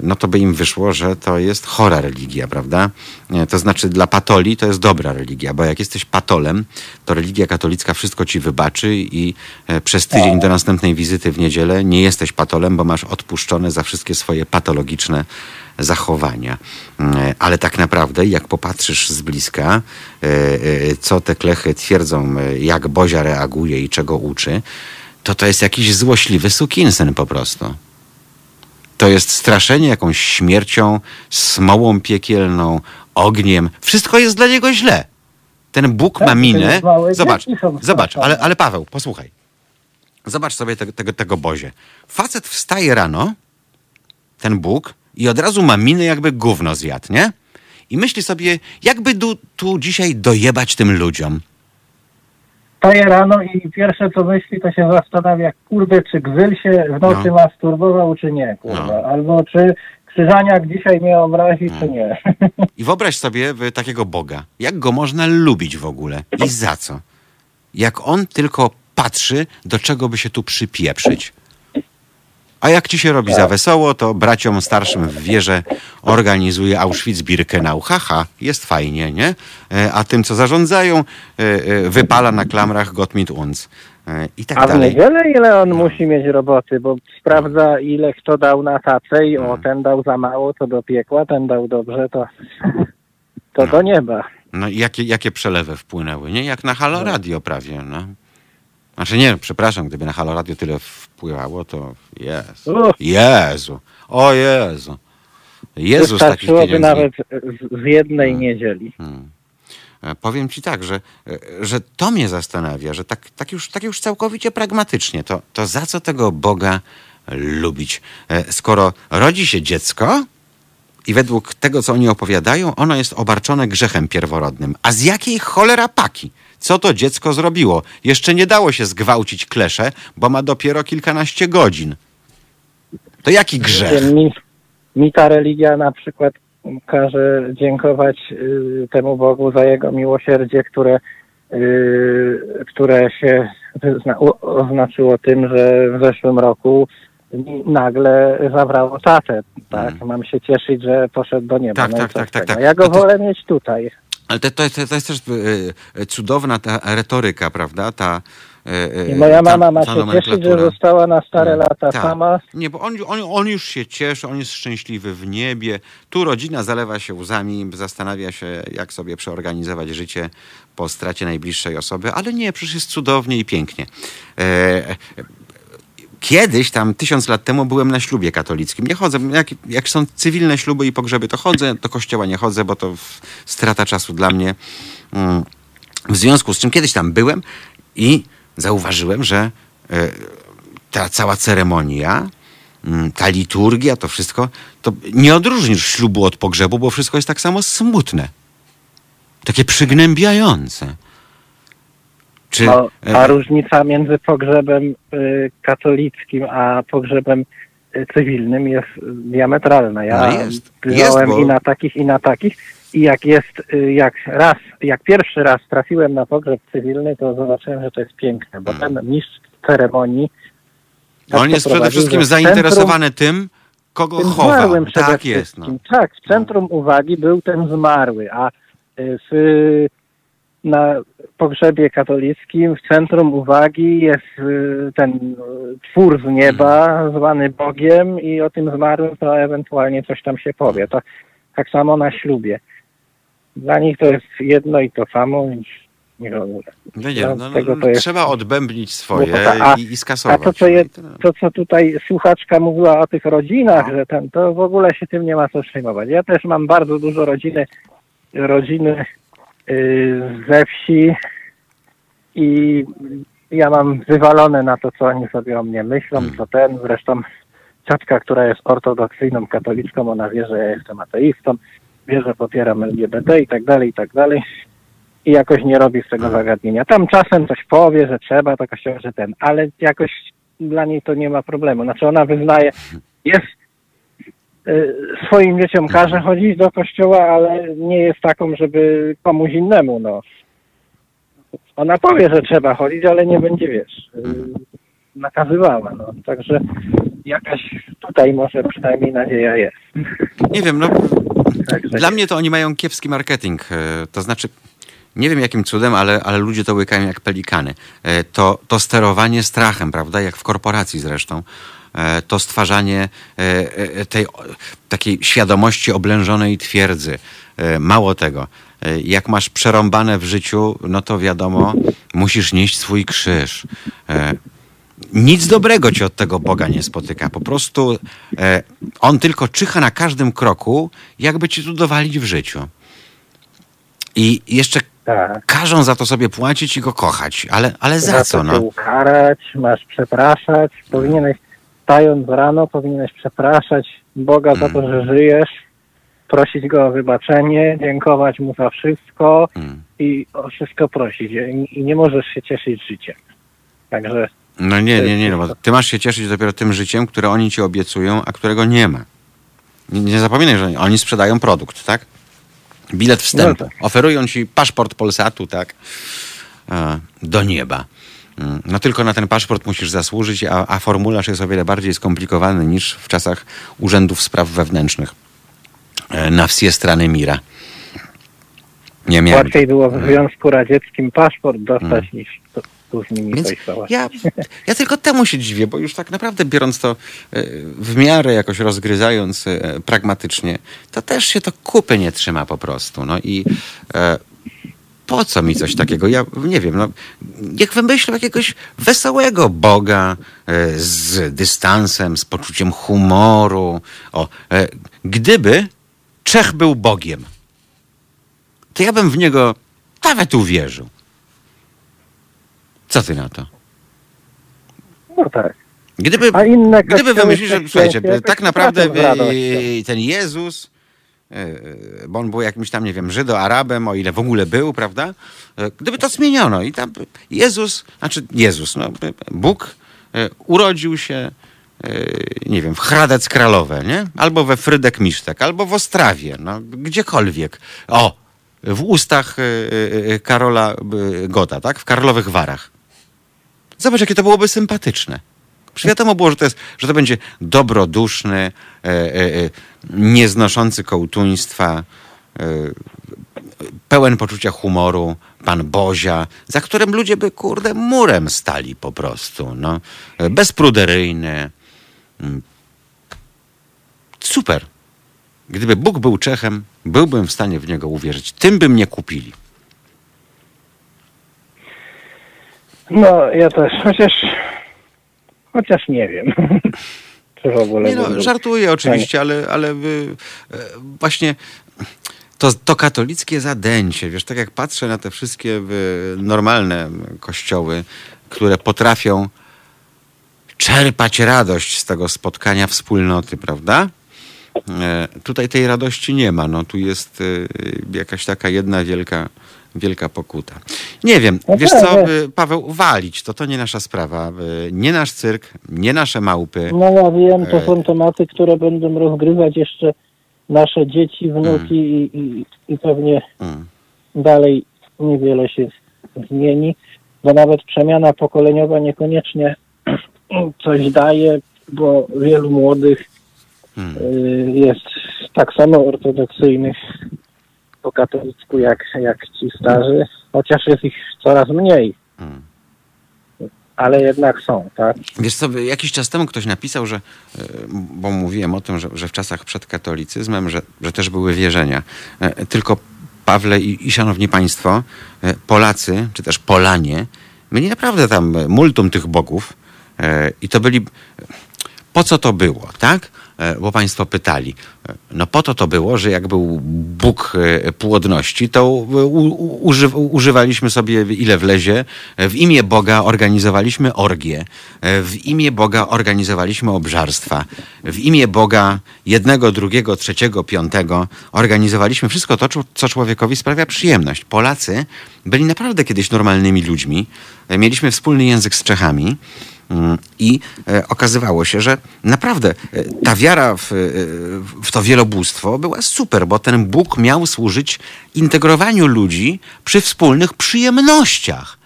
no to by im wyszło, że to jest chora religia, prawda? E, To znaczy dla patoli to jest dobra religia, bo jak jesteś patolem, to religia katolicka wszystko ci wybaczy i e, przez tydzień do następnej wizyty w niedzielę nie jesteś patolem, bo masz odpuszczone za wszystkie swoje patologiczne zachowania. E, Ale tak naprawdę, jak popatrzysz z bliska, e, e, co te klechy twierdzą, e, jak Bozia reaguje i czego uczy, to to jest jakiś złośliwy sukinsyn po prostu. To jest straszenie jakąś śmiercią, smołą piekielną, ogniem. Wszystko jest dla niego źle. Ten Bóg Tak, ma minę. Zobacz, zobacz, ale, ale Paweł, posłuchaj. Zobacz sobie te, tego, tego Bozie. Facet wstaje rano, ten Bóg, i od razu ma minę, jakby gówno zjadł, nie? I myśli sobie, jakby tu, tu dzisiaj dojebać tym ludziom. Wstaje rano i pierwsze co myśli, to się zastanawia, kurde, czy Gzyl się w nocy No. masturbował, czy nie, kurwa. No. Albo czy Krzyżaniak dzisiaj mnie obrazi, czy nie. I wyobraź sobie y, takiego Boga. Jak go można lubić w ogóle? I za co? Jak on tylko patrzy, do czego by się tu przypieprzyć. A jak ci się robi za wesoło, to braciom starszym w wierze organizuje Auschwitz-Birkenau. Haha, jest fajnie, nie? E, A tym, co zarządzają, e, e, wypala na klamrach Gott mit uns. I tak A w dalej. niedzielę ile on musi mieć roboty, bo sprawdza ile kto dał na tacę i o, ten dał za mało, to do piekła, ten dał dobrze, to, to do nieba. No i jakie, jakie przelewy wpłynęły, nie? Jak na Halo Radio prawie, no. Znaczy nie, przepraszam, gdyby na Halo Radio tyle wpływało, to Jezu. Uff. Jezu. O Jezu. Jezus takich Wystarczyłoby pieniędzy. nawet z, z jednej Hmm. niedzieli. E, Powiem ci tak, że, e, że to mnie zastanawia, że tak, tak, już, tak już całkowicie pragmatycznie, to, to za co tego Boga lubić? E, Skoro rodzi się dziecko i według tego, co oni opowiadają, ono jest obarczone grzechem pierworodnym. A z jakiej cholera paki? Co to dziecko zrobiło? Jeszcze nie dało się zgwałcić klesze, bo ma dopiero kilkanaście godzin. To jaki grzech? Mi, mi ta religia na przykład każe dziękować y, temu Bogu za jego miłosierdzie, które, y, które się wyzna, u- oznaczyło tym, że w zeszłym roku nagle zabrało tatę. Tak? Mhm. Mam się cieszyć, że poszedł do nieba. Tak, no tak, tak, tak, tego? tak. Ja go To wolę mieć tutaj. Ale to, to, to, jest też e, e, cudowna ta retoryka, prawda? Ta, e, I moja mama ma się cieszyć, że została na stare Mm, lata tak. sama. Nie, bo on, on, on już się cieszy, on jest szczęśliwy w niebie. Tu rodzina zalewa się łzami, zastanawia się, jak sobie przeorganizować życie po stracie najbliższej osoby, ale nie, przecież jest cudownie i pięknie. E, Kiedyś, tam tysiąc lat temu, byłem na ślubie katolickim. Nie chodzę. Jak, jak są cywilne śluby i pogrzeby, to chodzę. Do kościoła nie chodzę, bo to strata czasu dla mnie. Mm. W związku z czym kiedyś tam byłem i zauważyłem, że e, ta cała ceremonia, mm, ta liturgia, to wszystko, to nie odróżnisz ślubu od pogrzebu, bo wszystko jest tak samo smutne. Takie przygnębiające. Czy, No, e, a różnica między pogrzebem y, katolickim a pogrzebem y, cywilnym jest diametralna. Ja No jest. Jest, bo- i na takich, i na takich. I jak jest, y, jak raz, jak pierwszy raz trafiłem na pogrzeb cywilny, to zobaczyłem, że to jest piękne, bo Hmm. ten mistrz ceremonii tak on jest przede wszystkim zainteresowany tym, kogo tym chowa. zmarłym przede Tak jest. No. wszystkim. Tak, w centrum uwagi był ten zmarły, a y, w, na pogrzebie katolickim w centrum uwagi jest y, ten y, twór z nieba, zwany Bogiem i o tym zmarłym to ewentualnie coś tam się powie. To tak samo na ślubie. Dla nich to jest jedno i to samo nie. No nie, No, no, z tego no, to jest- trzeba odbębnić swoje. A- i, i A skasować. to co, No je, to, co tutaj słuchaczka mówiła o tych rodzinach, No. że ten, to w ogóle się tym nie ma co przejmować. Ja też mam bardzo dużo rodziny, rodziny ze wsi i ja mam wywalone na to, co oni sobie o mnie myślą, Hmm. co ten. Zresztą ciotka, która jest ortodoksyjną katoliczką, ona wie, że ja jestem ateistą, wie, że popieram LGBT i tak dalej, i tak dalej. I jakoś nie robi z tego zagadnienia. Tam czasem coś powie, że trzeba, to kościoła, że ten, ale jakoś dla niej to nie ma problemu. Znaczy ona wyznaje, jest y, swoim dzieciom każe chodzić do kościoła, ale nie jest taką, żeby komuś innemu, no. Ona powie, że trzeba chodzić, ale nie będzie, wiesz, y, nakazywała, no. Także jakaś tutaj może przynajmniej nadzieja jest. Nie wiem, no Także Dla mnie to oni mają kiepski marketing. e, To znaczy, nie wiem jakim cudem, ale, ale ludzie to łykają jak pelikany. To, to sterowanie strachem, prawda? Jak w korporacji zresztą. E, To stwarzanie e, e, tej takiej świadomości oblężonej twierdzy. Mało tego. Jak masz przerąbane w życiu, no to wiadomo, musisz nieść swój krzyż. Nic dobrego cię od tego Boga nie spotyka. Po prostu on tylko czyha na każdym kroku, jakby ci tu dowalić w życiu. I jeszcze tak. każą za to sobie płacić i go kochać. Ale, ale za Za co, no? ukarać, masz przepraszać, powinieneś stając rano, powinieneś przepraszać Boga za to, że żyjesz, prosić Go o wybaczenie, dziękować Mu za wszystko Mm. i o wszystko prosić. I, nie możesz się cieszyć życiem. Także No nie, nie, nie, no ty masz się cieszyć dopiero tym życiem, które oni ci obiecują, a którego nie ma. Nie, nie zapominaj, że oni sprzedają produkt, tak? Bilet wstępu. No tak. Oferują ci paszport Polsatu, tak? E, Do nieba. Mm, No tylko na ten paszport musisz zasłużyć, a, a formularz jest o wiele bardziej skomplikowany niż w czasach urzędów spraw wewnętrznych e, na wsie strony Mira. Nie miałem. łatwiej było w Związku Radzieckim paszport dostać niż z nimi Więc ja, ja tylko temu się dziwię, bo już tak naprawdę biorąc to e, w miarę jakoś rozgryzając e, pragmatycznie, to też się to kupy nie trzyma po prostu. No i po co mi coś takiego? Ja nie wiem, no, niech wymyślą jakiegoś wesołego Boga e, z dystansem, z poczuciem humoru. O, e, gdyby Czech był Bogiem, to ja bym w niego nawet uwierzył. Co ty na to? No tak. Gdyby, gdyby wymyślić, że słuchajcie, tak naprawdę ten Jezus, bo on był jakimś tam, nie wiem, Żydo-Arabem, o ile w ogóle był, prawda? E, Gdyby to zmieniono i tam Jezus, znaczy Jezus, no, Bóg e, urodził się, e, nie wiem, w Hradec Kralowe, nie? Albo we Frydek Misztek, albo w Ostrawie, no, gdziekolwiek. O, w ustach e, e, Karola e, Gota, tak? W Karlowych Warach. Zobacz, jakie to byłoby sympatyczne. Wiadomo było, że to, jest, że to będzie dobroduszny, e, e, e, nieznoszący kołtuństwa, e, pełen poczucia humoru, pan Bozia, za którym ludzie by, kurde, murem stali po prostu. No. E, Bezpruderyjny. Mm. Super. Gdyby Bóg był Czechem, byłbym w stanie w niego uwierzyć. Tym by mnie kupili. No, ja też, chociaż, chociaż nie wiem. *laughs* W ogóle Nie no, żartuję oczywiście, ale, ale y, e, właśnie to, to katolickie zadęcie, wiesz, tak jak patrzę na te wszystkie y, normalne kościoły, które potrafią czerpać radość z tego spotkania wspólnoty, prawda? E, Tutaj tej radości nie ma. No, tu jest jakaś taka jedna wielka, wielka pokuta. Nie wiem, No wiesz tak, co, y, Paweł, walić, to to nie nasza sprawa. y, Nie nasz cyrk, nie nasze małpy. No ja wiem, to są tematy, które będą rozgrywać jeszcze nasze dzieci, wnuki i, i, i pewnie Mm. dalej niewiele się zmieni, bo nawet przemiana pokoleniowa niekoniecznie *clears throat* coś daje, bo wielu młodych Mm. y, jest tak samo ortodoksyjnych po katolicku jak, jak ci starzy, chociaż jest ich coraz mniej, Mm. ale jednak są, tak? Wiesz co, jakiś czas temu ktoś napisał, że, e, bo mówiłem o tym, że, że w czasach przed katolicyzmem, że, że też były wierzenia. E, Tylko Pawle i, i szanowni państwo, e, Polacy, czy też Polanie, mieli naprawdę tam multum tych bogów i to byli... Po co to było, tak? E, Bo państwo pytali. E, No po to to było, że jak był Bóg e, płodności, to uży, używaliśmy sobie ile wlezie. W imię Boga organizowaliśmy orgie. W imię Boga organizowaliśmy obżarstwa. W imię Boga jednego, drugiego, trzeciego, piątego organizowaliśmy wszystko to, co człowiekowi sprawia przyjemność. Polacy byli naprawdę kiedyś normalnymi ludźmi. Mieliśmy wspólny język z Czechami. Mm, I e, okazywało się, że naprawdę e, ta wiara w, e, w to wielobóstwo była super, bo ten Bóg miał służyć integrowaniu ludzi przy wspólnych przyjemnościach,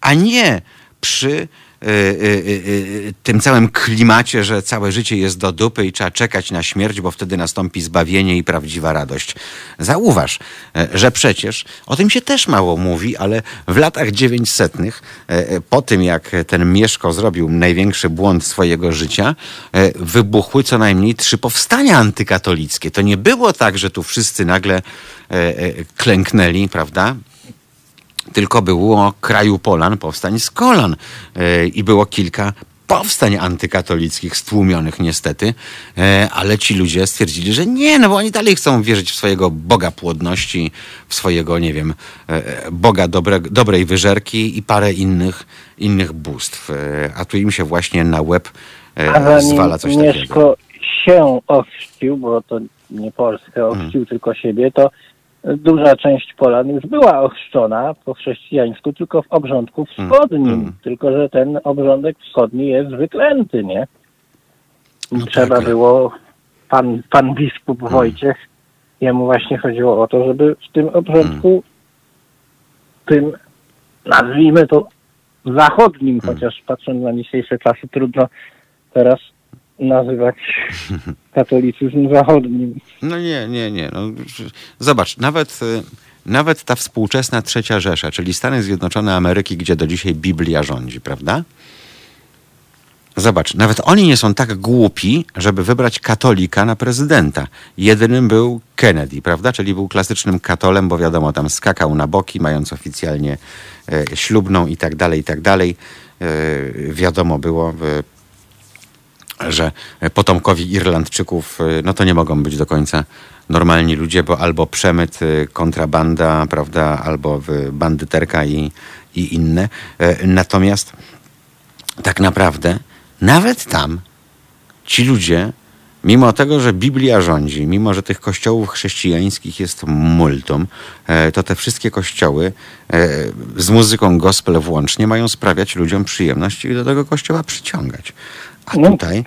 a nie przy tym całym klimacie, że całe życie jest do dupy i trzeba czekać na śmierć, bo wtedy nastąpi zbawienie i prawdziwa radość. Zauważ, e, że przecież o tym się też mało mówi, ale w latach 900, e, e, po tym jak ten Mieszko zrobił największy błąd swojego życia, wybuchły co najmniej trzy powstania antykatolickie. To nie było tak, że tu wszyscy nagle klęknęli, prawda? Tylko było kraju Polan powstań z kolan E, i było kilka powstań antykatolickich stłumionych niestety, e, ale ci ludzie stwierdzili, że nie, no bo oni dalej chcą wierzyć w swojego Boga płodności, w swojego, nie wiem, e, Boga dobre, dobrej wyżerki i parę innych, innych bóstw. A tu im się właśnie na łeb e, A zanim zwala coś takiego. Mieszko się ochrzcił, bo to nie Polskę ochrzcił, Hmm. tylko siebie, to duża część Polan już była ochrzczona po chrześcijańsku, tylko w obrządku Hmm. wschodnim. Hmm. Tylko, że ten obrządek wschodni jest wyklęty, nie? No trzeba tak. było, pan, pan biskup Hmm. Wojciech, jemu właśnie chodziło o to, żeby w tym obrządku, tym nazwijmy to zachodnim, Hmm. chociaż patrząc na dzisiejsze czasy trudno teraz nazywać *laughs* katolicyzm zachodnim. No nie, nie, nie. No, zobacz, nawet, y, nawet ta współczesna trzecia Rzesza, czyli Stany Zjednoczone Ameryki, gdzie do dzisiaj Biblia rządzi, prawda? zobacz, nawet oni nie są tak głupi, żeby wybrać katolika na prezydenta. Jedynym był Kennedy, prawda? Czyli był klasycznym katolem, bo wiadomo, tam skakał na boki, mając oficjalnie e, ślubną i tak dalej, i tak dalej. E, wiadomo było, e, że potomkowi Irlandczyków, e, no to nie mogą być do końca normalni ludzie, bo albo przemyt, e, kontrabanda, prawda, albo e, bandyterka i, i inne. Natomiast tak naprawdę nawet tam ci ludzie, mimo tego, że Biblia rządzi, mimo że tych kościołów chrześcijańskich jest multum, e, to te wszystkie kościoły e, z muzyką gospel włącznie mają sprawiać ludziom przyjemność i do tego kościoła przyciągać. A No. tutaj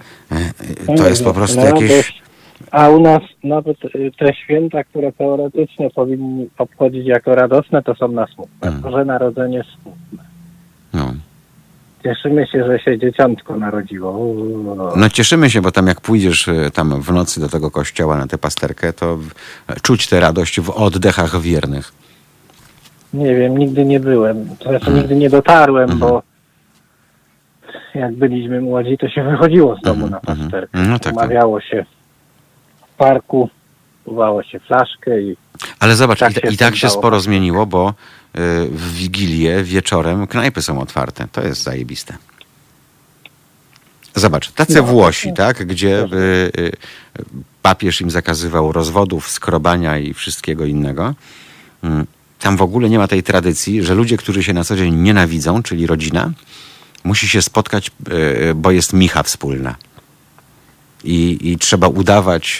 e, to jest po prostu jakieś... A u nas nawet y, te święta, które teoretycznie powinni obchodzić jako radosne, to są na smutne. Mm. Boże Narodzenie smutne. No. Cieszymy się, że się dzieciątko narodziło. No cieszymy się, bo tam jak pójdziesz e, tam w nocy do tego kościoła na tę pasterkę, to czuć tę radość w oddechach wiernych. Nie wiem, nigdy nie byłem. To Mm. znaczy nigdy nie dotarłem, bo jak byliśmy młodzi, to się wychodziło z domu Mhm, na mhm. pasterkę. No tak, tak. Umawiało się w parku, kuwało się flaszkę i Ale zobacz, Tak i, się i tak się sporo zmieniło, bo y, w Wigilię wieczorem knajpy są otwarte. To jest zajebiste. Zobacz, tacy No, Włosi, tak, gdzie y, y, papież im zakazywał rozwodów, skrobania i wszystkiego innego. Mm, Tam w ogóle nie ma tej tradycji, że ludzie, którzy się na co dzień nienawidzą, czyli rodzina, musi się spotkać, y, bo jest micha wspólna. I, I trzeba udawać,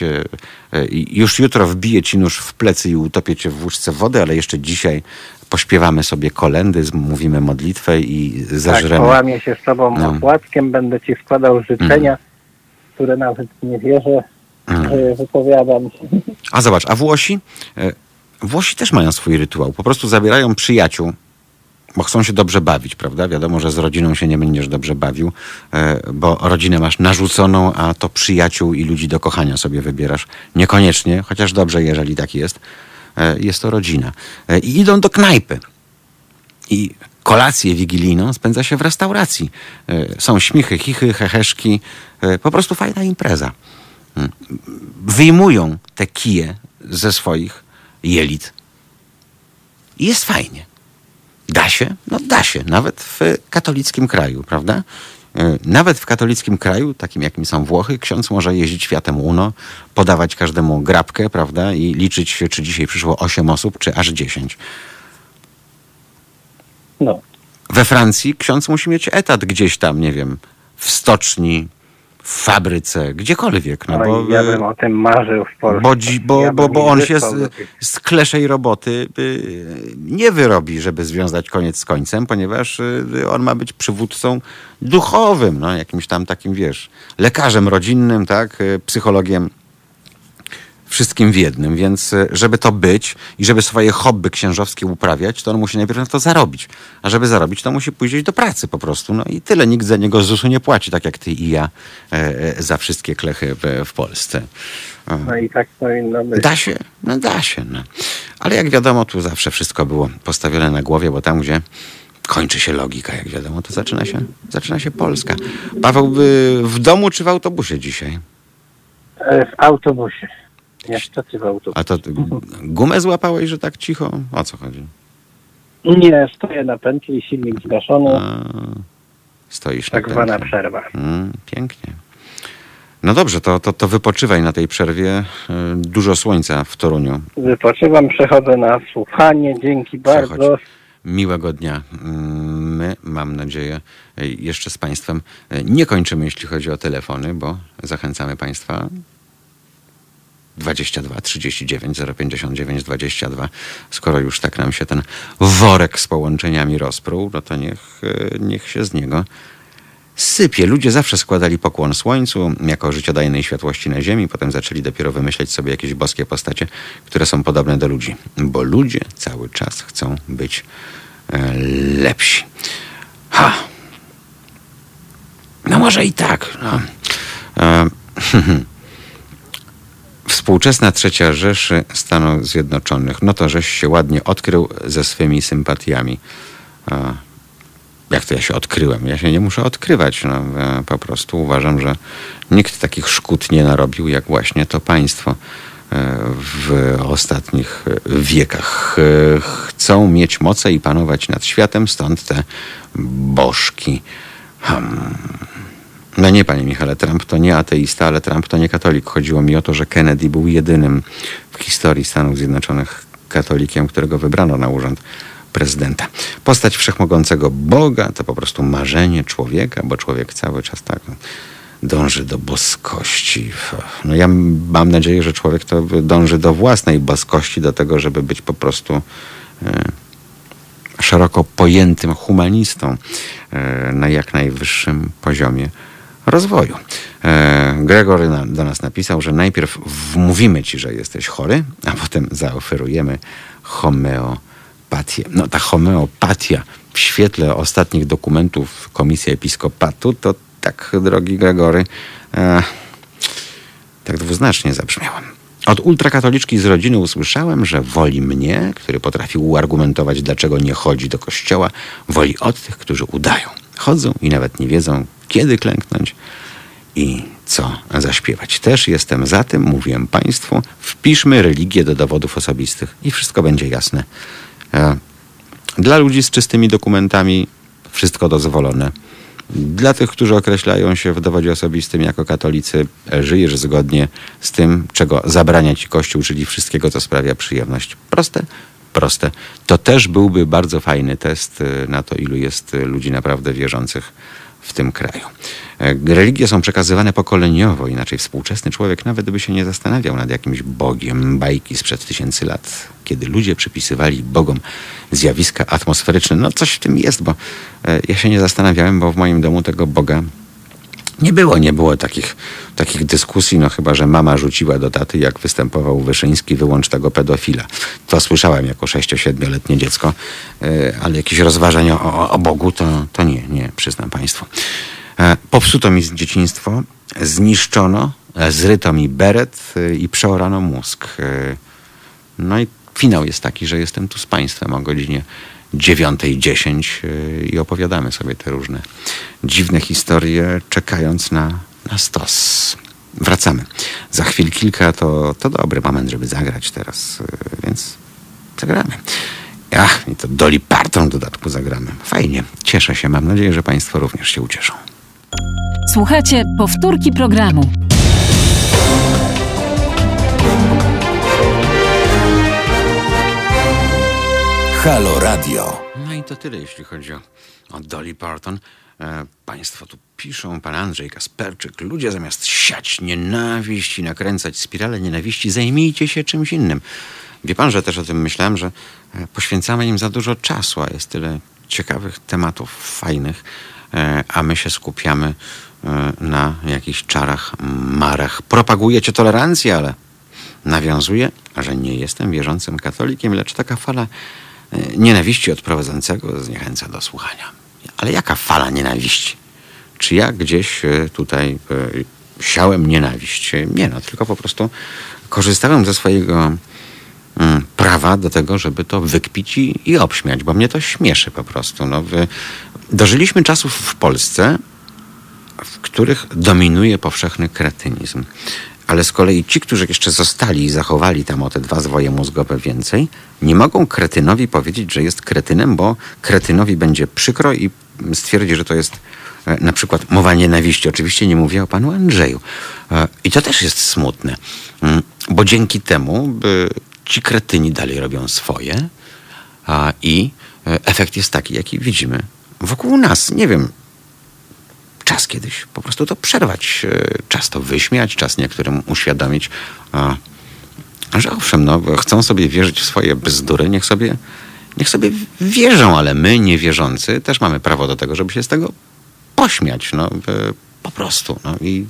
e, e, już jutro wbiję ci nóż w plecy i utopię cię w łuczce wody, ale jeszcze dzisiaj pośpiewamy sobie kolendy, z- mówimy modlitwę i tak zażremy. połamię się z tobą No. opłatkiem, będę ci składał życzenia, które nawet nie wierzę, Mm. że wypowiadam. A zobacz, a Włosi? E, Włosi też mają swój rytuał. Po prostu zabierają przyjaciół, bo chcą się dobrze bawić, prawda? Wiadomo, że z rodziną się nie będziesz dobrze bawił, e, bo rodzinę masz narzuconą, a to przyjaciół i ludzi do kochania sobie wybierasz. Niekoniecznie, chociaż dobrze, jeżeli tak jest. E, Jest to rodzina. E, I idą do knajpy. I kolację wigilijną spędza się w restauracji. Są śmichy, chichy, heheszki. Po prostu fajna impreza. Wyjmują te kije ze swoich jelit. I jest fajnie. Da się? No da się. Nawet w katolickim kraju, prawda? E, Nawet w katolickim kraju, takim jakim są Włochy, ksiądz może jeździć Fiatem Uno, podawać każdemu grabkę, prawda? I liczyć się, czy dzisiaj przyszło 8 osób, czy aż 10. No, We Francji ksiądz musi mieć etat gdzieś tam, nie wiem, w stoczni, w fabryce, gdziekolwiek. No no bo, ja bym o tym marzył w Polsce. bo, bo, Ja bo, bo on się z, z kleszej roboty y, nie wyrobi, żeby związać koniec z końcem, ponieważ y, on ma być przywódcą duchowym, no, jakimś tam takim, wiesz, lekarzem rodzinnym, tak, y, psychologiem wszystkim w jednym, więc y, żeby to być i żeby swoje hobby księżowskie uprawiać, to on musi najpierw na to zarobić. A żeby zarobić, to musi pójść do pracy po prostu. No i tyle. Nikt za niego ZUS-u nie płaci, tak jak ty i ja e, e, za wszystkie klechy w, Polsce. E, No i tak powinno być. Da się, no da się. No. Ale jak wiadomo, tu zawsze wszystko było postawione na głowie, bo tam, gdzie kończy się logika, jak wiadomo, to zaczyna się, zaczyna się Polska. Paweł, w domu czy w autobusie dzisiaj? E, W autobusie. Niestety w autobusie. A to gumę złapałeś, że tak cicho? O co chodzi? Nie, stoję na pętli, silnik zgaszony, A, stoisz tak na zwana pętli. przerwa. Mm, pięknie. No dobrze, to, to, to wypoczywaj na tej przerwie. Y, Dużo słońca w Toruniu. Wypoczywam, przechodzę na słuchanie, dzięki Przechodź. bardzo. Miłego dnia. My, mam nadzieję, y, jeszcze z Państwem y, nie kończymy, jeśli chodzi o telefony, bo zachęcamy Państwa. 22 39 059 22. Skoro już tak nam się ten worek z połączeniami rozpruł, no to niech, y, niech się z niego sypie. Ludzie zawsze składali pokłon słońcu jako życiodajnej światłości na ziemi, potem zaczęli dopiero wymyślać sobie jakieś boskie postacie, które są podobne do ludzi, bo ludzie cały czas chcą być e, lepsi. Ha! No może i tak. No. E, *laughs* Współczesna trzecia Rzeszy Stanów Zjednoczonych. No to żeś się ładnie odkrył ze swymi sympatiami. Jak to ja się odkryłem? Ja się nie muszę odkrywać. No, e, po prostu uważam, że nikt takich szkód nie narobił, jak właśnie to państwo e, w ostatnich wiekach. E, Chcą mieć moce i panować nad światem, stąd te bożki. Hmm. No nie, panie Michale, Trump to nie ateista, ale Trump to nie katolik. Chodziło mi o to, że Kennedy był jedynym w historii Stanów Zjednoczonych katolikiem, którego wybrano na urząd prezydenta. Postać wszechmogącego Boga to po prostu marzenie człowieka, bo człowiek cały czas tak dąży do boskości. No ja mam nadzieję, że człowiek to dąży do własnej boskości, do tego, żeby być po prostu e, szeroko pojętym humanistą e, na jak najwyższym poziomie rozwoju. E, Gregory do nas napisał, że najpierw wmówimy ci, że jesteś chory, a potem zaoferujemy homeopatię. No ta homeopatia w świetle ostatnich dokumentów Komisji Episkopatu to tak, drogi Gregory, e, tak dwuznacznie zabrzmiałem. Od ultrakatoliczki z rodziny usłyszałem, że woli mnie, który potrafił uargumentować, dlaczego nie chodzi do kościoła, woli od tych, którzy udają. Chodzą i nawet nie wiedzą, kiedy klęknąć i co zaśpiewać. Też jestem za tym, mówiłem Państwu, wpiszmy religię do dowodów osobistych i wszystko będzie jasne. E, dla ludzi z czystymi dokumentami wszystko dozwolone. Dla tych, którzy określają się w dowodzie osobistym jako katolicy, e, żyjesz zgodnie z tym, czego zabrania ci Kościół, czyli wszystkiego, co sprawia przyjemność. Proste, proste. To też byłby bardzo fajny test e, na to, ilu jest ludzi naprawdę wierzących w tym kraju. E, religie są przekazywane pokoleniowo, inaczej współczesny człowiek nawet by się nie zastanawiał nad jakimś Bogiem bajki sprzed tysięcy lat, kiedy ludzie przypisywali Bogom zjawiska atmosferyczne. No coś w tym jest, bo e, ja się nie zastanawiałem, bo w moim domu tego Boga nie było, nie było takich, takich dyskusji, no chyba, że mama rzuciła do taty, jak występował Wyszyński, wyłącz tego pedofila. To słyszałem jako 6-7-letnie dziecko, ale jakieś rozważania o, o Bogu to, to nie, nie, przyznam Państwu. E, popsuto mi dzieciństwo, zniszczono, e, zryto mi beret i przeorano mózg. No i finał jest taki, że jestem tu z Państwem o godzinie 9.10 i opowiadamy sobie te różne dziwne historie, czekając na, na stos. Wracamy. Za chwil kilka to, to dobry moment, żeby zagrać teraz, więc zagramy. Ach, i to Dolly Parton w dodatku zagramy. Fajnie, cieszę się. Mam nadzieję, że Państwo również się ucieszą. Słuchajcie powtórki programu. Halo Radio. No i to tyle, jeśli chodzi o, o Dolly Parton. E, państwo tu piszą, pan Andrzej Kasperczyk, ludzie zamiast siać nienawiść i nakręcać spirale nienawiści, zajmijcie się czymś innym. Wie pan, że też o tym myślałem, że e, poświęcamy im za dużo czasu, a jest tyle ciekawych tematów, fajnych, e, a my się skupiamy e, na jakichś czarach, marach. Propagujecie tolerancję, ale nawiązuję, że nie jestem wierzącym katolikiem, lecz taka fala nienawiści od prowadzącego zniechęca do słuchania. Ale jaka fala nienawiści? Czy ja gdzieś tutaj siałem nienawiść? Nie, no tylko po prostu korzystałem ze swojego prawa do tego, żeby to wykpić i, i obśmiać, bo mnie to śmieszy po prostu. No, dożyliśmy czasów w Polsce, w których dominuje powszechny kretynizm. Ale z kolei ci, którzy jeszcze zostali i zachowali tam o te dwa zwoje mózgowe więcej, nie mogą kretynowi powiedzieć, że jest kretynem, bo kretynowi będzie przykro i stwierdzi, że to jest e, na przykład mowa nienawiści. Oczywiście nie mówię o panu Andrzeju. E, I to też jest smutne, mm, bo dzięki temu ci kretyni dalej robią swoje i e, efekt jest taki, jaki widzimy wokół nas. Nie wiem, czas kiedyś po prostu to przerwać, czas to wyśmiać, czas niektórym uświadomić, że owszem, no, chcą sobie wierzyć w swoje bzdury, niech sobie niech sobie wierzą, ale my, niewierzący, też mamy prawo do tego, żeby się z tego pośmiać. No, po prostu. No, i,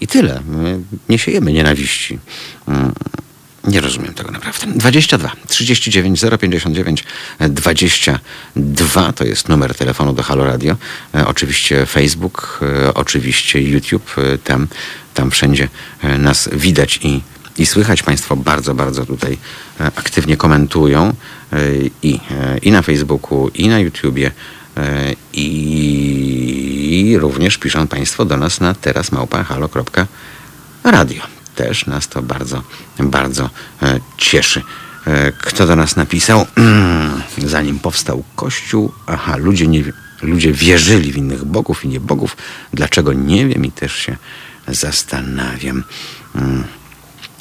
I tyle. My nie siejemy nienawiści. Nie rozumiem tego naprawdę. 22 39 059 22 to jest numer telefonu do Halo Radio. E, oczywiście Facebook, e, oczywiście YouTube. E, tam, tam wszędzie nas widać i i słychać Państwo bardzo, bardzo tutaj aktywnie komentują i, i na Facebooku, i na YouTubie, I również piszą Państwo do nas na teraz małpa.halo.radio. Też nas to bardzo, bardzo cieszy. Kto do nas napisał? *clears throat* Zanim powstał Kościół, aha, ludzie, nie, ludzie wierzyli w innych bogów i nie bogów. Dlaczego? Nie wiem i też się zastanawiam. Mm.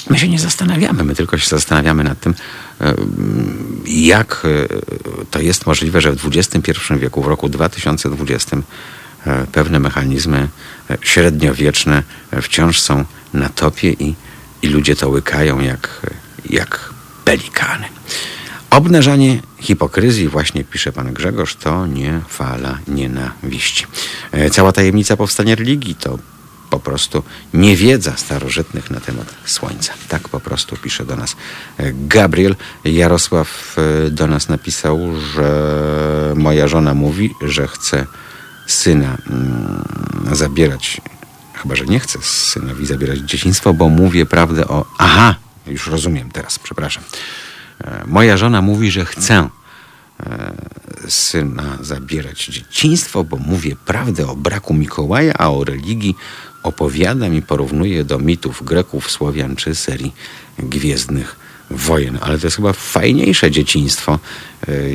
My się nie zastanawiamy, my tylko się zastanawiamy nad tym, e, jak e, to jest możliwe, że w XXI wieku, w roku 2020, e, pewne mechanizmy średniowieczne wciąż są na topie i, i ludzie to łykają jak, jak pelikany. Obnażanie hipokryzji, właśnie pisze pan Grzegorz, to nie fala nienawiści. Cała tajemnica powstania religii to po prostu niewiedza starożytnych na temat Słońca. Tak po prostu pisze do nas Gabriel. Jarosław e, do nas napisał, że moja żona mówi, że chce syna mm, zabierać, chyba że nie chce synowi zabierać dzieciństwo, bo mówię prawdę o. Aha, już rozumiem teraz, przepraszam. E, moja żona mówi, że chce e, syna zabierać dzieciństwo, bo mówię prawdę o braku Mikołaja, a o religii opowiadam i porównuję do mitów Greków, Słowian czy serii Gwiezdnych Wojen. Ale to jest chyba fajniejsze dzieciństwo,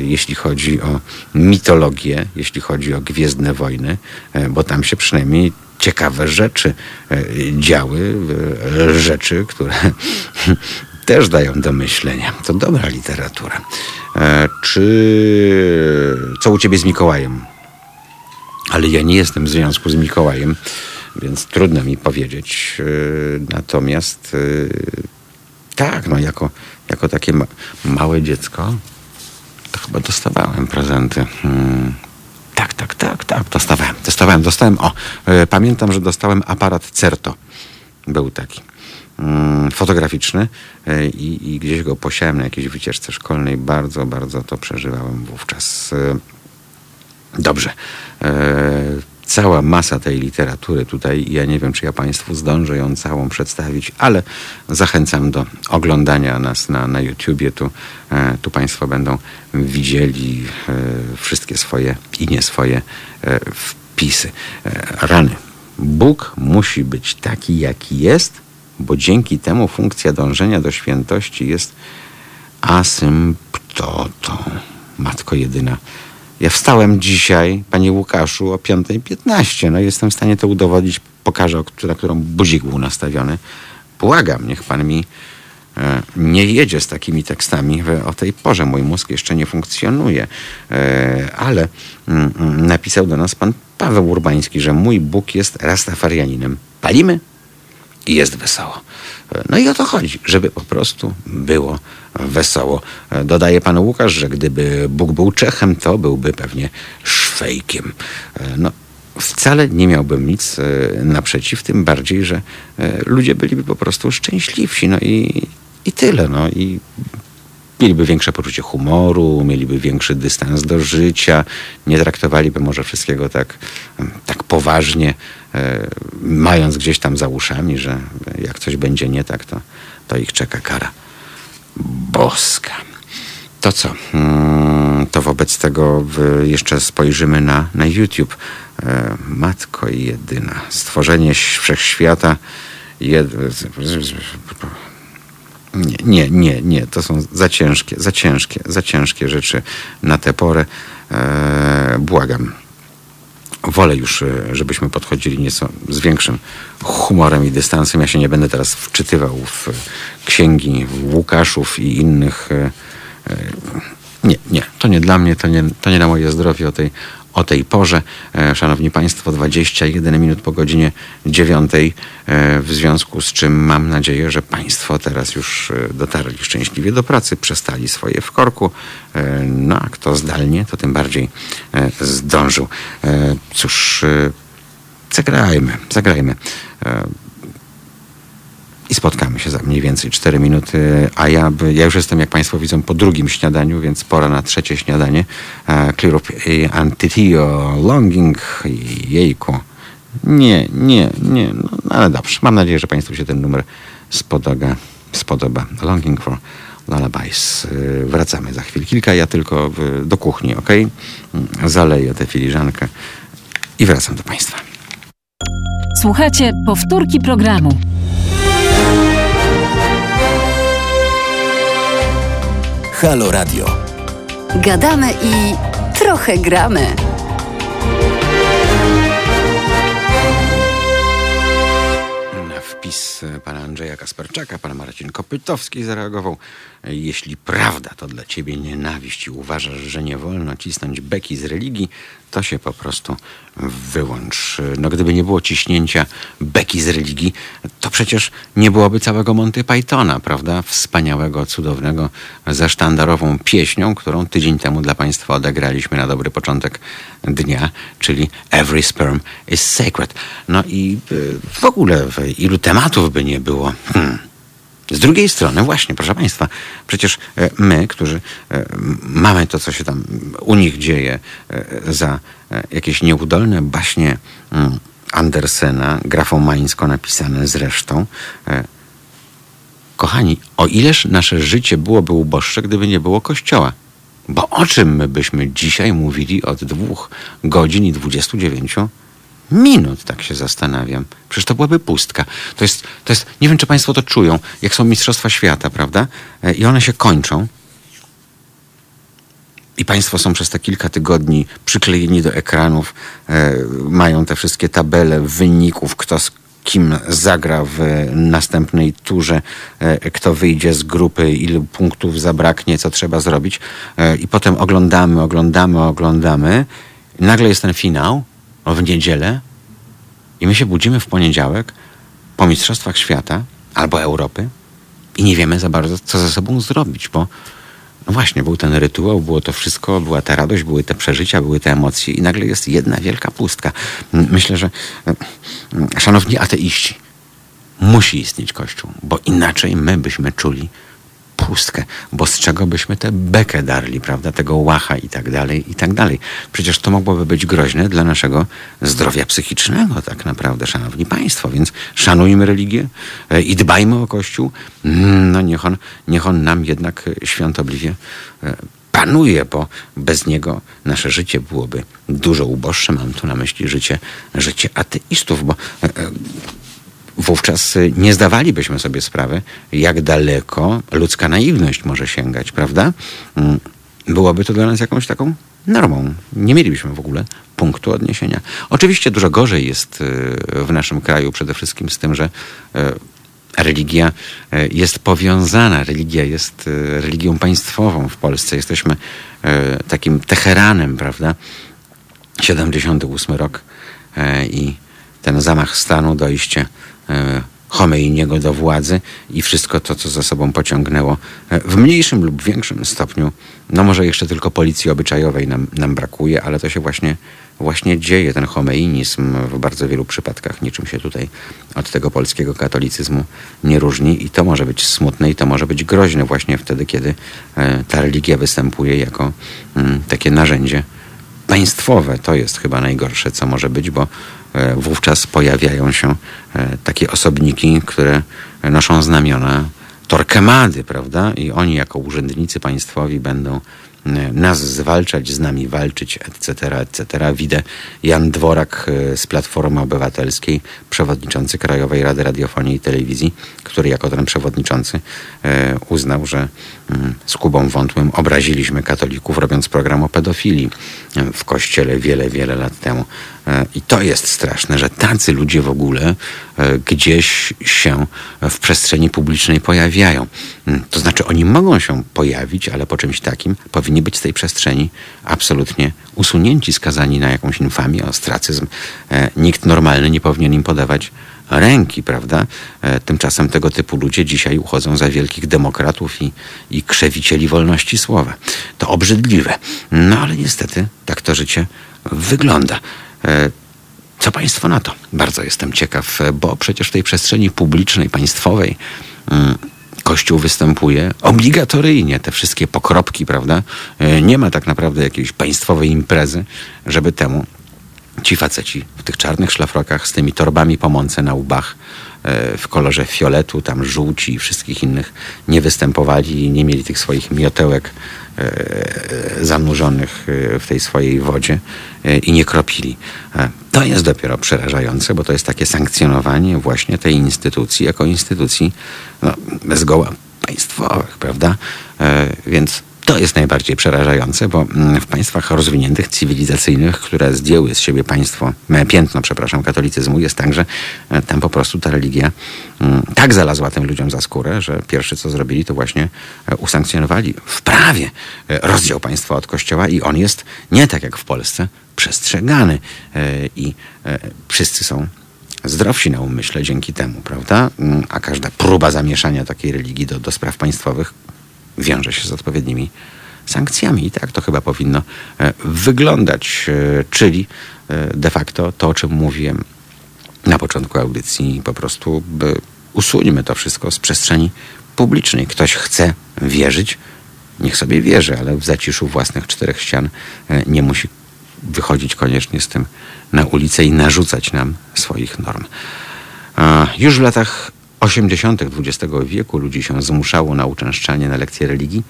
jeśli chodzi o mitologię, jeśli chodzi o Gwiezdne Wojny, e, bo tam się przynajmniej ciekawe rzeczy e, działy, rzeczy, które *laughs* też dają do myślenia. To dobra literatura. Czy co u ciebie z Mikołajem? Ale ja nie jestem w związku z Mikołajem więc trudno mi powiedzieć. Natomiast tak, no jako, jako takie ma małe dziecko to chyba dostawałem prezenty. Hmm. Tak, tak, tak, tak, dostawałem, dostawałem, dostałem, o, y, pamiętam, że dostałem aparat Certo. Był taki mm, fotograficzny i, i, gdzieś go posiałem na jakiejś wycieczce szkolnej. Bardzo, bardzo to przeżywałem wówczas. Dobrze cała masa tej literatury tutaj. Ja nie wiem, czy ja Państwu zdążę ją całą przedstawić, ale zachęcam do oglądania nas na, na YouTubie. Tu, e, tu Państwo będą widzieli e, wszystkie swoje i nie swoje e, wpisy. Rany. Bóg musi być taki, jaki jest, bo dzięki temu funkcja dążenia do świętości jest asymptotą. Matko jedyna ja wstałem dzisiaj, panie Łukaszu, o 5.15. No jestem w stanie to udowodnić. Pokażę, na którą budzik był nastawiony. Błagam, niech pan mi e, nie jedzie z takimi tekstami o tej porze. Mój mózg jeszcze nie funkcjonuje. E, ale mm, mm, napisał do nas pan Paweł Urbański, że mój Bóg jest rastafarianinem. Palimy i jest wesoło. No i o to chodzi, żeby po prostu było wesoło. Dodaje pan Łukasz, że gdyby Bóg był Czechem, to byłby pewnie Szwejkiem. No, wcale nie miałbym nic e, naprzeciw, tym bardziej, że e, ludzie byliby po prostu szczęśliwsi. No i, i tyle. No i mieliby większe poczucie humoru, mieliby większy dystans do życia, nie traktowaliby może wszystkiego tak, tak poważnie, e, mając gdzieś tam za uszami, że jak coś będzie nie tak, to, to ich czeka kara boska. To co? Hmm, to wobec tego jeszcze spojrzymy na, na YouTube. E, Matko jedyna. Stworzenie wszechświata. Jed nie, nie, nie, nie. To są za ciężkie, za ciężkie, za ciężkie rzeczy na tę porę. Eee, błagam. Wolę już, e, żebyśmy podchodzili nieco z większym humorem i dystansem. Ja się nie będę teraz wczytywał w księgi Łukaszów i innych. E, e, nie, nie, to nie dla mnie, to nie, to nie na moje zdrowie o tej o tej porze. E, szanowni Państwo, 21 minut po godzinie 9, e, w związku z czym mam nadzieję, że Państwo teraz już e, dotarli szczęśliwie do pracy, przestali swoje w korku. No a kto zdalnie, to tym bardziej zdążył. Cóż, zagrajmy, zagrajmy i spotkamy się za mniej więcej 4 minuty, a ja, ja już jestem, jak Państwo widzą, po drugim śniadaniu, więc pora na trzecie śniadanie. Clear Up Antitio Longing, jejku. Nie, nie, nie, no, ale dobrze. Mam nadzieję, że Państwu się ten numer spodoba. spodoba. Longing for Lullabies. Y, Wracamy za chwilę. Kilka, ja tylko do kuchni, ok? Zaleję tę filiżankę i wracam do Państwa. Słuchajcie powtórki programu. Halo Radio. Gadamy i trochę gramy. Na wpis e, pana Andrzeja Kasperczaka, pan Marcin Kopytowski zareagował. E, Jeśli prawda to dla ciebie nienawiść i uważasz, że nie wolno cisnąć beki z religii, to się po prostu wyłącz. E, No gdyby nie było ciśnięcia beki z religii, to przecież nie byłoby całego Monty Pythona, prawda? Wspaniałego, cudownego, ze sztandarową pieśnią, którą tydzień temu dla państwa odegraliśmy na dobry początek dnia, czyli Every Sperm is Sacred. No i y, w ogóle ilu tematów by nie było. Hmm. Z drugiej strony, właśnie, proszę Państwa, przecież e, my, którzy e, mamy to, co się tam u nich dzieje e, za jakieś nieudolne baśnie mm, Andersena, grafomańsko napisane zresztą, kochani, o ileż nasze życie byłoby uboższe, gdyby nie było Kościoła? Bo o czym my byśmy dzisiaj mówili od dwóch godzin i 29 minut, tak się zastanawiam. Przecież to byłaby pustka. To jest, to jest, nie wiem, czy Państwo to czują, jak są Mistrzostwa Świata, prawda? E, I one się kończą. I Państwo są przez te kilka tygodni przyklejeni do ekranów, e, mają te wszystkie tabele wyników, kto z kim zagra w następnej turze, e, kto wyjdzie z grupy, ilu punktów zabraknie, co trzeba zrobić. I potem oglądamy, oglądamy, oglądamy. Nagle jest ten finał w niedzielę i my się budzimy w poniedziałek po Mistrzostwach Świata albo Europy i nie wiemy za bardzo, co ze sobą zrobić, bo no właśnie, był ten rytuał, było to wszystko, była ta radość, były te przeżycia, były te emocje i nagle jest jedna wielka pustka. Myślę, że szanowni ateiści, musi istnieć Kościół, bo inaczej my byśmy czuli pustkę, bo z czego byśmy tę bekę darli, prawda, tego łacha i tak dalej, i tak dalej. Przecież to mogłoby być groźne dla naszego zdrowia psychicznego, tak naprawdę, szanowni państwo, więc szanujmy religię e, i dbajmy o Kościół, Mm, no niech on, niech on nam jednak e, świątobliwie e, panuje, bo bez niego nasze życie byłoby dużo uboższe. Mam tu na myśli życie, życie ateistów, bo wówczas y, nie zdawalibyśmy sobie sprawy, jak daleko ludzka naiwność może sięgać, prawda? Mm, Byłoby to dla nas jakąś taką normą. Nie mielibyśmy w ogóle punktu odniesienia. Oczywiście dużo gorzej jest y, w naszym kraju przede wszystkim z tym, że y, religia jest powiązana, religia jest religią państwową w Polsce. Jesteśmy takim Teheranem, prawda? 78 rok i ten zamach stanu, dojście Chomeiniego do władzy i wszystko to, co za sobą pociągnęło e, w mniejszym lub większym stopniu. No może jeszcze tylko policji obyczajowej nam, nam brakuje, ale to się właśnie, właśnie dzieje. Ten chomeinizm w bardzo wielu przypadkach niczym się tutaj od tego polskiego katolicyzmu nie różni i to może być smutne i to może być groźne właśnie wtedy, kiedy e, ta religia występuje jako mm, takie narzędzie państwowe. To jest chyba najgorsze, co może być, bo e, wówczas pojawiają się e, takie osobniki, które noszą znamiona Torquemady, prawda? I oni jako urzędnicy państwowi będą e, nas zwalczać, z nami walczyć, etc., etc. Widzę Jan Dworak e, z Platformy Obywatelskiej, przewodniczący Krajowej Rady Radiofonii i Telewizji, który jako ten przewodniczący e, uznał, że z Kubą Wątłym obraziliśmy katolików, robiąc program o pedofilii e, w kościele wiele, wiele lat temu. E, I to jest straszne, że tacy ludzie w ogóle e, gdzieś się w przestrzeni publicznej pojawiają. Mm, To znaczy, oni mogą się pojawić, ale po czymś takim powinni być z tej przestrzeni absolutnie usunięci, skazani na jakąś infamię, ostracyzm. Nikt normalny nie powinien im podawać ręki, prawda? E, Tymczasem tego typu ludzie dzisiaj uchodzą za wielkich demokratów i, i krzewicieli wolności słowa. To obrzydliwe. No ale niestety tak to życie wygląda. E, Co Państwo na to? Bardzo jestem ciekaw, bo przecież w tej przestrzeni publicznej, państwowej mm, Kościół występuje obligatoryjnie, te wszystkie pokropki, prawda? E, Nie ma tak naprawdę jakiejś państwowej imprezy, żeby temu ci faceci w tych czarnych szlafrokach z tymi torbami po na łbach e, w kolorze fioletu, tam żółci i wszystkich innych nie występowali i nie mieli tych swoich miotełek e, zanurzonych e, w tej swojej wodzie i nie kropili. To jest dopiero przerażające, bo to jest takie sankcjonowanie właśnie tej instytucji jako instytucji no, zgoła państwowych, prawda? Więc to jest najbardziej przerażające, bo mm, w państwach rozwiniętych, cywilizacyjnych, które zdjęły z siebie państwo, piętno, przepraszam, katolicyzmu, jest tak, że e, tam po prostu ta religia mm, tak zalazła tym ludziom za skórę, że pierwsze co zrobili, to właśnie e, usankcjonowali w prawie e, rozdział państwa od kościoła i on jest nie tak jak w Polsce przestrzegany i wszyscy są zdrowsi na umyśle dzięki temu, prawda? Mm, a każda próba zamieszania takiej religii do, do spraw państwowych wiąże się z odpowiednimi sankcjami. I tak to chyba powinno e, wyglądać, e, czyli e, de facto to, o czym mówiłem na początku audycji, po prostu usuńmy to wszystko z przestrzeni publicznej. Ktoś chce wierzyć, niech sobie wierzy, ale w zaciszu własnych czterech ścian nie musi wychodzić koniecznie z tym na ulicę i narzucać nam swoich norm. Już w latach 80. XX wieku ludzi się zmuszało na uczęszczanie na lekcje religii,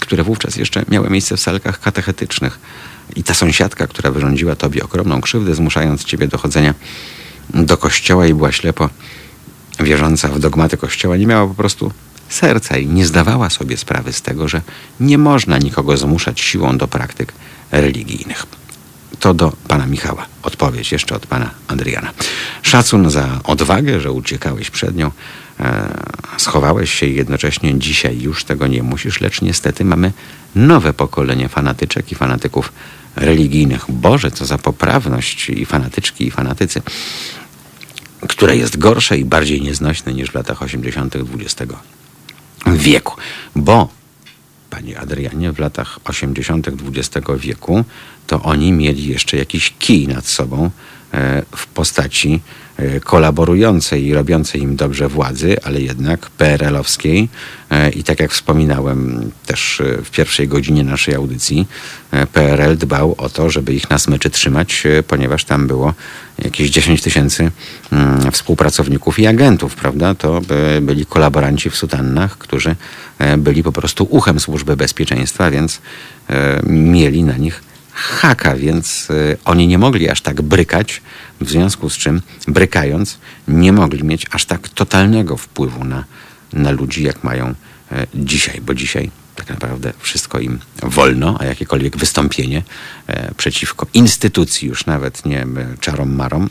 które wówczas jeszcze miały miejsce w salkach katechetycznych. I ta sąsiadka, która wyrządziła tobie ogromną krzywdę, zmuszając ciebie do chodzenia do kościoła i była ślepo wierząca w dogmaty kościoła, nie miała po prostu serca i nie zdawała sobie sprawy z tego, że nie można nikogo zmuszać siłą do praktyk religijnych. To do pana Michała. Odpowiedź jeszcze od pana Adriana. Szacun za odwagę, że uciekałeś przed nią, e, schowałeś się i jednocześnie dzisiaj już tego nie musisz, lecz niestety mamy nowe pokolenie fanatyczek i fanatyków religijnych. Boże, co za poprawność i fanatyczki i fanatycy, które jest gorsze i bardziej nieznośne niż w latach 80. XX wieku. Bo panie Adrianie, w latach 80. XX wieku, to oni mieli jeszcze jakiś kij nad sobą e, w postaci kolaborującej i robiącej im dobrze władzy, ale jednak PRL-owskiej. E, I tak jak wspominałem też w pierwszej godzinie naszej audycji, PRL dbał o to, żeby ich na smyczy trzymać, ponieważ tam było jakieś 10 tysięcy mm, współpracowników i agentów, prawda? To byli kolaboranci w sutannach, którzy byli po prostu uchem służby bezpieczeństwa, więc mieli na nich haka, więc y, oni nie mogli aż tak brykać, w związku z czym brykając nie mogli mieć aż tak totalnego wpływu na, na ludzi, jak mają y, dzisiaj, bo dzisiaj tak naprawdę wszystko im wolno, a jakiekolwiek wystąpienie y, przeciwko instytucji, już nawet nie czarom marom,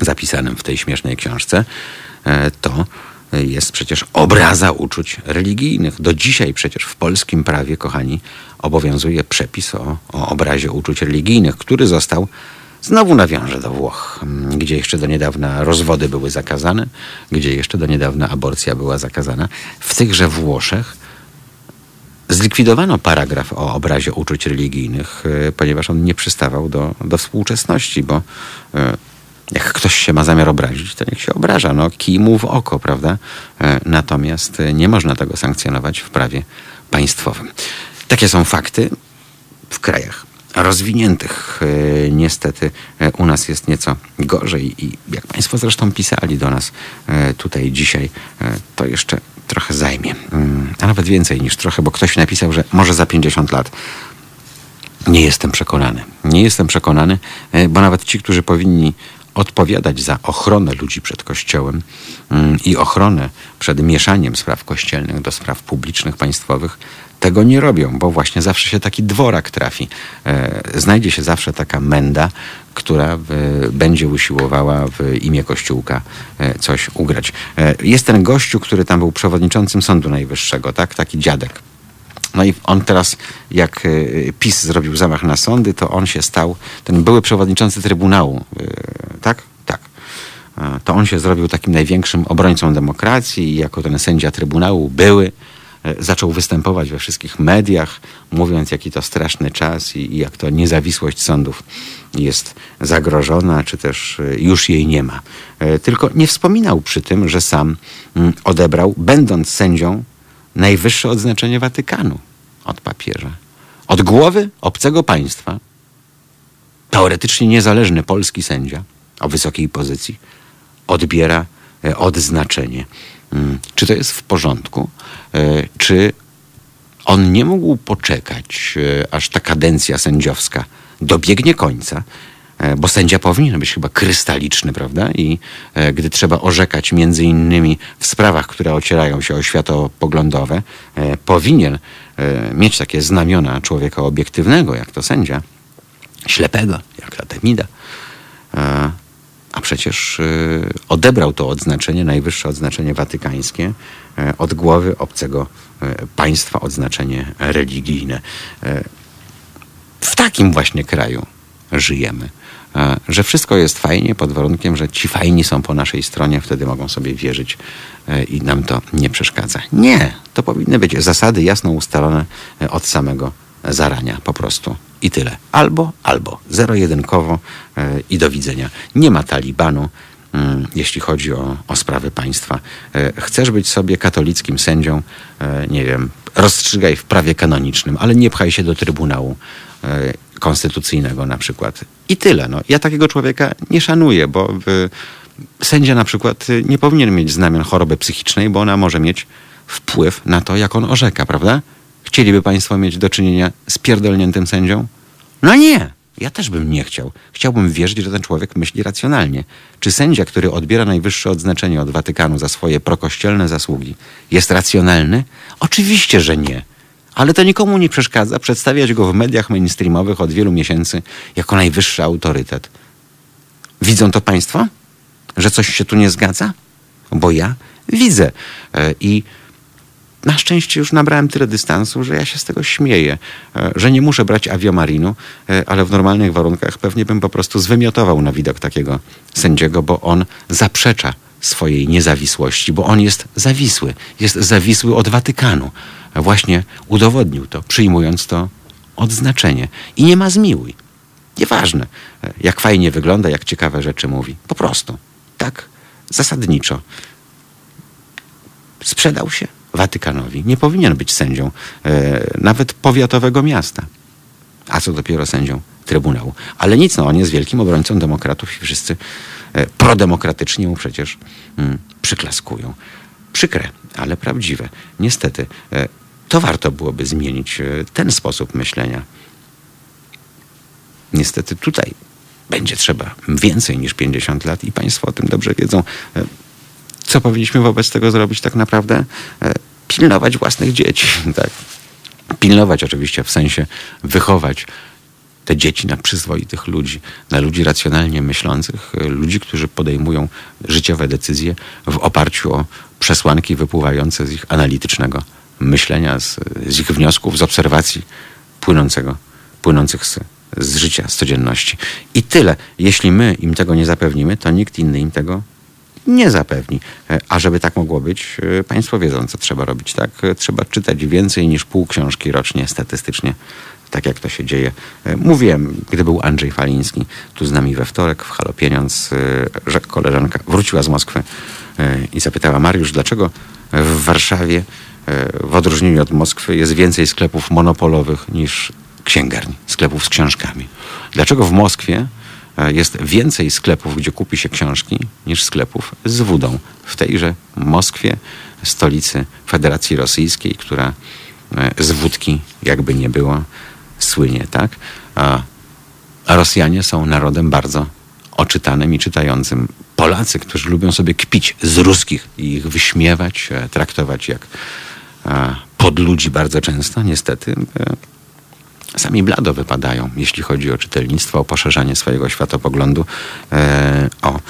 zapisanym w tej śmiesznej książce, to jest przecież obraza uczuć religijnych. Do dzisiaj przecież w polskim prawie, kochani, obowiązuje przepis o, o obrazie uczuć religijnych, który został Znowu nawiążę do Włoch, gdzie jeszcze do niedawna rozwody były zakazane, gdzie jeszcze do niedawna aborcja była zakazana. W tychże Włoszech zlikwidowano paragraf o obrazie uczuć religijnych, e, ponieważ on nie przystawał do, do współczesności, bo e, jak ktoś się ma zamiar obrazić, to niech się obraża. No, kij mu w oko, prawda? E, natomiast nie można tego sankcjonować w prawie państwowym. Takie są fakty w krajach rozwiniętych. E, niestety e, u nas jest nieco gorzej i jak Państwo zresztą pisali do nas tutaj dzisiaj, to jeszcze trochę zajmie. Mm, a nawet więcej niż trochę, bo ktoś napisał, że może za 50 lat. Nie jestem przekonany. Nie jestem przekonany, bo nawet ci, którzy powinni odpowiadać za ochronę ludzi przed Kościołem mm, i ochronę przed mieszaniem spraw kościelnych do spraw publicznych, państwowych, tego nie robią, bo właśnie zawsze się taki dworak trafi. E, znajdzie się zawsze taka menda, która będzie usiłowała w imię Kościółka e, coś ugrać. E, jest ten gościu, który tam był przewodniczącym Sądu Najwyższego, tak? Taki dziadek. No i on teraz, jak PiS zrobił zamach na sądy, to on się stał, ten były przewodniczący Trybunału, tak? Tak. To on się zrobił takim największym obrońcą demokracji i jako ten sędzia Trybunału były, e, zaczął występować we wszystkich mediach, mówiąc, jaki to straszny czas i, i, jak to niezawisłość sądów jest zagrożona, czy też e, już jej nie ma. E, tylko nie wspominał przy tym, że sam mm, odebrał, będąc sędzią, najwyższe odznaczenie Watykanu od papieża. Od głowy obcego państwa, teoretycznie niezależny polski sędzia, o wysokiej pozycji, odbiera e, odznaczenie. Mm, Czy to jest w porządku? E, Czy on nie mógł poczekać, e, aż ta kadencja sędziowska dobiegnie końca, bo sędzia powinien być chyba krystaliczny, prawda? I e, gdy trzeba orzekać między innymi w sprawach, które ocierają się o światopoglądowe, e, powinien e, mieć takie znamiona człowieka obiektywnego, jak to sędzia, ślepego, jak ta Temida. E, A przecież e, odebrał to odznaczenie, najwyższe odznaczenie watykańskie, e, od głowy obcego e, państwa, odznaczenie religijne. E, W takim właśnie kraju żyjemy. E, Że wszystko jest fajnie pod warunkiem, że ci fajni są po naszej stronie, wtedy mogą sobie wierzyć e, i nam to nie przeszkadza. Nie, to powinny być zasady jasno ustalone e, od samego zarania po prostu i tyle. Albo, albo. Zero-jedynkowo i do widzenia. Nie ma Talibanu, mm, jeśli chodzi o, o sprawy państwa. Chcesz być sobie katolickim sędzią, nie wiem, rozstrzygaj w prawie kanonicznym, ale nie pchaj się do Trybunału Konstytucyjnego na przykład. I tyle. No. Ja takiego człowieka nie szanuję, bo sędzia na przykład nie powinien mieć znamion choroby psychicznej, bo ona może mieć wpływ na to, jak on orzeka, prawda? Chcieliby Państwo mieć do czynienia z pierdolniętym sędzią? No nie. Ja też bym nie chciał. Chciałbym wierzyć, że ten człowiek myśli racjonalnie. Czy sędzia, który odbiera najwyższe odznaczenie od Watykanu za swoje prokościelne zasługi, jest racjonalny? Oczywiście, że nie. Ale to nikomu nie przeszkadza przedstawiać go w mediach mainstreamowych od wielu miesięcy jako najwyższy autorytet. Widzą to Państwo? Że coś się tu nie zgadza? Bo ja widzę. E, I na szczęście już nabrałem tyle dystansu, że ja się z tego śmieję, e, że nie muszę brać aviomarinu, e, ale w normalnych warunkach pewnie bym po prostu zwymiotował na widok takiego sędziego, bo on zaprzecza swojej niezawisłości, bo on jest zawisły, jest zawisły od Watykanu. Właśnie udowodnił to, przyjmując to odznaczenie. I nie ma zmiłuj. Nieważne, jak fajnie wygląda, jak ciekawe rzeczy mówi. Po prostu. Tak zasadniczo sprzedał się Watykanowi. Nie powinien być sędzią e, nawet powiatowego miasta. A co dopiero sędzią Trybunału. Ale nic, no, on jest wielkim obrońcą demokratów i wszyscy e, prodemokratycznie mu przecież mm, przyklaskują. Przykre, ale prawdziwe. Niestety, e, to warto byłoby zmienić e, ten sposób myślenia. Niestety tutaj będzie trzeba więcej niż 50 lat i Państwo o tym dobrze wiedzą. E, co powinniśmy wobec tego zrobić tak naprawdę? E, Pilnować własnych dzieci, *laughs* tak. Pilnować oczywiście w sensie wychować te dzieci na przyzwoitych ludzi, na ludzi racjonalnie myślących, ludzi, którzy podejmują życiowe decyzje w oparciu o przesłanki wypływające z ich analitycznego myślenia, z, z ich wniosków, z obserwacji płynącego, płynących z, z życia, z codzienności. I tyle. Jeśli my im tego nie zapewnimy, to nikt inny im tego nie zapewni. E, A żeby tak mogło być, e, Państwo wiedzą, co trzeba robić. Tak? E, Trzeba czytać więcej niż pół książki rocznie statystycznie, tak jak to się dzieje. Mówiłem, gdy był Andrzej Faliński tu z nami we wtorek w Halo Pieniądz, że koleżanka wróciła z Moskwy i zapytała Mariusz, dlaczego w Warszawie e, w odróżnieniu od Moskwy jest więcej sklepów monopolowych niż księgarni, sklepów z książkami. Dlaczego w Moskwie e, jest więcej sklepów, gdzie kupi się książki, niż sklepów z wodą. W tejże Moskwie, stolicy Federacji Rosyjskiej, która e, z wódki, jakby nie było, słynie, tak? A Rosjanie są narodem bardzo oczytanym i czytającym. Polacy, którzy lubią sobie kpić z ruskich i ich wyśmiewać, e, traktować jak e, podludzi bardzo często, niestety e, sami blado wypadają, jeśli chodzi o czytelnictwo, o poszerzanie swojego światopoglądu, o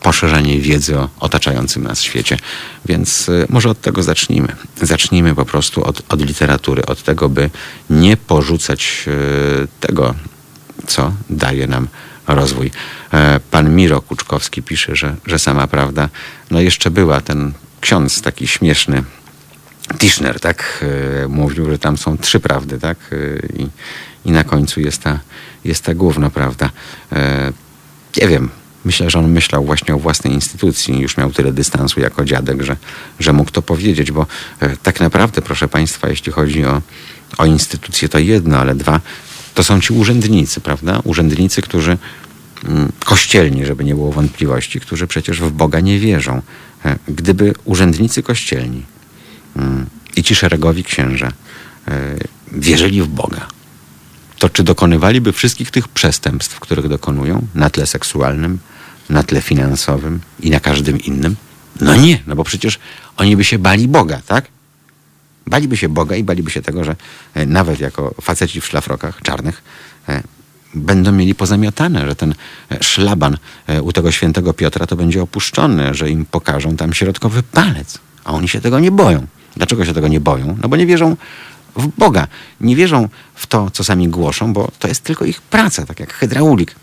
poszerzanie wiedzy o otaczającym nas świecie. Więc może od tego zacznijmy. Zacznijmy po prostu od, od literatury, od tego, by nie porzucać tego, co daje nam rozwój. E, Pan Miro Kuczkowski pisze, że, że sama prawda, no jeszcze była ten ksiądz taki śmieszny, Tischner, tak? E, Mówił, że tam są trzy prawdy, tak? E, I, i na końcu jest ta, jest ta główna prawda. Nie wiem, myślę, że on myślał właśnie o własnej instytucji. Już miał tyle dystansu jako dziadek, że, że mógł to powiedzieć, bo tak naprawdę, proszę Państwa, jeśli chodzi o, o instytucje, to jedno, ale dwa, to są ci urzędnicy, prawda? Urzędnicy, którzy mm, kościelni, żeby nie było wątpliwości, którzy przecież w Boga nie wierzą. E, gdyby urzędnicy kościelni mm, i ci szeregowi księża e, wierzyli w Boga, to czy dokonywaliby wszystkich tych przestępstw, których dokonują na tle seksualnym, na tle finansowym i na każdym innym? No nie, no bo przecież oni by się bali Boga, tak? Baliby się Boga i baliby się tego, że e, nawet jako faceci w szlafrokach czarnych e, będą mieli pozamiatane, że ten e, szlaban u tego świętego Piotra to będzie opuszczony, że im pokażą tam środkowy palec. A oni się tego nie boją. Dlaczego się tego nie boją? No bo nie wierzą w Boga. Nie wierzą w to, co sami głoszą, bo to jest tylko ich praca, tak jak hydraulik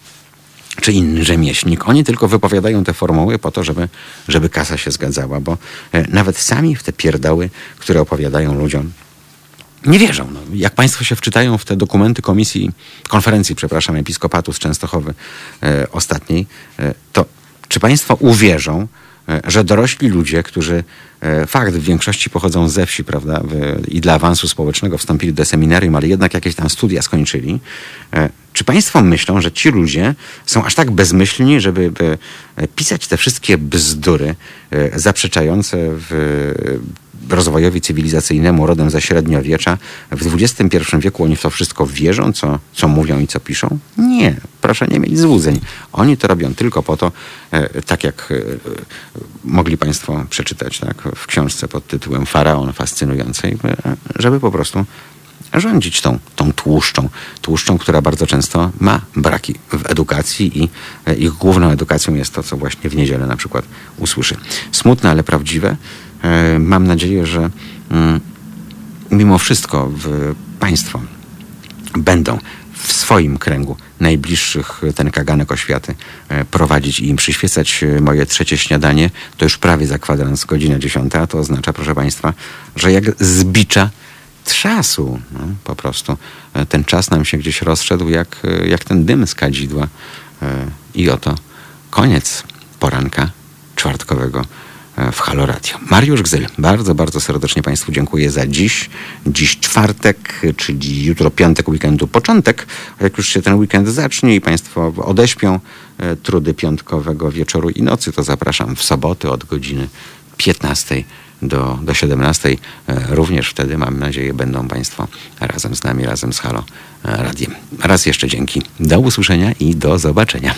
czy inny rzemieślnik. Oni tylko wypowiadają te formuły po to, żeby, żeby kasa się zgadzała, bo e, nawet sami w te pierdoły, które opowiadają ludziom, nie wierzą. No, jak Państwo się wczytają w te dokumenty komisji, konferencji, przepraszam, episkopatu z Częstochowy e, ostatniej, e, to czy Państwo uwierzą, że dorośli ludzie, którzy e, fakt w większości pochodzą ze wsi, prawda, i dla awansu społecznego wstąpili do seminarium, ale jednak jakieś tam studia skończyli. E, czy Państwo myślą, że ci ludzie są aż tak bezmyślni, żeby pisać te wszystkie bzdury zaprzeczające w rozwojowi cywilizacyjnemu rodem ze średniowiecza w XXI wieku oni w to wszystko wierzą, co, co mówią i co piszą? Nie, proszę nie mieć złudzeń. Oni to robią tylko po to, e, tak jak e, mogli Państwo przeczytać tak, w książce pod tytułem Faraon fascynującej, e, żeby po prostu rządzić tą, tą tłuszczą. Tłuszczą, która bardzo często ma braki w edukacji i ich główną edukacją jest to, co właśnie w niedzielę na przykład usłyszy. Smutne, ale prawdziwe. E, mam nadzieję, że mm, mimo wszystko Państwo będą w swoim kręgu najbliższych ten kaganek oświaty e, prowadzić i im przyświecać. E, moje trzecie śniadanie, to już prawie za kwadrans godzina dziesiąta, to oznacza, proszę Państwa, że jak zbicza trzasu, no, po prostu ten czas nam się gdzieś rozszedł jak, jak ten dym z kadzidła. I oto koniec poranka czwartkowego w Halo Radio. Mariusz Gzyl, bardzo, bardzo serdecznie Państwu dziękuję za dziś. Dziś czwartek, czyli jutro piątek weekendu, początek. Jak już się ten weekend zacznie i Państwo odeśpią e, trudy piątkowego wieczoru i nocy, to zapraszam w soboty od godziny 15 do, do 17. E, również wtedy, mam nadzieję, będą Państwo razem z nami, razem z Halo e, Radiem. Raz jeszcze dzięki. Do usłyszenia i do zobaczenia.